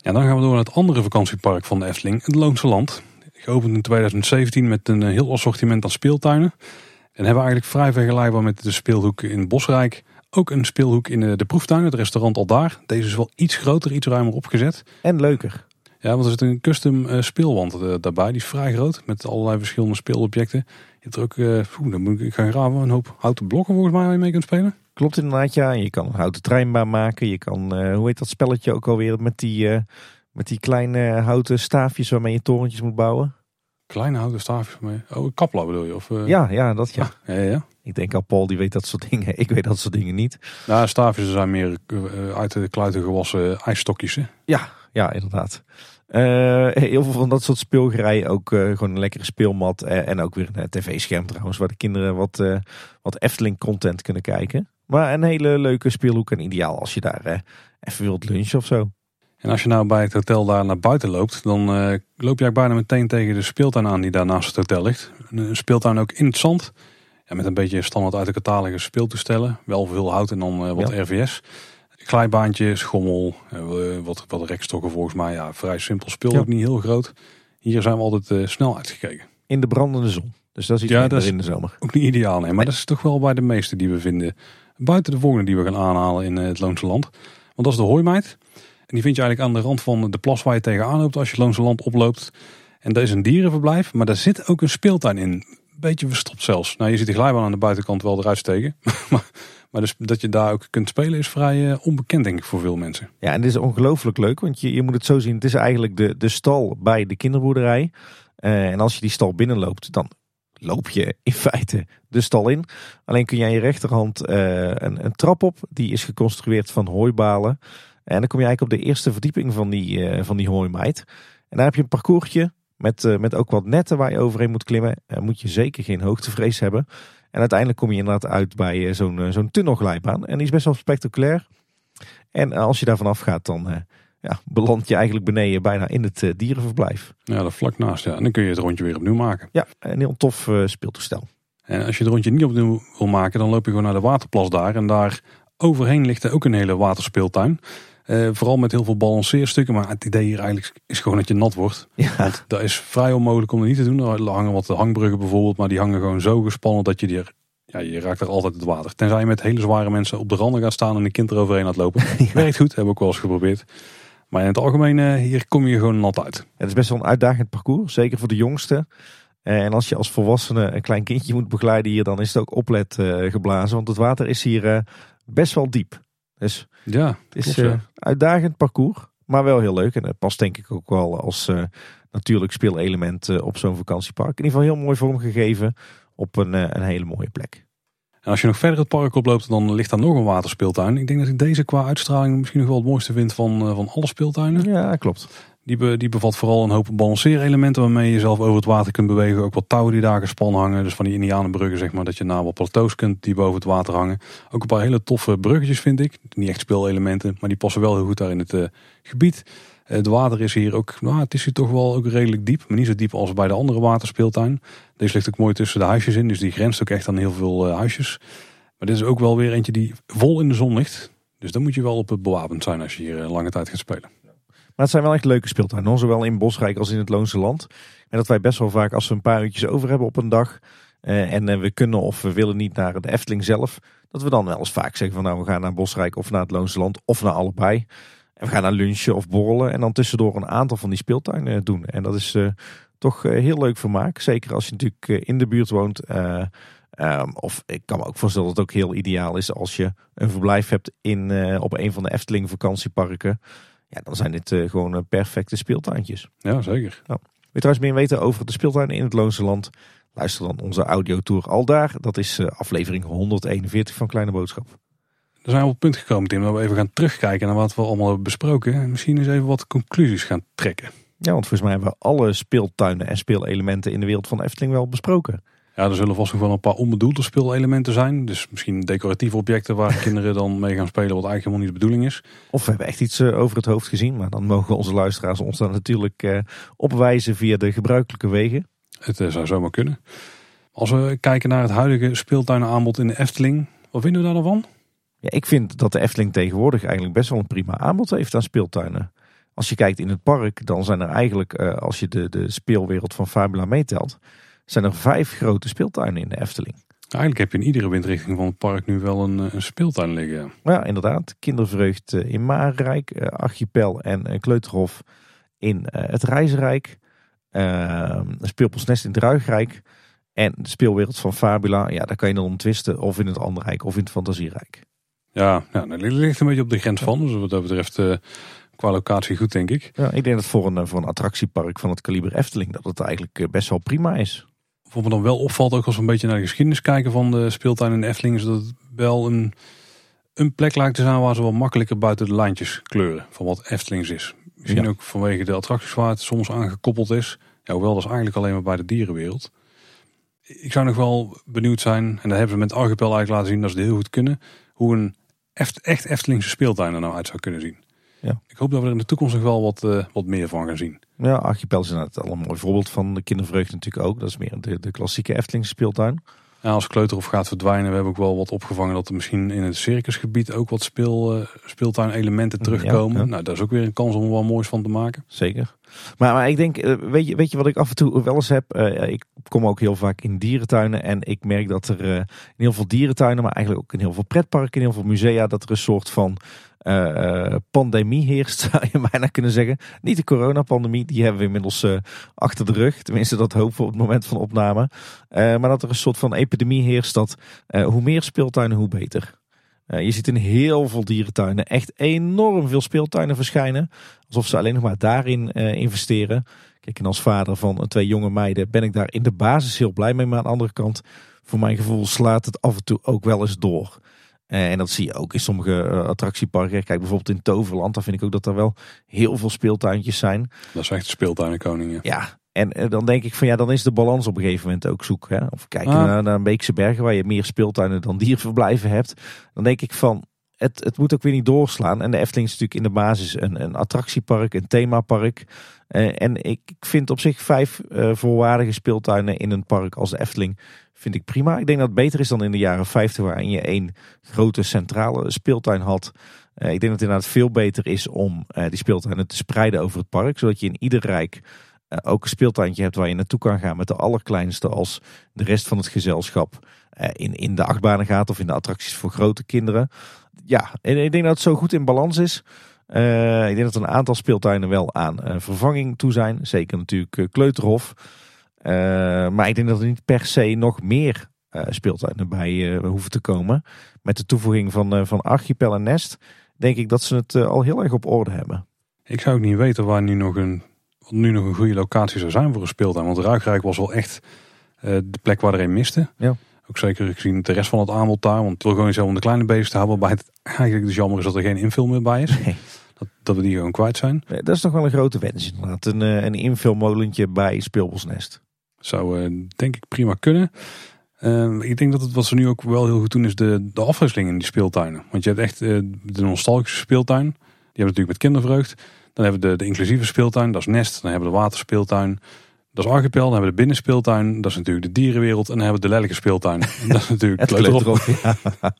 Speaker 1: Ja, dan gaan we door naar het andere vakantiepark van de Efteling, het Loonse Land. Geopend in 2017 met een eh, heel assortiment aan speeltuinen. En hebben eigenlijk vrij vergelijkbaar met de speelhoek in Bosrijk. Ook een speelhoek in eh, de proeftuin, het restaurant al daar. Deze is wel iets groter, iets ruimer opgezet.
Speaker 2: En leuker.
Speaker 1: Ja, want er zit een custom uh, speelwand daarbij. Die is vrij groot, met allerlei verschillende speelobjecten. Je hebt er ook, uh, dan moet ik gaan graven, een hoop houten blokken volgens mij waar je mee kunt spelen.
Speaker 2: Klopt inderdaad, ja. Je kan een houten treinbaan maken. Je kan, uh, hoe heet dat spelletje ook alweer, met die, uh, met die kleine houten staafjes waarmee je torentjes moet bouwen.
Speaker 1: Kleine houten staafjes mee. Oh, kapla bedoel je? Of, uh...
Speaker 2: Ja, ja, dat ja.
Speaker 1: Ah, ja, ja.
Speaker 2: Ik denk al, Paul die weet dat soort dingen. Ik weet dat soort dingen niet.
Speaker 1: Nou, staafjes zijn meer uit de kluiten gewassen ijsstokjes. Hè?
Speaker 2: Ja, ja, inderdaad. Uh, heel veel van dat soort speelgerij. Ook uh, gewoon een lekkere speelmat. Uh, en ook weer een tv-scherm trouwens. Waar de kinderen wat, wat Efteling content kunnen kijken. Maar een hele leuke speelhoek en ideaal als je daar even wilt lunchen of zo.
Speaker 1: En als je nou bij het hotel daar naar buiten loopt, dan loop je eigenlijk bijna meteen tegen de speeltuin aan die daar naast het hotel ligt. Een speeltuin ook in het zand. Ja, met een beetje standaard uit de catalogus speeltoestellen. Wel veel hout en dan wat ja. RVS glijbaantje, schommel, wat, wat rekstokken volgens mij. Ja, vrij simpel speel, ook niet heel groot. Hier zijn we altijd snel uitgekeken.
Speaker 2: In de brandende zon. Dus dat is iets ja, dat is in de zomer.
Speaker 1: Ook niet ideaal, nee. Maar dat is toch wel bij de meeste die we vinden. Buiten de volgende die we gaan aanhalen in het Loonse Land. Want dat is de hooimijt. En die vind je eigenlijk aan de rand van de plas waar je tegenaan loopt als je het Loonse Land oploopt. En dat is een dierenverblijf, maar daar zit ook een speeltuin in. Beetje verstopt zelfs. Nou, je ziet de glijbaan aan de buitenkant wel eruit steken. maar dus dat je daar ook kunt spelen is vrij uh, onbekend denk ik voor veel mensen.
Speaker 2: Ja, en dit is ongelooflijk leuk. Want je, je moet het zo zien. Het is eigenlijk de, de stal bij de kinderboerderij. Uh, en als je die stal binnenloopt, dan loop je in feite de stal in. Alleen kun je aan je rechterhand uh, een, een trap op. Die is geconstrueerd van hooibalen. En dan kom je eigenlijk op de eerste verdieping van die, van die hooimijt. En daar heb je een parcoursje met, met ook wat netten waar je overheen moet klimmen. En moet je zeker geen hoogtevrees hebben. En uiteindelijk kom je inderdaad uit bij eh, zo'n eh, zo'n tunnelglijbaan. En die is best wel spectaculair. En eh, als je daar vanaf gaat, dan ja, beland je eigenlijk beneden bijna in het dierenverblijf.
Speaker 1: Ja, dat vlak naast. Ja. En dan kun je het rondje weer opnieuw maken.
Speaker 2: Ja, een heel tof speeltoestel.
Speaker 1: En als je het rondje niet opnieuw wil maken, dan loop je gewoon naar de waterplas daar. En daar overheen ligt er ook een hele waterspeeltuin. Uh, vooral met heel veel balanceerstukken. Maar het idee hier eigenlijk is gewoon dat je nat wordt. Ja. dat is vrij onmogelijk om dat niet te doen. Er hangen wat hangbruggen bijvoorbeeld. Maar die hangen gewoon zo gespannen dat je die er, ja, je raakt er altijd het water. Tenzij je met hele zware mensen op de randen gaat staan en een kind eroverheen laat lopen. Ja. Werkt goed, hebben we ook wel eens geprobeerd. Maar in het algemeen, uh, hier kom je gewoon nat uit.
Speaker 2: Het is best wel een uitdagend parcours. Zeker voor de jongsten. En als je als volwassene een klein kindje moet begeleiden hier, dan is het ook oplet geblazen. Want het water is hier best wel diep. Dus
Speaker 1: ja,
Speaker 2: het is een uitdagend parcours, maar wel heel leuk. En het past denk ik ook wel als natuurlijk speelelement op zo'n vakantiepark. In ieder geval heel mooi vormgegeven op een, een hele mooie plek.
Speaker 1: En als je nog verder het park oploopt, dan ligt daar nog een waterspeeltuin. Ik denk dat ik deze qua uitstraling misschien nog wel het mooiste vind van, van alle speeltuinen.
Speaker 2: Ja, klopt.
Speaker 1: Die, die bevat vooral een hoop balanceerelementen waarmee je jezelf over het water kunt bewegen. Ook wat touwen die daar gespannen hangen. Dus van die indianenbruggen zeg maar, dat je naar wat plateaus kunt die boven het water hangen. Ook een paar hele toffe bruggetjes vind ik. Niet echt speelelementen, maar die passen wel heel goed daar in het uh, gebied. Het water is hier ook, nou het is hier toch wel ook redelijk diep. Maar niet zo diep als bij de andere waterspeeltuin. Deze ligt ook mooi tussen de huisjes in. Dus die grenst ook echt aan heel veel uh, huisjes. Maar dit is ook wel weer eentje die vol in de zon ligt. Dus dan moet je wel op het bewapend zijn als je hier lange tijd gaat spelen.
Speaker 2: Maar het zijn wel echt leuke speeltuinen, zowel in Bosrijk als in het Loonse Land. En dat wij best wel vaak, als we een paar uurtjes over hebben op een dag, eh, en eh, we kunnen of we willen niet naar de Efteling zelf, dat we dan wel eens vaak zeggen van nou we gaan naar Bosrijk of naar het Loonse Land of naar allebei. En we gaan naar lunchen of borrelen en dan tussendoor een aantal van die speeltuinen doen. En dat is uh, toch heel leuk vermaak. Zeker als je natuurlijk in de buurt woont. Um, of ik kan me ook voorstellen dat het ook heel ideaal is als je een verblijf hebt in, op een van de Efteling vakantieparken. Ja, dan zijn dit uh, gewoon eh, perfecte speeltuintjes.
Speaker 1: Ja, zeker.
Speaker 2: Nou, wil je trouwens meer weten over de speeltuinen in het Loonse Land? Luister dan onze audiotour al daar. Dat is uh, aflevering 141 van Kleine Boodschap.
Speaker 1: Zijn we op het punt gekomen, Tim, dat we even gaan terugkijken naar wat we allemaal hebben besproken. En misschien eens even wat conclusies gaan trekken.
Speaker 2: Ja, want volgens mij hebben we alle speeltuinen en speelelementen in de wereld van Efteling wel besproken.
Speaker 1: Ja, er zullen vast nog wel een paar onbedoelde speelelementen zijn. Dus misschien decoratieve objecten waar kinderen dan mee gaan spelen, wat eigenlijk helemaal niet de bedoeling is.
Speaker 2: Of we hebben echt iets eh, over het hoofd gezien, maar dan mogen onze luisteraars ons dan natuurlijk uh, opwijzen via de gebruikelijke wegen.
Speaker 1: Het uh, zou zomaar kunnen. Als we kijken naar het huidige speeltuinaanbod in de Efteling, wat vinden we daar dan van?
Speaker 2: Ja, ik vind dat de Efteling tegenwoordig eigenlijk best wel een prima aanbod heeft aan speeltuinen. Als je kijkt in het park, dan zijn er eigenlijk, als je de, de speelwereld van Fabula meetelt, zijn er vijf grote speeltuinen in de Efteling.
Speaker 1: Eigenlijk heb je in iedere windrichting van het park nu wel een, eh, een speeltuin liggen.
Speaker 2: Ja, inderdaad. Kindervreugd eh, in Marenrijk, eh, Archipel en Kleuterhof in het Reizenrijk. Een speelpelsnest in het Ruigrijk. En de speelwereld van Fabula, ja, daar kan je dan om twisten of in het Anderrijk of in het Fantasierijk.
Speaker 1: Ja, ja dat ligt een beetje op de grens van. Dus wat dat betreft qua locatie goed, denk ik.
Speaker 2: Ja, ik denk dat voor een, voor een attractiepark van het kaliber Efteling dat het eigenlijk best wel prima is.
Speaker 1: Wat me dan wel opvalt, ook als we een beetje naar de geschiedenis kijken van de speeltuin in de Efteling, is dat het wel een, een plek lijkt te zijn waar ze wel makkelijker buiten de lijntjes kleuren van wat Eftelings is. Misschien ook vanwege de attracties waar het soms aan gekoppeld is. Ja, hoewel dat is eigenlijk alleen maar bij de dierenwereld. Ik zou nog wel benieuwd zijn, en dat hebben ze met Archipel eigenlijk laten zien dat ze het heel goed kunnen, hoe een echt, echt Eftelingse speeltuin er nou uit zou kunnen zien. Ja. Ik hoop dat we er in de toekomst nog wel wat, uh, wat meer van gaan zien.
Speaker 2: Ja, Archipel is inderdaad al een mooi voorbeeld van de kindervreugde natuurlijk ook. Dat is meer de, de klassieke Eftelingse speeltuin.
Speaker 1: Ja, als Kleuterhof gaat verdwijnen, we hebben ook wel wat opgevangen dat er misschien in het circusgebied ook wat speel, uh, speeltuinelementen terugkomen. Nou, daar is ook weer een kans om er wel moois van te maken.
Speaker 2: Zeker. Maar, maar ik denk, eh, weet je, weet je wat ik af en toe wel eens heb? Uh, ik kom ook heel vaak in dierentuinen en ik merk dat er uh, in heel veel dierentuinen, maar eigenlijk ook in heel veel pretparken, in heel veel musea, dat er een soort van uh, pandemie heerst, zou je bijna kunnen zeggen. Niet de coronapandemie, die hebben we inmiddels uh, achter de rug. Tenminste, dat hopen we op het moment van opname. Maar dat er een soort van epidemie heerst dat hoe meer speeltuinen, hoe beter. je ziet in heel veel dierentuinen echt enorm veel speeltuinen verschijnen. Alsof ze alleen nog maar daarin investeren. Kijk, en als vader van twee jonge meiden ben ik daar in de basis heel blij mee. Maar aan de andere kant, voor mijn gevoel slaat het af en toe ook wel eens door. Eh, en dat zie je ook in sommige uh, attractieparken. Kijk bijvoorbeeld in Toverland, daar vind ik ook dat er wel heel veel speeltuintjes zijn.
Speaker 1: Dat is echt de speeltuinenkoning. Ja.
Speaker 2: en uh, dan denk ik van ja, dan is de balans op een gegeven moment ook zoek. Hè? Of kijken ah. naar, naar Beekse Bergen, waar je meer speeltuinen dan dierverblijven hebt. Dan denk ik van, het, het moet ook weer niet doorslaan. En de Efteling is natuurlijk in de basis een, een attractiepark, een themapark. Uh, en ik vind op zich vijf uh, volwaardige speeltuinen in een park als de Efteling vind ik prima. Ik denk dat het beter is dan in de jaren 50 waarin je één grote centrale speeltuin had. Uh, ik denk dat het inderdaad veel beter is om die speeltuinen te spreiden over het park. Zodat je in ieder rijk ook een speeltuintje hebt waar je naartoe kan gaan met de allerkleinste als de rest van het gezelschap in, in de achtbanen gaat of in de attracties voor grote kinderen ja, en ik denk dat het zo goed in balans is. Uh, ik denk dat een aantal speeltuinen wel aan uh, vervanging toe zijn. Zeker natuurlijk uh, Kleuterhof. maar ik denk dat er niet per se nog meer speeltuinen bij hoeven te komen. Met de toevoeging van, van Archipel en Nest denk ik dat ze het al heel erg op orde hebben.
Speaker 1: Ik zou ook niet weten waar nu nog een, wat nu nog een goede locatie zou zijn voor een speeltuin. Want Ruigrijk was wel echt de plek waar er een miste.
Speaker 2: Ja.
Speaker 1: Ook zeker gezien de rest van het aanbod daar. Want wil gewoon zo om de kleine beesten te hebben. Waarbij het eigenlijk dus jammer is dat er geen invul meer bij is.
Speaker 2: Nee.
Speaker 1: Dat, dat we die gewoon kwijt zijn.
Speaker 2: Dat is toch wel een grote wens inderdaad. Een, eh, een invulmolentje bij Speelbosnest.
Speaker 1: Zou uh, denk ik prima kunnen. Uh, ik denk dat het wat ze nu ook wel heel goed doen is de, de afwisseling in die speeltuinen. Want je hebt echt uh, de nostalgische speeltuin. Die hebben natuurlijk met kindervreugd. Dan hebben we de, de inclusieve speeltuin, dat is Nest. Dan hebben we de waterspeeltuin. Dat is Archipel, dan hebben we de binnenspeeltuin. Dat is natuurlijk de dierenwereld. En dan hebben we de lelijke speeltuin. dat is natuurlijk
Speaker 2: het kleuterop. Ja.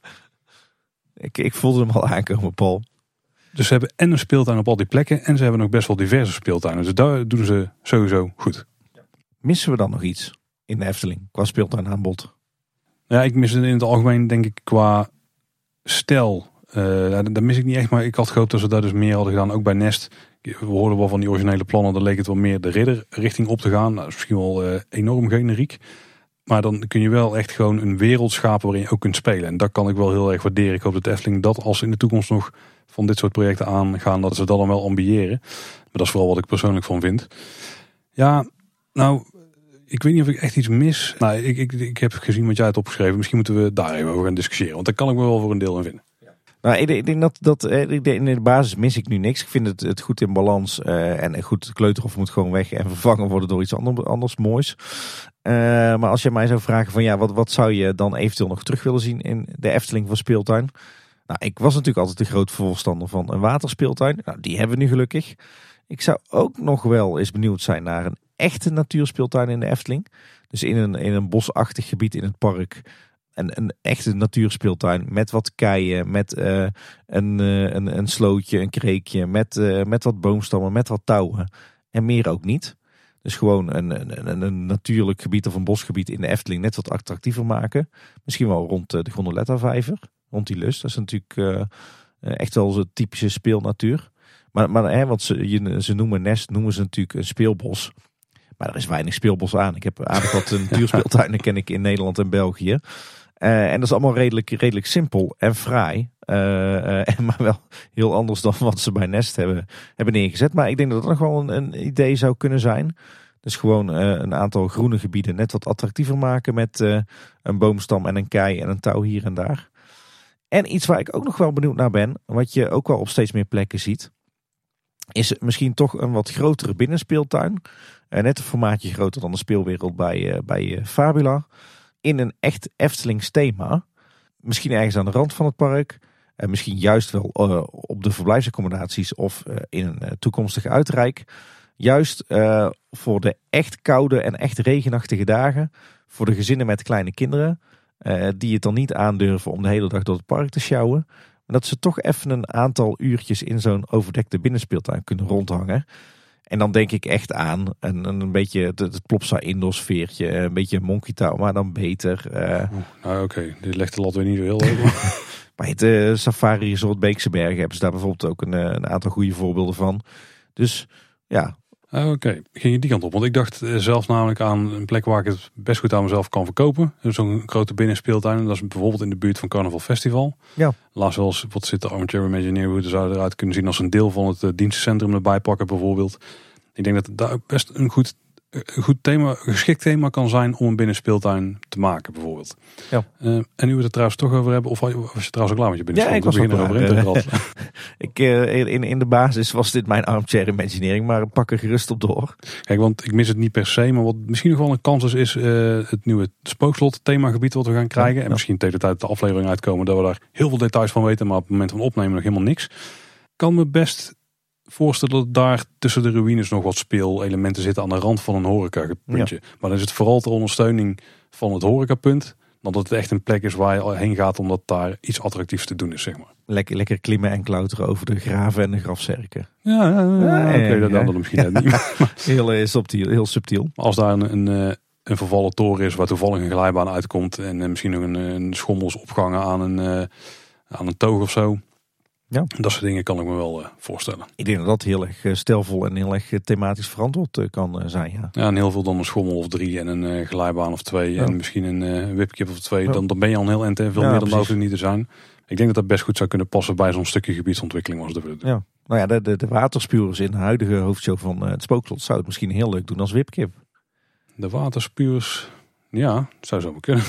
Speaker 2: ik, ik voelde hem al aankomen, Paul.
Speaker 1: Dus ze hebben en een speeltuin op al die plekken. En ze hebben ook best wel diverse speeltuinen. Dus daar doen ze sowieso goed.
Speaker 2: Missen we dan nog iets in de Efteling qua speeltuinaanbod?
Speaker 1: Ja, ik mis het in het algemeen denk ik qua stijl. Uh, daar mis ik niet echt. Maar ik had gehoopt dat ze daar dus meer hadden gedaan. Ook bij Nest we hoorden wel van die originele plannen, dan leek het wel meer de ridderrichting op te gaan. Nou, misschien wel uh, enorm generiek. Maar dan kun je wel echt gewoon een wereld schapen waarin je ook kunt spelen. En dat kan ik wel heel erg waarderen. Ik hoop dat Efteling dat als ze in de toekomst nog van dit soort projecten aangaan, dat ze dat dan wel ambiëren. Maar dat is vooral wat ik persoonlijk van vind. Ja, nou, ik weet niet of ik echt iets mis. Nou, ik, ik, ik heb gezien wat jij hebt opgeschreven. Misschien moeten we daar even over gaan discussiëren. Want daar kan ik me wel voor een deel in vinden.
Speaker 2: Nou, ik denk dat, dat in de basis mis ik nu niks. Ik vind het, het goed in balans. Uh, en goed, kleuterhof moet gewoon weg en vervangen worden door iets anders, anders moois. Uh, maar als je mij zou vragen van ja, wat, wat zou je dan eventueel nog terug willen zien in de Efteling van speeltuin? Nou, ik was natuurlijk altijd de groot voorstander van een waterspeeltuin. Nou, die hebben we nu gelukkig. Ik zou ook nog wel eens benieuwd zijn naar een echte natuurspeeltuin in de Efteling. Dus in een, in een bosachtig gebied in het park een, een echte natuurspeeltuin met wat keien, met uh, een, uh, een, een slootje, een kreekje, met, uh, met wat boomstammen, met wat touwen. En meer ook niet. Dus gewoon een, een, een, natuurlijk gebied of een bosgebied in de Efteling net wat attractiever maken. Misschien wel rond de Gondoletta-vijver, rond die lust. Dat is natuurlijk echt wel zo'n typische speelnatuur. Maar, maar hè, wat ze, ze noemen nest, noemen ze natuurlijk een speelbos. Maar er is weinig speelbos aan. Ik heb aardig wat natuurspeeltuinen ken ik in Nederland en België. Uh, en dat is allemaal redelijk, redelijk simpel en fraai. Uh, maar wel heel anders dan wat ze bij Nest hebben, hebben neergezet. Maar ik denk dat dat nog wel een, een idee zou kunnen zijn. Dus gewoon een aantal groene gebieden net wat attractiever maken met een boomstam en een kei en een touw hier en daar. En iets waar ik ook nog wel benieuwd naar ben, wat je ook wel op steeds meer plekken ziet, is misschien toch een wat grotere binnenspeeltuin. net een formaatje groter dan de speelwereld bij, bij Fabula in een echt Eftelings thema. Misschien ergens aan de rand van het park. En misschien juist wel uh, op de verblijfsaccommodaties of uh, in een toekomstig uitrijk. Juist voor de echt koude en echt regenachtige dagen. Voor de gezinnen met kleine kinderen. die het dan niet aandurven om de hele dag door het park te sjouwen. Maar dat ze toch even een aantal uurtjes in zo'n overdekte binnenspeeltuin kunnen rondhangen. En dan denk ik echt aan een, een beetje het, het Plopsa indoor sfeertje. Een beetje Monkey Town, maar dan beter. Uh,
Speaker 1: nou oké, dit legt de lat weer niet zo heel hoog.
Speaker 2: maar het uh, Safari Resort Beekse Bergen hebben ze daar bijvoorbeeld ook een, eh, een aantal goede voorbeelden van. Dus ja.
Speaker 1: Ah, oké, ging je die kant op? Want ik dacht zelf namelijk aan een plek waar ik het best goed aan mezelf kan verkopen. Zo'n grote binnenspeeltuin. Dat is bijvoorbeeld in de buurt van Carnaval Festival.
Speaker 2: Ja.
Speaker 1: Laatst wel eens wat zit de Armchair Imagineer hoe zou eruit kunnen zien als een deel van het dienstencentrum erbij pakken bijvoorbeeld. Ik denk dat daar best een goed, een goed thema, geschikt thema kan zijn om een binnenspeeltuin te maken, bijvoorbeeld.
Speaker 2: Ja.
Speaker 1: Uh, en nu we het trouwens toch over hebben, of was je trouwens ook klaar met je binnenspeeltuin?
Speaker 2: Ja, ik was erover in ik, uh, in, in de basis was dit mijn armchair imaginering, maar pak er gerust op door.
Speaker 1: Kijk, want ik mis het niet per se, maar wat misschien nog wel een kans is, is uh, het nieuwe spookslot themagebied wat we gaan krijgen. Ja, en misschien tegen de tijd de aflevering uitkomen dat we daar heel veel details van weten, maar op het moment van opnemen nog helemaal niks. Kan me best voorstellen dat daar tussen de ruïnes nog wat speelelementen zitten aan de rand van een horecapuntje. Ja. Maar dan is het vooral ter ondersteuning van het horecapunt. Dan dat het echt een plek is waar je heen gaat omdat daar iets attractiefs te doen is, zeg maar.
Speaker 2: Lekker, lekker klimmen en klauteren over de graven en de grafzerken.
Speaker 1: Ja, ja, oké, okay, dat dan misschien niet.
Speaker 2: heel, uh, subtiel, heel subtiel.
Speaker 1: Als daar een, een, eh, een vervallen toren is waar toevallig een glijbaan uitkomt en uh, misschien nog een, een schommels opgangen aan een, aan een toog of zo.
Speaker 2: Ja.
Speaker 1: Dat soort dingen kan ik me wel voorstellen.
Speaker 2: Ik denk dat dat heel erg stelvol en heel erg thematisch verantwoord kan zijn. Ja.
Speaker 1: ja, en heel veel dan een schommel of drie en een glijbaan of twee.
Speaker 2: Ja.
Speaker 1: En misschien een wipkip of twee.
Speaker 2: Ja.
Speaker 1: Dan, dan ben je al een heel eind en veel meer dan het niet te zijn. Ik denk dat dat best goed zou kunnen passen bij zo'n stukje gebiedsontwikkeling als de
Speaker 2: Ja. Nou ja, de, de, de waterspuwers in de huidige hoofdshow van het Spookslot zou het misschien heel leuk doen als wipkip.
Speaker 1: De waterspuurs, ja, zou zo maar kunnen.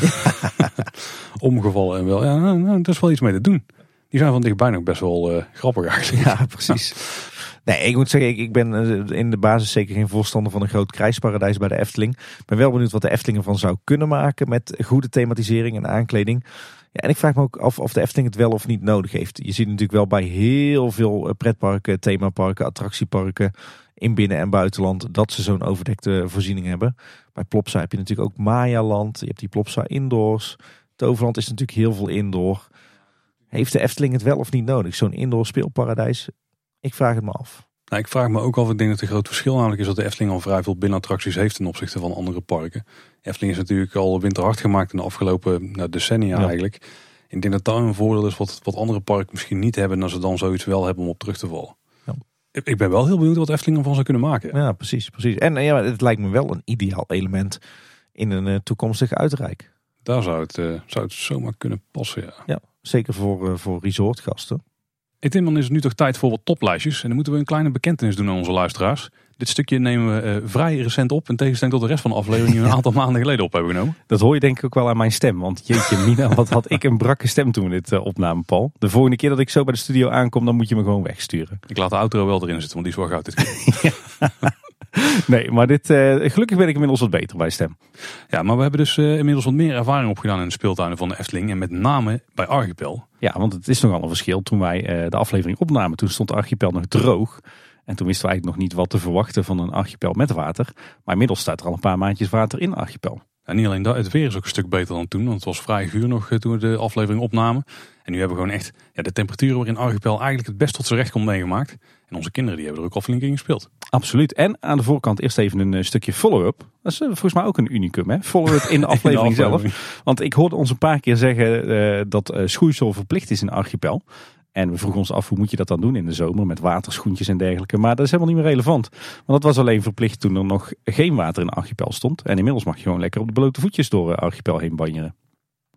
Speaker 1: Omgevallen en wel, ja, nou, nou, dat is wel iets mee te doen. Die zijn van dichtbij nog best wel eh, grappig eigenlijk.
Speaker 2: Ja, precies. Nee, ik moet zeggen, ik, ik ben eh, in de basis zeker geen voorstander van een groot krijgsparadijs bij de Efteling. Ik ben wel benieuwd wat de Efteling ervan zou kunnen maken met goede thematisering en aankleding. Ja, en ik vraag me ook af of de Efteling het wel of niet nodig heeft. Je ziet natuurlijk wel bij heel veel eh, pretparken, themaparken, attractieparken in binnen- en buitenland dat ze zo'n overdekte voorziening hebben. Bij Plopsa heb je natuurlijk ook Mayaland, je hebt die Plopsa Indoors. Toverland is natuurlijk heel veel indoor. Heeft de Efteling het wel of niet nodig? Zo'n indoor speelparadijs? Ik vraag het me af.
Speaker 1: Nou, ik vraag me ook af, ik denk dat het groot verschil namelijk is dat de Efteling al vrij veel binnenattracties heeft ten opzichte van andere parken. Efteling is natuurlijk al winterhard gemaakt in de afgelopen nou, decennia
Speaker 2: Ja.
Speaker 1: eigenlijk. Ik denk dat dat een voordeel is wat, wat andere parken misschien niet hebben en als ze dan zoiets wel hebben om op terug te vallen.
Speaker 2: Ja.
Speaker 1: Ik, ben wel heel benieuwd wat Efteling ervan zou kunnen maken.
Speaker 2: Ja, precies. precies. En eh, ja, het lijkt me wel een ideaal element in een eh, toekomstig uitrijk.
Speaker 1: Daar zou het, eh, zou het zomaar kunnen passen, ja.
Speaker 2: Ja, zeker voor, eh, voor resortgasten.
Speaker 1: Hey is het nu toch tijd voor wat toplijstjes. En dan moeten we een kleine bekentenis doen aan onze luisteraars. Dit stukje nemen we eh, vrij recent op. In tegenstelling tot de rest van de aflevering die we een aantal maanden geleden op hebben genomen.
Speaker 2: Dat hoor je denk ik ook wel aan mijn stem. Want jeetje mina, wat had ik een brakke stem toen we dit eh, opnamen, Paul. De volgende keer dat ik zo bij de studio aankom, dan moet je me gewoon wegsturen.
Speaker 1: Ik laat de outro wel erin zitten, want die is wel goud dit keer.
Speaker 2: Nee, maar dit, eh, gelukkig ben ik inmiddels wat beter bij stem.
Speaker 1: Ja, maar we hebben dus eh, inmiddels wat meer ervaring opgedaan in de speeltuinen van de Efteling. En met name bij Archipel.
Speaker 2: Ja, want het is nogal een verschil. Toen wij eh, de aflevering opnamen, toen stond de archipel nog droog. En toen wisten we eigenlijk nog niet wat te verwachten van een archipel met water. Maar inmiddels staat er al een paar maandjes water in archipel.
Speaker 1: En niet alleen dat, het weer is ook een stuk beter dan toen. Want het was vrij guur nog toen we de aflevering opnamen. En nu hebben we gewoon echt ja, de temperaturen waarin Archipel eigenlijk het best tot zijn recht komt meegemaakt. En onze kinderen die hebben er ook al flink in gespeeld.
Speaker 2: Absoluut. En aan de voorkant eerst even een eh, stukje follow-up. Dat is eh, volgens mij ook een unicum, hè? Follow-up in de aflevering,
Speaker 1: In de
Speaker 2: zelf. Want ik hoorde ons een paar keer zeggen eh, dat schoeisel verplicht is in archipel. En we vroegen ons af hoe moet je dat dan doen in de zomer met waterschoentjes en dergelijke. Maar dat is helemaal niet meer relevant. Want dat was alleen verplicht toen er nog geen water in archipel stond. En inmiddels mag je gewoon lekker op de blote voetjes door archipel heen banjeren.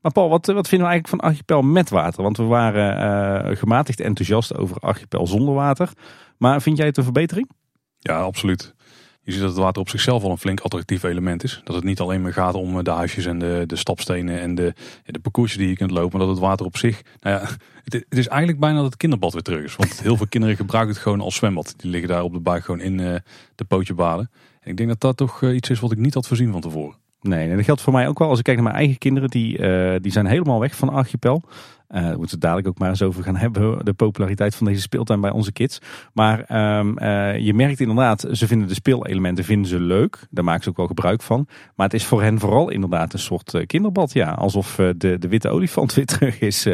Speaker 2: Maar Paul, wat, wat vinden we eigenlijk van archipel met water? Want we waren eh, gematigd enthousiast over archipel zonder water. Maar vind jij het een verbetering?
Speaker 1: Ja, absoluut. Je ziet dat het water op zichzelf al een flink attractief element is. Dat het niet alleen maar gaat om eh, de huisjes en de, de stapstenen en de, de parcoursjes die je kunt lopen. Maar dat het water op zich, nou ja, het, het is eigenlijk bijna dat het kinderbad weer terug is. Want heel veel kinderen gebruiken het gewoon als zwembad. Die liggen daar op de buik gewoon in eh, de pootje baden. En ik denk dat dat toch iets is wat ik niet had voorzien van tevoren.
Speaker 2: Nee, en dat geldt voor mij ook wel. Als ik kijk naar mijn eigen kinderen, die, eh, die zijn helemaal weg van Archipel. Eh daar moeten we het dadelijk ook maar eens over gaan hebben. De populariteit van deze speeltuin bij onze kids. Maar ehm, eh, je merkt inderdaad, ze vinden de speelelementen vinden ze leuk. Daar maken ze ook wel gebruik van. Maar het is voor hen vooral inderdaad een soort eh, kinderbad. Ja, alsof de, de witte olifant weer terug is.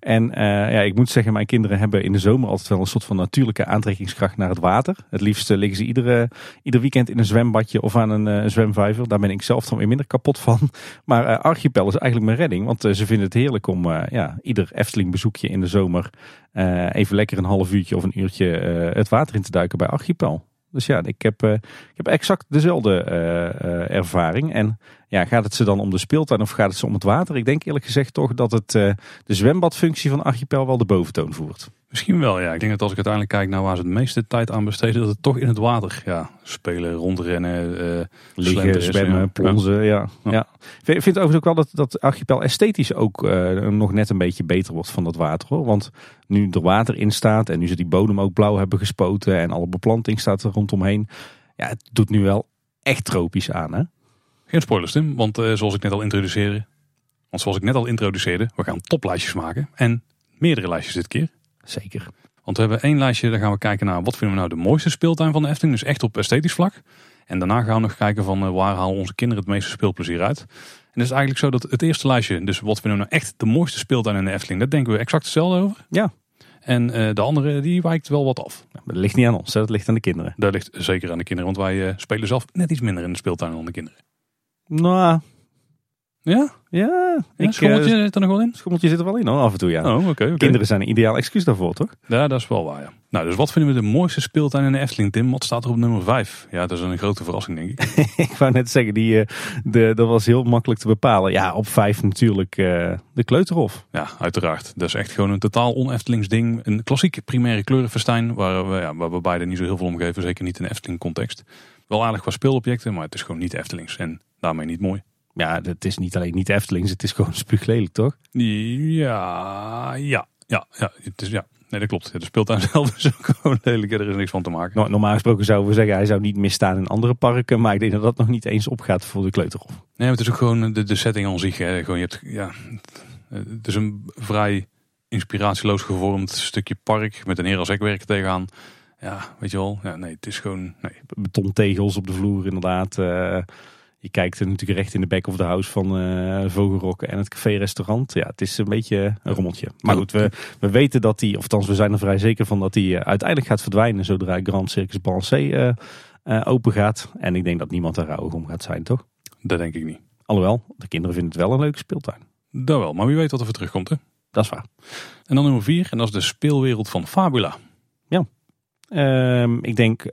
Speaker 2: en ja, ik moet zeggen, mijn kinderen hebben in de zomer altijd wel een soort van natuurlijke aantrekkingskracht naar het water. Het liefst liggen ze iedere, ieder weekend in een zwembadje of aan een eh, zwemvijver. Daar ben ik zelf dan weer minder kapot van. Maar Archipel is eigenlijk mijn redding. Want ze vinden het heerlijk om ja, ieder Efteling bezoekje in de zomer eh, even lekker een half uurtje of een uurtje eh, het water in te duiken bij Archipel. Dus ja, ik heb, eh, ik heb exact dezelfde ervaring. En ja, gaat het ze dan om de speeltuin of gaat het ze om het water? Ik denk eerlijk gezegd toch dat het de zwembadfunctie van Archipel wel de boventoon voert.
Speaker 1: Misschien wel, ja. Ik denk dat als ik uiteindelijk kijk naar waar ze het meeste tijd aan besteden, dat het toch in het water, ja, spelen, rondrennen, eh
Speaker 2: Liggen, zwemmen,
Speaker 1: ja.
Speaker 2: plonzen, ja.
Speaker 1: Ja.
Speaker 2: ja. Ik vind het overigens ook wel dat, dat Archipel esthetisch ook eh, nog net een beetje beter wordt van dat water. Hoor. Want nu er water in staat en nu ze die bodem ook blauw hebben gespoten en alle beplanting staat er rondomheen. Ja, het doet nu wel echt tropisch aan, hè?
Speaker 1: Geen spoilers, Tim, want eh, zoals ik net al introduceerde, want zoals ik net al introduceerde, we gaan toplijstjes maken en meerdere lijstjes dit keer.
Speaker 2: Zeker.
Speaker 1: Want we hebben één lijstje, daar gaan we kijken naar wat vinden we nou de mooiste speeltuin van de Efteling, dus echt op esthetisch vlak. En daarna gaan we nog kijken van eh, waar halen onze kinderen het meeste speelplezier uit. En het is eigenlijk zo dat het eerste lijstje, dus wat vinden we nou echt de mooiste speeltuin in de Efteling, daar denken we exact hetzelfde over.
Speaker 2: Ja.
Speaker 1: En eh, de andere, die wijkt wel wat af.
Speaker 2: Dat ligt niet aan ons, hè? dat ligt aan de kinderen.
Speaker 1: Dat ligt zeker aan de kinderen, want wij eh, spelen zelf net iets minder in de speeltuin dan de kinderen.
Speaker 2: Nou,
Speaker 1: Ja?
Speaker 2: Ja,
Speaker 1: Ik, schommeltje
Speaker 2: eh,
Speaker 1: zit er nog wel in?
Speaker 2: schommeltje zit er wel in hoor, af en toe ja.
Speaker 1: Oh, oké.
Speaker 2: Kinderen zijn een ideaal excuus daarvoor, toch?
Speaker 1: Ja, dat is wel waar, ja. Nou, dus wat vinden we de mooiste speeltuin in de Efteling, Tim? Wat staat er op nummer 5? Ja, dat is een grote verrassing, denk ik.
Speaker 2: ik wou net zeggen, die, eh, de, dat was heel makkelijk te bepalen. Ja, op vijf natuurlijk eh, de Kleuterhof.
Speaker 1: Ja, uiteraard. Dat is echt gewoon een totaal on-Eftelings ding. Een klassiek primaire kleurenfestijn, waar we, ja, waar we beide niet zo heel veel om geven. Zeker niet in de Efteling-context. Wel aardig qua speelobjecten, maar het is gewoon niet Eftelings. En daarmee niet mooi.
Speaker 2: Ja, het is niet alleen niet Eftelings, het is gewoon spuuglelijk, toch?
Speaker 1: Ja, ja, ja, ja. Het is, ja. Nee, dat klopt. De speeltuin zelf is ook gewoon lelijk. Er is niks van te maken.
Speaker 2: No- Normaal gesproken zouden we zeggen, hij zou niet misstaan in andere parken. Maar ik denk dat dat nog niet eens opgaat voor de Kleuterhof.
Speaker 1: Nee, maar het is ook gewoon de, de setting aan zich. Hè. Gewoon, je hebt, ja, het is een vrij inspiratieloos gevormd stukje park met een heer als hekwerk tegenaan. Ja, weet je wel. Ja, nee, het is gewoon... Nee.
Speaker 2: Betontegels op de vloer inderdaad. Eh, je kijkt er natuurlijk recht in de back of the house van eh Vogelrok en het café-restaurant. Ja, het is een beetje een rommeltje. Maar goed, we, we weten dat die, of althans we zijn er vrij zeker van dat die eh, uiteindelijk gaat verdwijnen zodra Grand Circus Balancé eh eh, open gaat. En ik denk dat niemand daar rouwig om gaat zijn, toch?
Speaker 1: Dat denk ik niet.
Speaker 2: Alhoewel, de kinderen vinden het wel een leuke speeltuin.
Speaker 1: Dat wel, maar wie weet wat er voor terugkomt. Hè?
Speaker 2: Dat is waar.
Speaker 1: En dan nummer vier, en dat is de speelwereld van Fabula.
Speaker 2: Ehm, ik denk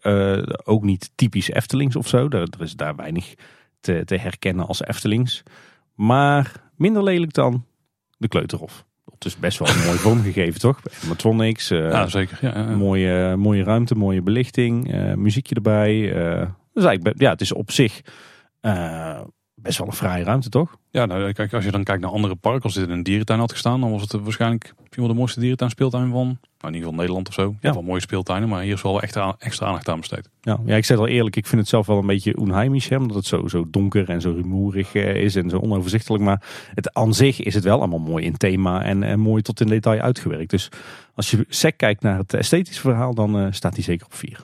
Speaker 2: ook niet typisch Eftelings of zo. Er, er is daar weinig te, te herkennen als Eftelings. Maar minder lelijk dan de Kleuterhof. Dat is best wel een mooi vormgegeven, toch? Animatronics, eh,
Speaker 1: ja, zeker. Ja, ja.
Speaker 2: mooie, mooie ruimte, mooie belichting, eh, muziekje erbij. dus eigenlijk, ja, het is op zich best wel een fraaie ruimte, toch?
Speaker 1: Ja, nou, kijk, als je dan kijkt naar andere parken, als dit in een dierentuin had gestaan, dan was het waarschijnlijk misschien wel de mooiste dierentuin speeltuin van, nou, in ieder geval Nederland of zo. Ja, wel mooie speeltuinen, maar hier is wel echt extra aandacht aan besteed.
Speaker 2: Ja, ja, ik zeg al eerlijk, ik vind het zelf wel een beetje onheimisch, hè, omdat het zo, zo donker en zo rumoerig eh, is en zo onoverzichtelijk. Maar het, aan zich is het wel allemaal mooi in thema en, en mooi tot in detail uitgewerkt. Dus als je sec kijkt naar het esthetische verhaal, dan eh, staat die zeker op vier.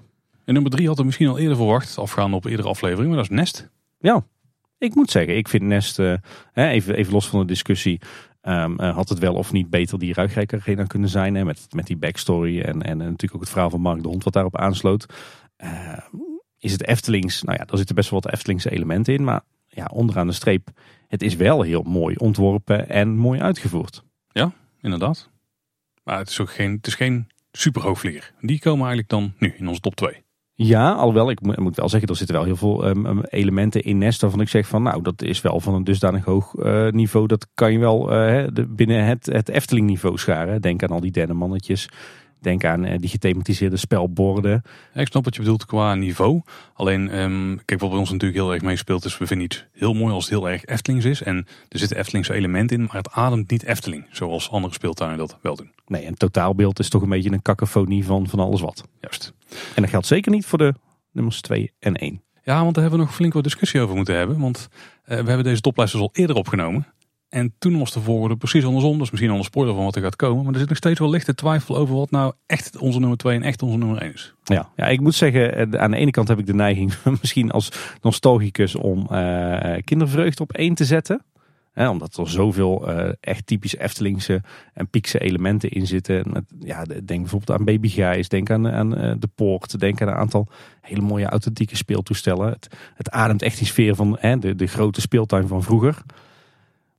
Speaker 1: En nummer drie had ik misschien al eerder verwacht, afgaande op eerdere aflevering, maar dat is Nest.
Speaker 2: Ja, ik moet zeggen, ik vind Nest, eh, even, even los van de discussie, ehm, eh, had het wel of niet beter die Ruigrijk Arena kunnen zijn. Hè, met, met die backstory en, en natuurlijk ook het verhaal van Mark de Hond wat daarop aansloot. Eh, is het Eftelings, nou ja, daar zitten best wel wat Eftelingse elementen in. Maar ja, onderaan de streep, het is wel heel mooi ontworpen en mooi uitgevoerd.
Speaker 1: Inderdaad. Maar het is ook geen, het is geen superhoogvlieger. Die komen eigenlijk dan nu in onze top 2.
Speaker 2: Ja, alhoewel ik mo- moet wel zeggen, er zitten wel heel veel ehm, elementen in Nest waarvan ik zeg van nou, dat is wel van een dusdanig hoog eh, niveau. Dat kan je wel de- binnen het, het Efteling niveau scharen. Denk aan al die dennenmannetjes. Denk aan eh, die gethematiseerde spelborden.
Speaker 1: Ja, ik snap wat je bedoelt qua niveau. Alleen, ehm, kijk, wat bij ons natuurlijk heel erg meespeelt is, we vinden iets heel mooi als het heel erg Eftelings is. En er zitten Eftelingse elementen in, maar het ademt niet Efteling. Zoals andere speeltuinen dat wel doen.
Speaker 2: Nee, een totaalbeeld is toch een beetje een cacophonie van, van alles wat.
Speaker 1: Juist.
Speaker 2: En dat geldt zeker niet voor de nummers 2 en 1.
Speaker 1: Ja, want daar hebben we nog flink wat discussie over moeten hebben. Want eh, we hebben deze toplijst dus al eerder opgenomen. En toen was de volgorde precies andersom. Is misschien al een spoiler van wat er gaat komen. Maar er zit nog steeds wel lichte twijfel over wat nou echt onze nummer 2 en echt onze nummer 1 is.
Speaker 2: Ja, ja, ik moet zeggen, eh, aan de ene kant heb ik de neiging, misschien als nostalgicus, om eh kindervreugde op één te zetten. Hè, omdat er zoveel eh, echt typisch Eftelingse en Piekse elementen in zitten. Ja, denk bijvoorbeeld aan Baby denk aan, aan De Poort, denk aan een aantal hele mooie authentieke speeltoestellen. Het, het ademt echt die sfeer van hè, de, de grote speeltuin van vroeger.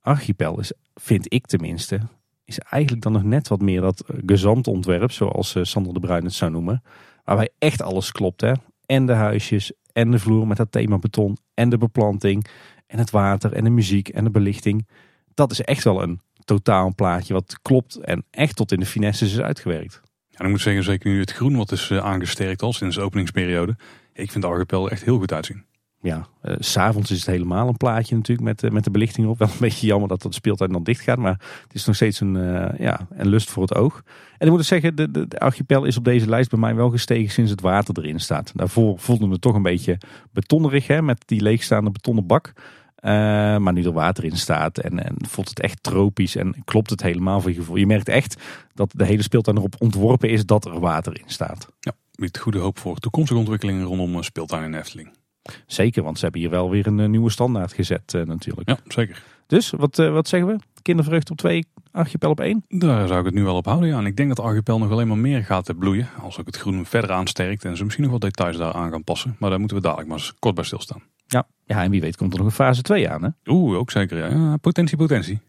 Speaker 2: Archipel is, vind ik tenminste, is eigenlijk dan nog net wat meer dat eh, gezantontwerp, zoals eh, Sander de Bruin het zou noemen. Waarbij echt alles klopt. Hè? En de huisjes, en de vloer met dat thema beton, en de beplanting, en het water, en de muziek, en de belichting. Dat is echt wel een totaal plaatje wat klopt en echt tot in de finesses is uitgewerkt.
Speaker 1: En ik moet zeggen, zeker nu het groen wat is eh, aangesterkt al sinds de openingsperiode. Ik vind de Archipel echt heel goed uitzien.
Speaker 2: Ja, eh, s s'avonds is het helemaal een plaatje natuurlijk met, eh, met de belichting op. Wel een beetje jammer dat de speeltuin dan dicht gaat, maar het is nog steeds een, eh, ja, een lust voor het oog. En ik moet ook zeggen, de, de, archipel is op deze lijst bij mij wel gestegen sinds het water erin staat. Daarvoor voelde het toch een beetje betonnerig hè, met die leegstaande betonnen bak. Eh, maar nu er water in staat en, en voelt het echt tropisch en klopt het helemaal voor je gevoel. Je merkt echt dat de hele speeltuin erop ontworpen is dat er water in staat.
Speaker 1: Ja, biedt goede hoop voor toekomstige ontwikkelingen rondom eh, speeltuin in Efteling.
Speaker 2: Zeker, want ze hebben hier wel weer een eh, nieuwe standaard gezet eh, natuurlijk.
Speaker 1: Ja, zeker.
Speaker 2: Dus, wat, eh, wat zeggen we? Kindervreugde op 2, archipel op 1?
Speaker 1: Daar zou ik het nu wel op houden. Ja. En ik denk dat de Archipel nog alleen maar meer gaat bloeien. Als ook het groen verder aansterkt en ze misschien nog wat details daar aan gaan passen. Maar daar moeten we dadelijk maar eens kort bij stilstaan.
Speaker 2: Ja. ja, en wie weet komt er nog een fase 2 aan. Hè?
Speaker 1: Oeh, ook zeker. Ja. Ja, potentie, potentie.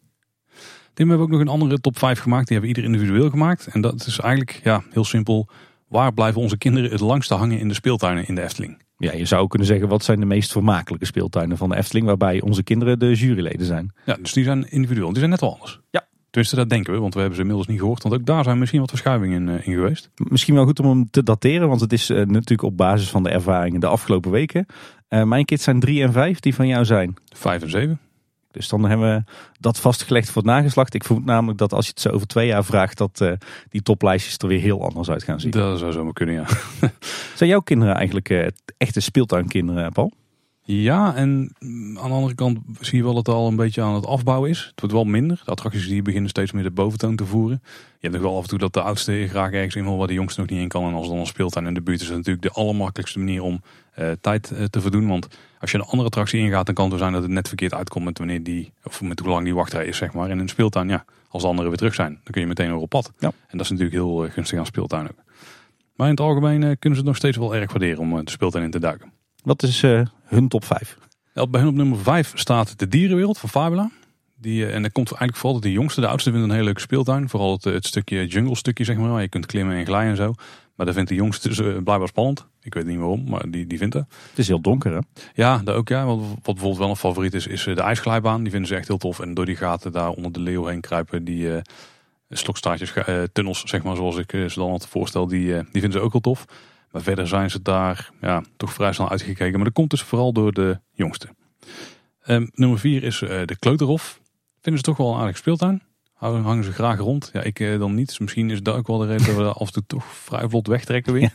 Speaker 1: Tim, we hebben ook nog een andere top 5 gemaakt. Die hebben we ieder individueel gemaakt. En dat is eigenlijk ja, heel simpel. Waar blijven onze kinderen het langste hangen in de speeltuinen in de Efteling?
Speaker 2: Ja, je zou kunnen zeggen wat zijn de meest vermakelijke speeltuinen van de Efteling. Waarbij onze kinderen de juryleden zijn.
Speaker 1: Ja, dus die zijn individueel. Die zijn net wel anders.
Speaker 2: Ja.
Speaker 1: Tenminste, dat denken we, want we hebben ze inmiddels niet gehoord. Want ook daar zijn misschien wat verschuivingen in, eh, in geweest.
Speaker 2: Misschien wel goed om hem te dateren. Want het is eh, natuurlijk op basis van de ervaringen de afgelopen weken. Eh, mijn kids zijn 3 en 5 die van jou zijn.
Speaker 1: Vijf en zeven.
Speaker 2: Dus dan hebben we dat vastgelegd voor het nageslacht. Ik vermoed namelijk dat als je het zo over twee jaar vraagt, dat eh, die toplijstjes er weer heel anders uit gaan zien.
Speaker 1: Dat zou zomaar kunnen, ja.
Speaker 2: Zijn jouw kinderen eigenlijk eh, echte speeltuinkinderen, Paul?
Speaker 1: Ja, en mm, aan de andere kant zie je wel dat het al een beetje aan het afbouwen is. Het wordt wel minder. De attracties die beginnen steeds meer de boventoon te voeren. Je hebt nog wel af en toe dat de oudste graag ergens in wil waar de jongste nog niet in kan. En als dan een speeltuin in de buurt is, is dat natuurlijk de allermakkelijkste manier om eh, tijd eh, te verdoen. Want als je een andere attractie ingaat, dan kan het zo zijn dat het net verkeerd uitkomt met wanneer die, of met hoe lang die wachtrij is, zeg maar. En in een speeltuin, ja, als de anderen weer terug zijn, dan kun je meteen weer op pad.
Speaker 2: Ja.
Speaker 1: En dat is natuurlijk heel eh, gunstig aan speeltuin ook. Maar in het algemeen kunnen ze het nog steeds wel erg waarderen om de speeltuin in te duiken.
Speaker 2: Wat is eh, hun top 5?
Speaker 1: Ja, Bij hun op nummer 5 staat de dierenwereld van Fabula. Die, eh, en dat komt eigenlijk vooral dat de jongste, de oudste vinden een hele leuke speeltuin. Vooral het, het stukje jungle stukje zeg maar, waar je kunt klimmen en glijden en zo. Maar dat vindt de jongste dus, blijkbaar spannend. Ik weet niet waarom, maar die, die vindt dat.
Speaker 2: Het is heel donker, hè?
Speaker 1: Ja, dat ook ja. Wat, wat bijvoorbeeld wel een favoriet is, is de ijsglijbaan. Die vinden ze echt heel tof. En door die gaten daar onder de leeuw heen kruipen, die slokstaartjes, tunnels zeg maar, zoals ik ze dan altijd voorstel, die, die vinden ze ook heel tof. Maar verder zijn ze daar ja, toch vrij snel uitgekeken. Maar dat komt dus vooral door de jongste. Ehm, nummer vier is eh, de Kleuterhof. Vinden ze toch wel een aardig speeltuin. Hangen ze graag rond. Ja, ik eh, dan niet. Dus misschien is dat ook wel de reden dat we af en toe toch vrij vlot wegtrekken weer.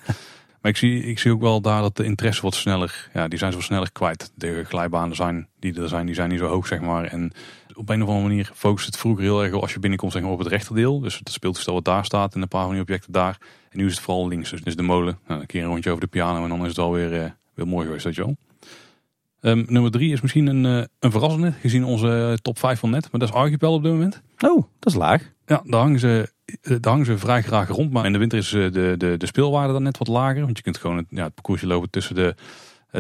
Speaker 1: Maar ik zie, ik zie ook wel daar dat de interesse wat sneller, ja, die zijn ze wat sneller kwijt. De glijbanen zijn, die er zijn, die zijn niet zo hoog, zeg maar. En op een of andere manier focust het vroeger heel erg als je binnenkomt zeg maar, op het rechterdeel. Dus het speeltoestel wat daar staat en een paar van die objecten daar. En nu is het vooral links, dus de molen. Nou, een keer een rondje over de piano en dan is het alweer eh, weer mooi geweest, weet je wel. Ehm, nummer drie is misschien een, eh, een verrassende, gezien onze top 5 van net. Maar dat is Archipel op dit moment.
Speaker 2: Oh, dat is laag.
Speaker 1: Ja, daar hangen ze, eh, daar hangen ze vrij graag rond. Maar in de winter is eh, de, de, de speelwaarde dan net wat lager. Want je kunt gewoon het, ja, het parcoursje lopen tussen de, eh,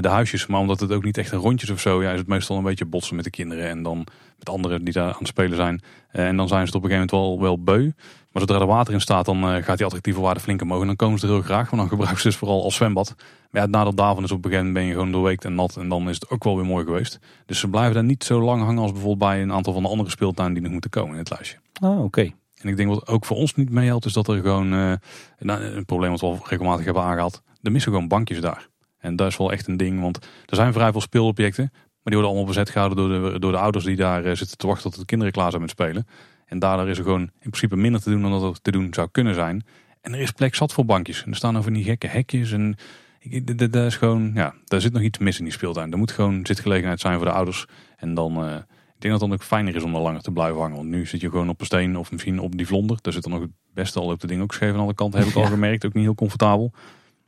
Speaker 1: de huisjes. Maar omdat het ook niet echt een rondje is of zo, ja, is het meestal een beetje botsen met de kinderen. En dan met anderen die daar aan het spelen zijn. Eh, en dan zijn ze het op een gegeven moment wel, wel beu. Maar zodra er water in staat, dan eh, gaat die attractieve waarde flink omhoog. En dan komen ze er heel graag. Want dan gebruiken ze het vooral als zwembad. Maar ja, het nadeel daarvan is op een gegeven moment ben je gewoon doorweekt en nat. En dan is het ook wel weer mooi geweest. Dus ze blijven daar niet zo lang hangen als bijvoorbeeld bij een aantal van de andere speeltuinen die nog moeten komen in het lijstje.
Speaker 2: Oh, oké.
Speaker 1: En ik denk wat ook voor ons niet meehelpt, is dat er gewoon, eh, een probleem wat we al regelmatig hebben aangehaald, er missen gewoon bankjes daar. En dat is wel echt een ding, want er zijn vrij veel speelobjecten, maar die worden allemaal bezet gehouden door de, door de ouders die daar eh, zitten te wachten tot de kinderen klaar zijn met spelen. En daardoor is er gewoon in principe minder te doen dan dat er te doen zou kunnen zijn. En er is plek zat voor bankjes. En er staan over die gekke hekjes en ik- d- d- dat is gewoon, ja, daar zit nog iets mis in die speeltuin. Er moet gewoon zitgelegenheid zijn voor de ouders. En dan, eh, ik denk dat het dan ook fijner is om er langer te blijven hangen. Want nu zit je gewoon op een steen of misschien op die vlonder. Daar zit dan nog het beste al op de ding ook scheef aan alle kanten. Heb ik al gemerkt. Ook niet heel comfortabel.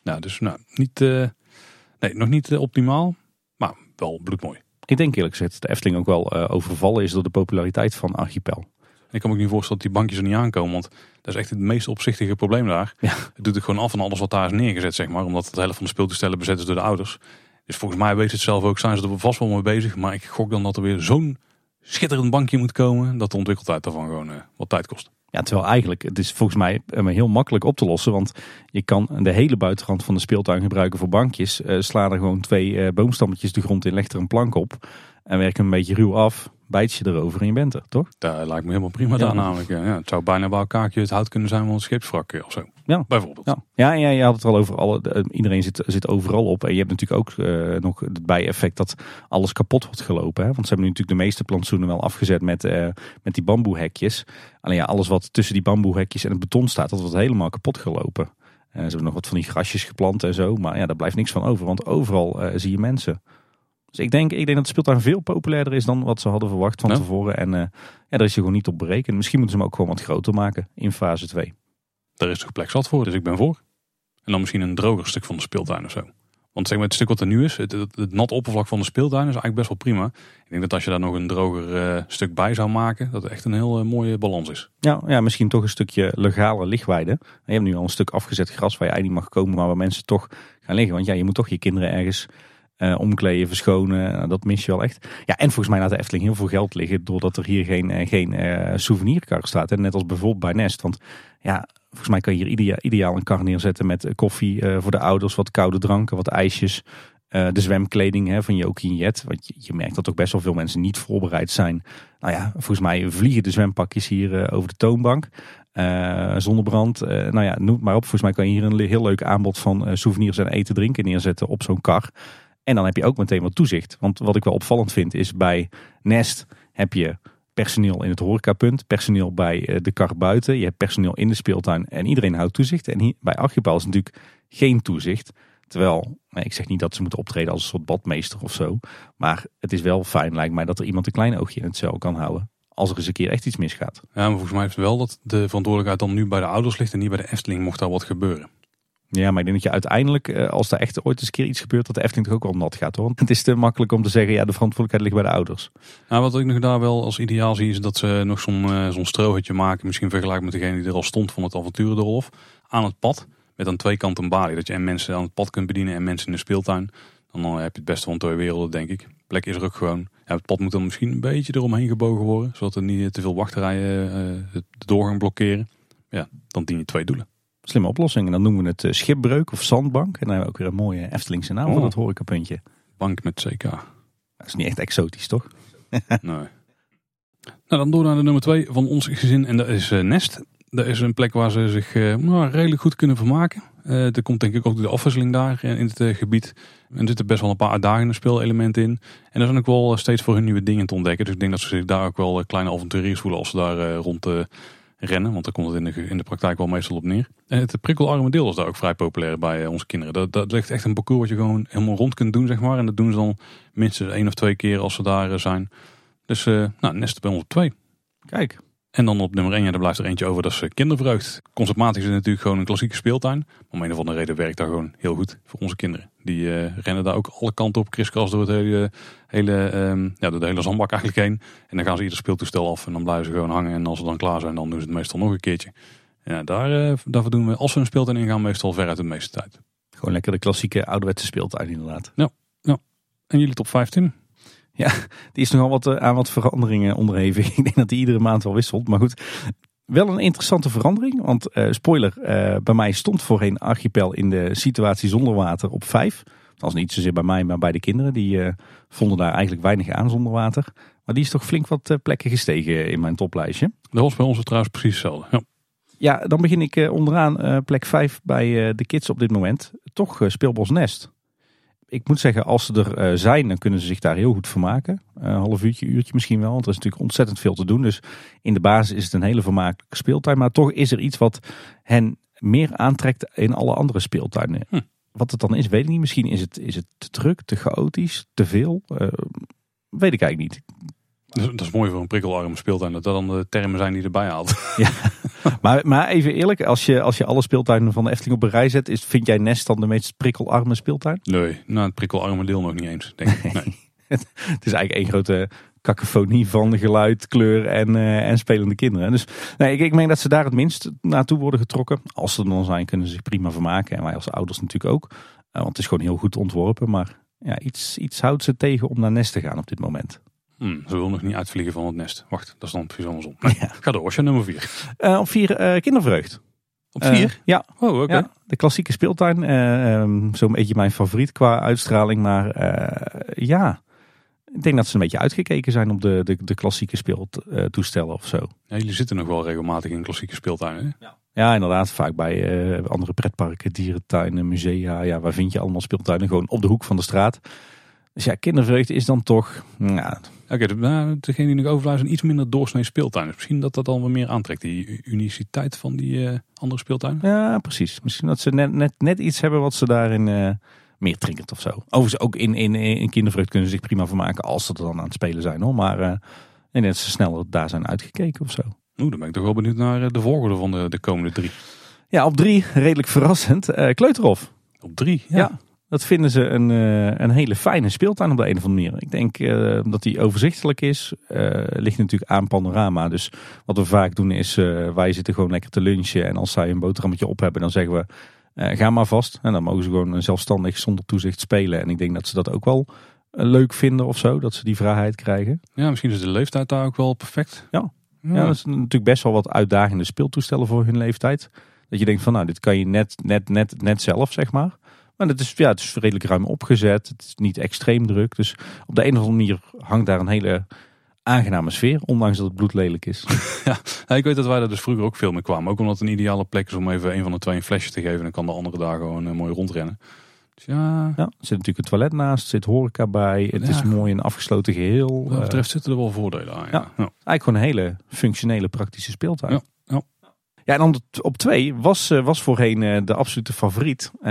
Speaker 1: Nou, dus nou, niet, eh, nee, nog niet eh, optimaal. Maar wel bloedmooi.
Speaker 2: Ik denk eerlijk gezegd dat de Efteling ook wel eh, overvallen is door de populariteit van Archipel.
Speaker 1: Ik kan me ook niet voorstellen dat die bankjes er niet aankomen. Want dat is echt het meest opzichtige probleem daar.
Speaker 2: Ja.
Speaker 1: Het doet het gewoon af van alles wat daar is neergezet, zeg maar. Omdat de helft van de speeltoestellen bezet is door de ouders. Dus volgens mij weet het zelf ook, zijn ze er vast wel mee bezig. Maar ik gok dan dat er weer zo'n schitterend bankje moet komen. Dat de ontwikkeltijd daarvan gewoon wat tijd kost.
Speaker 2: Ja, terwijl eigenlijk, het is volgens mij eh, heel makkelijk op te lossen. Want je kan de hele buitenrand van de speeltuin gebruiken voor bankjes. Eh, sla er gewoon twee eh, boomstammetjes de grond in, leg er een plank op. En werk hem een beetje ruw af, bijt je erover en je bent er, toch?
Speaker 1: Dat lijkt me helemaal prima
Speaker 2: Ja.
Speaker 1: daar namelijk. Ja, het zou bijna bij elkaar het hout kunnen zijn van een scheepswrak eh, of zo.
Speaker 2: Ja.
Speaker 1: Bijvoorbeeld.
Speaker 2: Ja, ja, je had het al over alle. de- iedereen zit, zit overal op. En je hebt natuurlijk ook eh, nog het bijeffect dat alles kapot wordt gelopen. Hè? Want ze hebben nu natuurlijk de meeste plantsoenen wel afgezet met, eh, met die bamboehekjes. Alleen ja, alles wat tussen die bamboehekjes en het beton staat, dat wordt helemaal kapot gelopen. En ze hebben nog wat van die grasjes geplant en zo. Maar ja, daar blijft niks van over, want overal eh, zie je mensen. Dus ik denk, ik denk dat de speeltuin veel populairder is dan wat ze hadden verwacht van
Speaker 1: Ja.
Speaker 2: tevoren. En eh, ja, daar is je gewoon niet op berekend. Misschien moeten ze hem ook gewoon wat groter maken in fase 2.
Speaker 1: Daar is toch plek zat voor, dus ik ben voor. En dan misschien een droger stuk van de speeltuin of zo. Want zeg maar, het stuk wat er nu is, het, nat oppervlak van de speeltuin is eigenlijk best wel prima. Ik denk dat als je daar nog een droger eh, stuk bij zou maken, dat echt een heel eh, mooie balans is.
Speaker 2: Ja, ja, misschien toch een stukje legale lichtweide. Je hebt nu al een stuk afgezet gras waar je eigenlijk niet mag komen, maar waar mensen toch gaan liggen. Want ja, je moet toch je kinderen ergens Uh, omkleden, verschonen, nou, dat mis je wel echt. Ja, en volgens mij laat de Efteling heel veel geld liggen doordat er hier geen, geen souvenirkar staat. Net als bijvoorbeeld bij Nest. Want ja, volgens mij kan je hier idea ideaal een kar neerzetten met koffie voor de ouders, wat koude dranken, wat ijsjes. de zwemkleding hè, van Jokie en Jet. Want je, je, merkt dat toch best wel veel mensen niet voorbereid zijn. Nou ja, volgens mij vliegen de zwempakjes hier over de toonbank. Uh, zonnebrand, nou ja, noem maar op. Volgens mij kan je hier een heel leuk aanbod van souvenirs en eten drinken neerzetten op zo'n kar. En dan heb je ook meteen wat toezicht. Want wat ik wel opvallend vind is bij Nest heb je personeel in het horecapunt, personeel bij de kar buiten, je hebt personeel in de speeltuin en iedereen houdt toezicht. En hier, bij Archipel is natuurlijk geen toezicht. Terwijl, ik zeg niet dat ze moeten optreden als een soort badmeester of zo. Maar het is wel fijn, lijkt mij, dat er iemand een klein oogje in het cel kan houden als er eens een keer echt iets misgaat.
Speaker 1: Ja, maar volgens mij heeft het wel dat de verantwoordelijkheid dan nu bij de ouders ligt en niet bij de Efteling mocht daar wat gebeuren.
Speaker 2: Ja, maar ik denk dat je uiteindelijk, eh, als er echt ooit eens een keer iets gebeurt, dat de Efteling toch ook wel nat gaat hoor. Het is te makkelijk om te zeggen, ja, de verantwoordelijkheid ligt bij de ouders.
Speaker 1: Nou, wat ik nog daar wel als ideaal zie, is dat ze nog zo'n uh, strohutje maken. Misschien vergelijk met degene die er al stond van het avonturendorf. Aan het pad, met aan twee kanten een balie. Dat je en mensen aan het pad kunt bedienen en mensen in de speeltuin. Dan heb je het beste van twee werelden, denk ik. Plek is er ook gewoon. Ja, het pad moet dan misschien een beetje eromheen gebogen worden. Zodat er niet te veel wachterijen uh, de doorgang blokkeren. Ja, dan dien je twee doelen.
Speaker 2: Slimme oplossing. En dan noemen we het uh, schipbreuk of zandbank. En dan hebben we ook weer een mooie Eftelingse naam oh. voor dat horecapuntje.
Speaker 1: Bank met CK.
Speaker 2: Dat is niet echt exotisch, toch?
Speaker 1: nee. Nou, dan door naar de nummer twee van ons gezin. En dat is uh, Nest. Dat is een plek waar ze zich nou, redelijk goed kunnen vermaken. Uh, er komt denk ik ook de afwisseling daar in het uh, gebied. En er zitten best wel een paar uitdagende speelelementen in. En er zijn ook wel steeds voor hun nieuwe dingen te ontdekken. Dus ik denk dat ze zich daar ook wel kleine avonturiers voelen als ze daar rond rennen. Want daar komt het in de, in de praktijk wel meestal op neer. En het prikkelarme deel is daar ook vrij populair bij onze kinderen. Dat, dat ligt echt een parcours wat je gewoon helemaal rond kunt doen, zeg maar. En dat doen ze dan minstens één of twee keer als ze daar zijn. Dus nou, nest bij ons op twee.
Speaker 2: Kijk,
Speaker 1: en dan op nummer 1, ja, daar blijft er eentje over, dat is eh, kindervreugd. Conceptmatisch is het natuurlijk gewoon een klassieke speeltuin. Maar om een of andere reden werkt daar gewoon heel goed voor onze kinderen. Die uh, rennen daar ook alle kanten op, kriskras door het hele, hele, um, ja, door de hele zandbak eigenlijk heen. En dan gaan ze ieder speeltoestel af en dan blijven ze gewoon hangen. En als ze dan klaar zijn, dan doen ze het meestal nog een keertje. Ja, daar, uh, daarvoor doen we, als we een speeltuin ingaan, meestal veruit de meeste tijd.
Speaker 2: Gewoon lekker de klassieke ouderwetse speeltuin inderdaad.
Speaker 1: Ja, ja. En jullie top 15?
Speaker 2: Ja, die is nogal wat, eh, aan wat veranderingen onderhevig. Ik denk dat die iedere maand wel wisselt. Maar goed, wel een interessante verandering. Want uh, spoiler, uh, bij mij stond voorheen Archipel in de situatie zonder water op 5. Dat was niet zozeer bij mij, maar bij de kinderen. Die uh, vonden daar eigenlijk weinig aan zonder water. Maar die is toch flink wat plekken gestegen in mijn toplijstje.
Speaker 1: Dat was bij ons trouwens precies hetzelfde. Ja.
Speaker 2: Ja, dan begin ik onderaan plek 5 bij de kids op dit moment. Toch Speelbos Nest ik moet zeggen, als ze er eh, zijn, dan kunnen ze zich daar heel goed vermaken. Een half uurtje, uurtje misschien wel. Want er is natuurlijk ontzettend veel te doen. Dus in de basis is het een hele vermakelijke speeltuin. Maar toch is er iets wat hen meer aantrekt in alle andere speeltuinen. Hm. Wat het dan is, weet ik niet. Misschien is het, is het te druk, te chaotisch, te veel. Uh, weet ik eigenlijk niet.
Speaker 1: Dat is mooi voor een prikkelarme speeltuin. Dat dat dan de termen zijn die erbij haalt. Ja.
Speaker 2: maar, maar even eerlijk, als je, als je alle speeltuinen van de Efteling op een rij zet, is, vind jij Nest dan de meest prikkelarme speeltuin?
Speaker 1: Nee, nou het prikkelarme deel nog niet eens, denk ik. Nee.
Speaker 2: het is eigenlijk één grote cacophonie van geluid, kleur en, uh, en spelende kinderen. Dus nee, ik, ik meen dat ze daar het minst naartoe worden getrokken. Als ze er dan zijn, kunnen ze zich prima vermaken. En wij als ouders natuurlijk ook. Uh, want het is gewoon heel goed ontworpen. Maar ja, iets, iets houdt ze tegen om naar Nest te gaan op dit moment.
Speaker 1: Hmm, ze wil nog niet uitvliegen van het nest. Wacht, dat is dan precies andersom. Nee, ja. Ga door, je nummer vier.
Speaker 2: Uh, op vier uh, kindervreugd.
Speaker 1: Op vier? Uh,
Speaker 2: ja.
Speaker 1: Oh, oké. Okay.
Speaker 2: Ja, de klassieke speeltuin. Um, Zo'n beetje mijn favoriet qua uitstraling. Maar ja, ik denk dat ze een beetje uitgekeken zijn op de, de, de klassieke speeltoestellen of zo.
Speaker 1: Ja, jullie zitten nog wel regelmatig in klassieke speeltuinen.
Speaker 2: Ja. Ja, inderdaad. Vaak bij andere pretparken, dierentuinen, musea. Ja, waar vind je allemaal speeltuinen? Gewoon op de hoek van de straat. Dus ja, kindervreugde is dan toch... Nou,
Speaker 1: Oké, okay, nou, degene die nog overblijft een iets minder doorsnee speeltuin. Dus misschien dat dat dan wel meer aantrekt, die uniciteit van die uh, andere speeltuin.
Speaker 2: Ja, precies. Misschien dat ze net, net, net iets hebben wat ze daarin uh, meer triggert of zo. Overigens ook in, in, in kindervreugd kunnen ze zich prima vermaken als ze er dan aan het spelen zijn. Hoor. Maar uh, en dat ze sneller daar zijn uitgekeken of zo.
Speaker 1: Oeh, dan ben ik toch wel benieuwd naar de volgorde van de, de komende drie.
Speaker 2: Ja, op drie, redelijk verrassend, Kleuterhof.
Speaker 1: Op drie, ja.
Speaker 2: ja. Dat vinden ze een, uh, een hele fijne speeltuin op de een of andere manier. Ik denk uh, dat die overzichtelijk is. Uh, ligt natuurlijk aan panorama. Dus wat we vaak doen is, wij zitten gewoon lekker te lunchen. En als zij een boterhammetje op hebben, dan zeggen we... eh, ga maar vast. En dan mogen ze gewoon zelfstandig zonder toezicht spelen. En ik denk dat ze dat ook wel eh, leuk vinden of zo, dat ze die vrijheid krijgen.
Speaker 1: Ja, misschien is de leeftijd daar ook wel perfect.
Speaker 2: Ja. Ja, dat is natuurlijk best wel wat uitdagende speeltoestellen voor hun leeftijd. Dat je denkt van nou, dit kan je net, net, net, net zelf, zeg maar. Maar het is, ja, het is redelijk ruim opgezet. Het is niet extreem druk. Dus op de een of andere manier hangt daar een hele aangename sfeer. Ondanks dat het bloedlelijk is.
Speaker 1: ja, ik weet dat wij daar dus vroeger ook veel mee kwamen. Ook omdat het een ideale plek is om even een van de twee een flesje te geven. En dan kan de andere daar gewoon uh, mooi rondrennen. Dus ja...
Speaker 2: ja, er zit natuurlijk een toilet naast. Er zit horeca bij. Het is mooi een afgesloten geheel.
Speaker 1: Wat dat betreft zitten er wel voordelen aan. Ja.
Speaker 2: ja. Eigenlijk gewoon een hele functionele praktische speeltuin.
Speaker 1: Ja.
Speaker 2: Ja, en dan op twee was, uh, was voorheen uh, de absolute favoriet. Uh,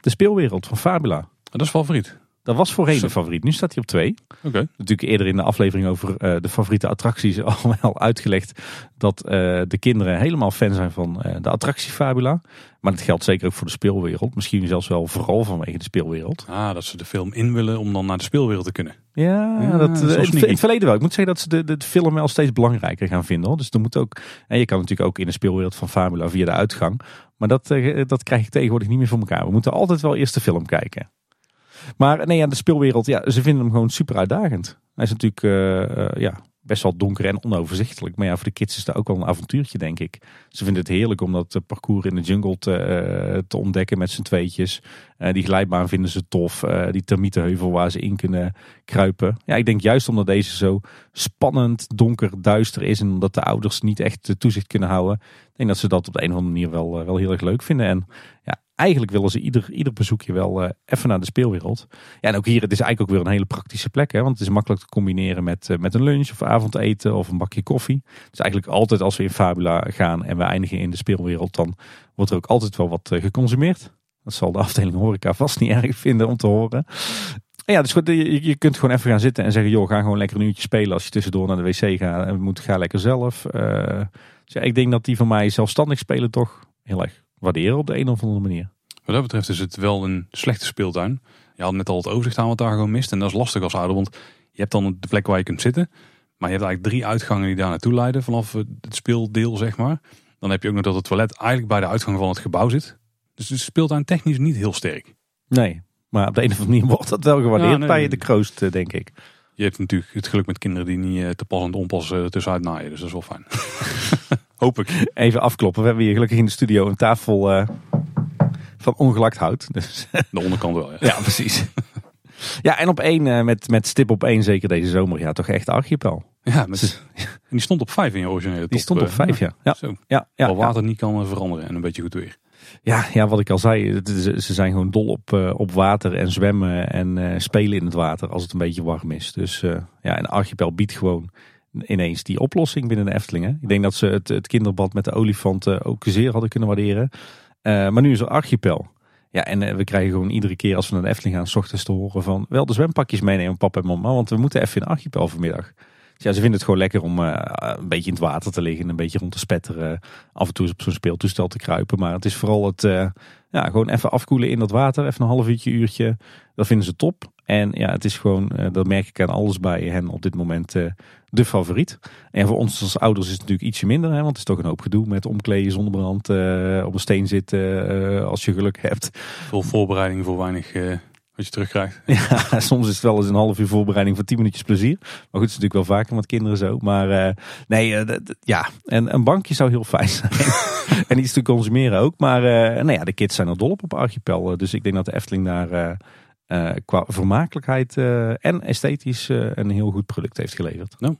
Speaker 2: de speelwereld van Fabula.
Speaker 1: Dat is favoriet.
Speaker 2: Dat was voorheen de favoriet. Nu staat hij op twee.
Speaker 1: Okay.
Speaker 2: Natuurlijk eerder in de aflevering over uh, de favoriete attracties al wel uitgelegd dat uh, de kinderen helemaal fan zijn van uh, de attractie Fabula. Maar dat geldt zeker ook voor de speelwereld. Misschien zelfs wel vooral vanwege de speelwereld.
Speaker 1: Ah, dat ze de film in willen om dan naar de speelwereld te kunnen.
Speaker 2: Ja, ja dat, dat in, in, het verleden wel. Ik moet zeggen dat ze de, de, film wel steeds belangrijker gaan vinden. Hoor. Dus er moet ook, en je kan natuurlijk ook in de speelwereld van Fabula via de uitgang. Maar dat, dat krijg ik tegenwoordig niet meer voor elkaar. We moeten altijd wel eerst de film kijken. Maar nee, ja, de speelwereld, ja, ze vinden hem gewoon super uitdagend. Hij is natuurlijk uh, uh, ja, best wel donker en onoverzichtelijk. Maar ja, voor de kids is dat ook wel een avontuurtje, denk ik. Ze vinden het heerlijk om dat parcours in de jungle te, uh, te ontdekken met z'n tweetjes. die glijbaan vinden ze tof. die termietenheuvel waar ze in kunnen kruipen. Ja, ik denk juist omdat deze zo spannend, donker, duister is. En omdat de ouders niet echt toezicht kunnen houden. Ik denk dat ze dat op de een of andere manier wel, wel heel erg leuk vinden. En ja, eigenlijk willen ze ieder, ieder bezoekje wel uh, even naar de speelwereld. Ja, en ook hier, het is eigenlijk ook weer een hele praktische plek. Hè, want het is makkelijk te combineren met, uh, met een lunch of avondeten of een bakje koffie. Dus eigenlijk altijd als we in Fabula gaan en we eindigen in de speelwereld, dan wordt er ook altijd wel wat uh, geconsumeerd. Dat zal de afdeling horeca vast niet erg vinden om te horen. En ja, dus je, je kunt gewoon even gaan zitten en zeggen, joh, ga gewoon lekker een uurtje spelen als je tussendoor naar de wc gaat. En moet, ga lekker zelf. dus ik denk dat die van mij zelfstandig spelen toch heel erg waarderen op de een of andere manier.
Speaker 1: Wat dat betreft is het wel een slechte speeltuin. Je had net al het overzicht aan wat daar gewoon mist. En dat is lastig als ouder, want je hebt dan de plek waar je kunt zitten. Maar je hebt eigenlijk drie uitgangen die daar naartoe leiden vanaf het speeldeel, zeg maar. Dan heb je ook nog dat het toilet eigenlijk bij de uitgang van het gebouw zit. Dus de speeltuin technisch niet heel sterk.
Speaker 2: Nee, maar op de een of andere manier wordt dat wel gewaardeerd ja, nee, bij de kroost, eh, denk ik.
Speaker 1: Je hebt natuurlijk het geluk met kinderen die niet eh, te pas en onpas eh, tussenuit naaien. Dus dat is wel fijn. Hoop ik.
Speaker 2: Even afkloppen. We hebben hier gelukkig in de studio een tafel uh, van ongelakt hout. Dus.
Speaker 1: De onderkant wel, ja.
Speaker 2: ja precies. Ja, en op één, uh, met, met stip op één, zeker deze zomer. Ja, toch echt archipel.
Speaker 1: Ja, met, en die stond op vijf in je originele top.
Speaker 2: Die stond op vijf, ja. ja.
Speaker 1: Zo.
Speaker 2: ja, ja
Speaker 1: water niet kan veranderen en een beetje goed weer.
Speaker 2: Ja, ja wat ik al zei, ze zijn gewoon dol op, uh, op water en zwemmen en uh, spelen in het water als het een beetje warm is. Dus ja, en Archipel biedt gewoon ineens die oplossing binnen de Efteling. Hè? Ik denk dat ze het, het kinderbad met de olifanten ook zeer hadden kunnen waarderen. Maar nu is er Archipel. Ja, en we krijgen gewoon iedere keer als we naar de Efteling gaan, s ochtends te horen van wel de zwempakjes meenemen, papa en mama, want we moeten even in Archipel vanmiddag. Ja, ze vinden het gewoon lekker om uh, een beetje in het water te liggen, een beetje rond te spetteren, af en toe op zo'n speeltoestel te kruipen. Maar het is vooral het, ja, gewoon even afkoelen in dat water, even een half uurtje, uurtje. Dat vinden ze top. En ja, het is gewoon, dat merk ik aan alles bij hen op dit moment, de favoriet. En voor ons als ouders is het natuurlijk ietsje minder, hè, want het is toch een hoop gedoe met omkleden, zonnebrand, op een steen zitten als je geluk hebt.
Speaker 1: Veel voorbereiding voor weinig wat je terugkrijgt.
Speaker 2: Ja, soms is het wel eens een half uur voorbereiding voor tien minuutjes plezier. Maar goed, het is natuurlijk wel vaker met kinderen zo. Maar nee, ja, en een bankje zou heel fijn zijn. en iets te consumeren ook. Maar nou ja, de kids zijn er dol op op Archipel. Dus ik denk dat de Efteling daar... Uh, qua vermakelijkheid uh, en esthetisch uh, een heel goed product heeft geleverd.
Speaker 1: Nou,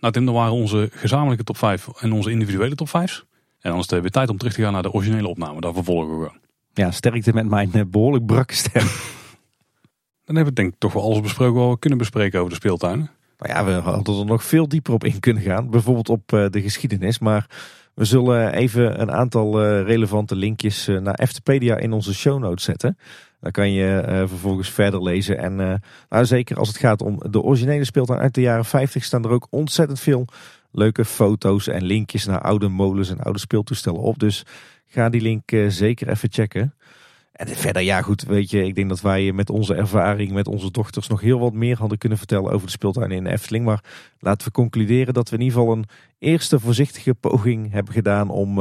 Speaker 1: nou Tim, dat waren onze gezamenlijke top 5 en onze individuele top 5. En dan is het weer tijd om terug te gaan naar de originele opname. Daar vervolgen we gewoon.
Speaker 2: Ja, sterkte met mijn behoorlijk brakke stem.
Speaker 1: Dan hebben we denk ik toch wel alles besproken wat we kunnen bespreken over de speeltuinen.
Speaker 2: Nou ja, we hadden er nog veel dieper op in kunnen gaan. Bijvoorbeeld op de geschiedenis. Maar we zullen even een aantal relevante linkjes naar Eftepedia in onze show notes zetten. Dan kan je vervolgens verder lezen. En nou, zeker als het gaat om de originele speeltuin uit de jaren 50 staan er ook ontzettend veel leuke foto's en linkjes naar oude molens en oude speeltoestellen op. Dus ga die link uh, zeker even checken. En verder, ja goed, weet je, ik denk dat wij met onze ervaring met onze dochters nog heel wat meer hadden kunnen vertellen over de speeltuin in Efteling. Maar laten we concluderen dat we in ieder geval een eerste voorzichtige poging hebben gedaan om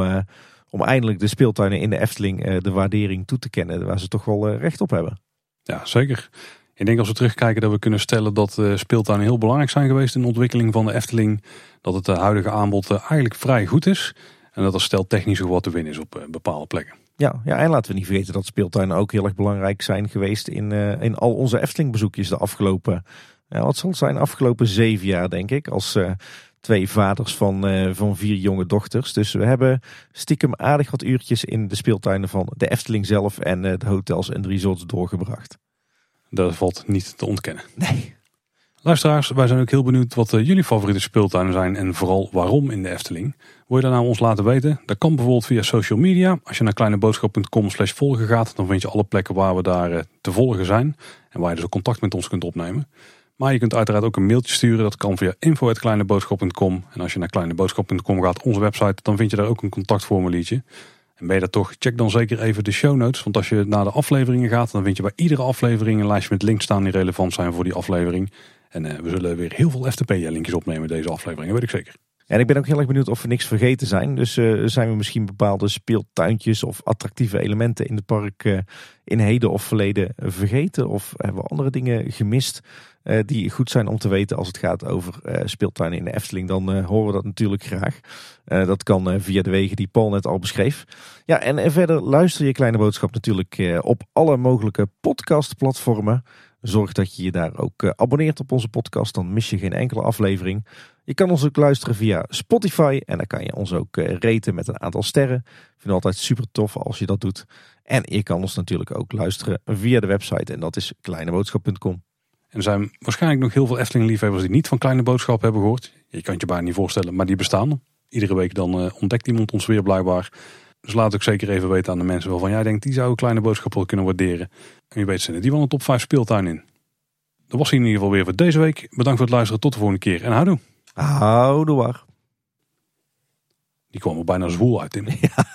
Speaker 2: Om eindelijk de speeltuinen in de Efteling de waardering toe te kennen waar ze toch wel recht op hebben.
Speaker 1: Ja, zeker. Ik denk als we terugkijken dat we kunnen stellen dat speeltuinen heel belangrijk zijn geweest in de ontwikkeling van de Efteling. Dat het huidige aanbod eigenlijk vrij goed is. En dat er stel technisch wat te winnen is op bepaalde plekken.
Speaker 2: Ja, ja, en laten we niet vergeten dat speeltuinen ook heel erg belangrijk zijn geweest in, uh, in al onze Efteling bezoekjes de afgelopen, ja, wat zal het zijn, afgelopen zeven jaar denk ik. Als uh, twee vaders van, uh, van vier jonge dochters. Dus we hebben stiekem aardig wat uurtjes in de speeltuinen van de Efteling zelf en de hotels en de resorts doorgebracht.
Speaker 1: Dat valt niet te ontkennen.
Speaker 2: Nee.
Speaker 1: Luisteraars, wij zijn ook heel benieuwd wat eh, jullie favoriete speeltuinen zijn en vooral waarom in de Efteling. Wil je dat nou ons laten weten? Dat kan bijvoorbeeld via social media. Als je naar kleineboodschap.com slash volgen gaat, dan vind je alle plekken waar we daar eh, te volgen zijn. En waar je dus ook contact met ons kunt opnemen. Maar je kunt uiteraard ook een mailtje sturen. Dat kan via info.kleineboodschap.com. En als je naar kleineboodschap.com gaat, onze website, dan vind je daar ook een contactformuliertje. En ben je dat toch, check dan zeker even de show notes. Want als je naar de afleveringen gaat, dan vind je bij iedere aflevering een lijstje met links staan die relevant zijn voor die aflevering. En uh, we zullen weer heel veel FTP-linkjes opnemen deze aflevering, weet ik zeker.
Speaker 2: En ik ben ook heel erg benieuwd of we niks vergeten zijn. Dus uh, zijn we misschien bepaalde speeltuintjes of attractieve elementen in het park uh, in heden of verleden vergeten? Of hebben we andere dingen gemist uh, die goed zijn om te weten als het gaat over speeltuinen in de Efteling? Dan horen we dat natuurlijk graag. dat kan via de wegen die Paul net al beschreef. Ja, en verder luister je Kleine Boodschap natuurlijk op alle mogelijke podcastplatformen. Zorg dat je je daar ook eh, abonneert op onze podcast, dan mis je geen enkele aflevering. Je kan ons ook luisteren via Spotify en dan kan je ons ook eh, raten met een aantal sterren. Ik vind het altijd super tof als je dat doet. En je kan ons natuurlijk ook luisteren via de website en dat is kleineboodschap.com.
Speaker 1: En er zijn waarschijnlijk nog heel veel Efteling-liefhebbers die niet van Kleine Boodschap hebben gehoord. Je kan je bijna niet voorstellen, maar die bestaan. Iedere week dan uh, ontdekt iemand ons weer blijkbaar. Dus laat ik zeker even weten aan de mensen waarvan jij denkt, die zou een kleine boodschap wel kunnen waarderen. En je weet ze die van de top 5 speeltuin in. Dat was in ieder geval weer voor deze week. Bedankt voor het luisteren. Tot de volgende keer. En houdoe.
Speaker 2: Houdoe.
Speaker 1: Die kwam er bijna zwoel uit, Tim. Ja.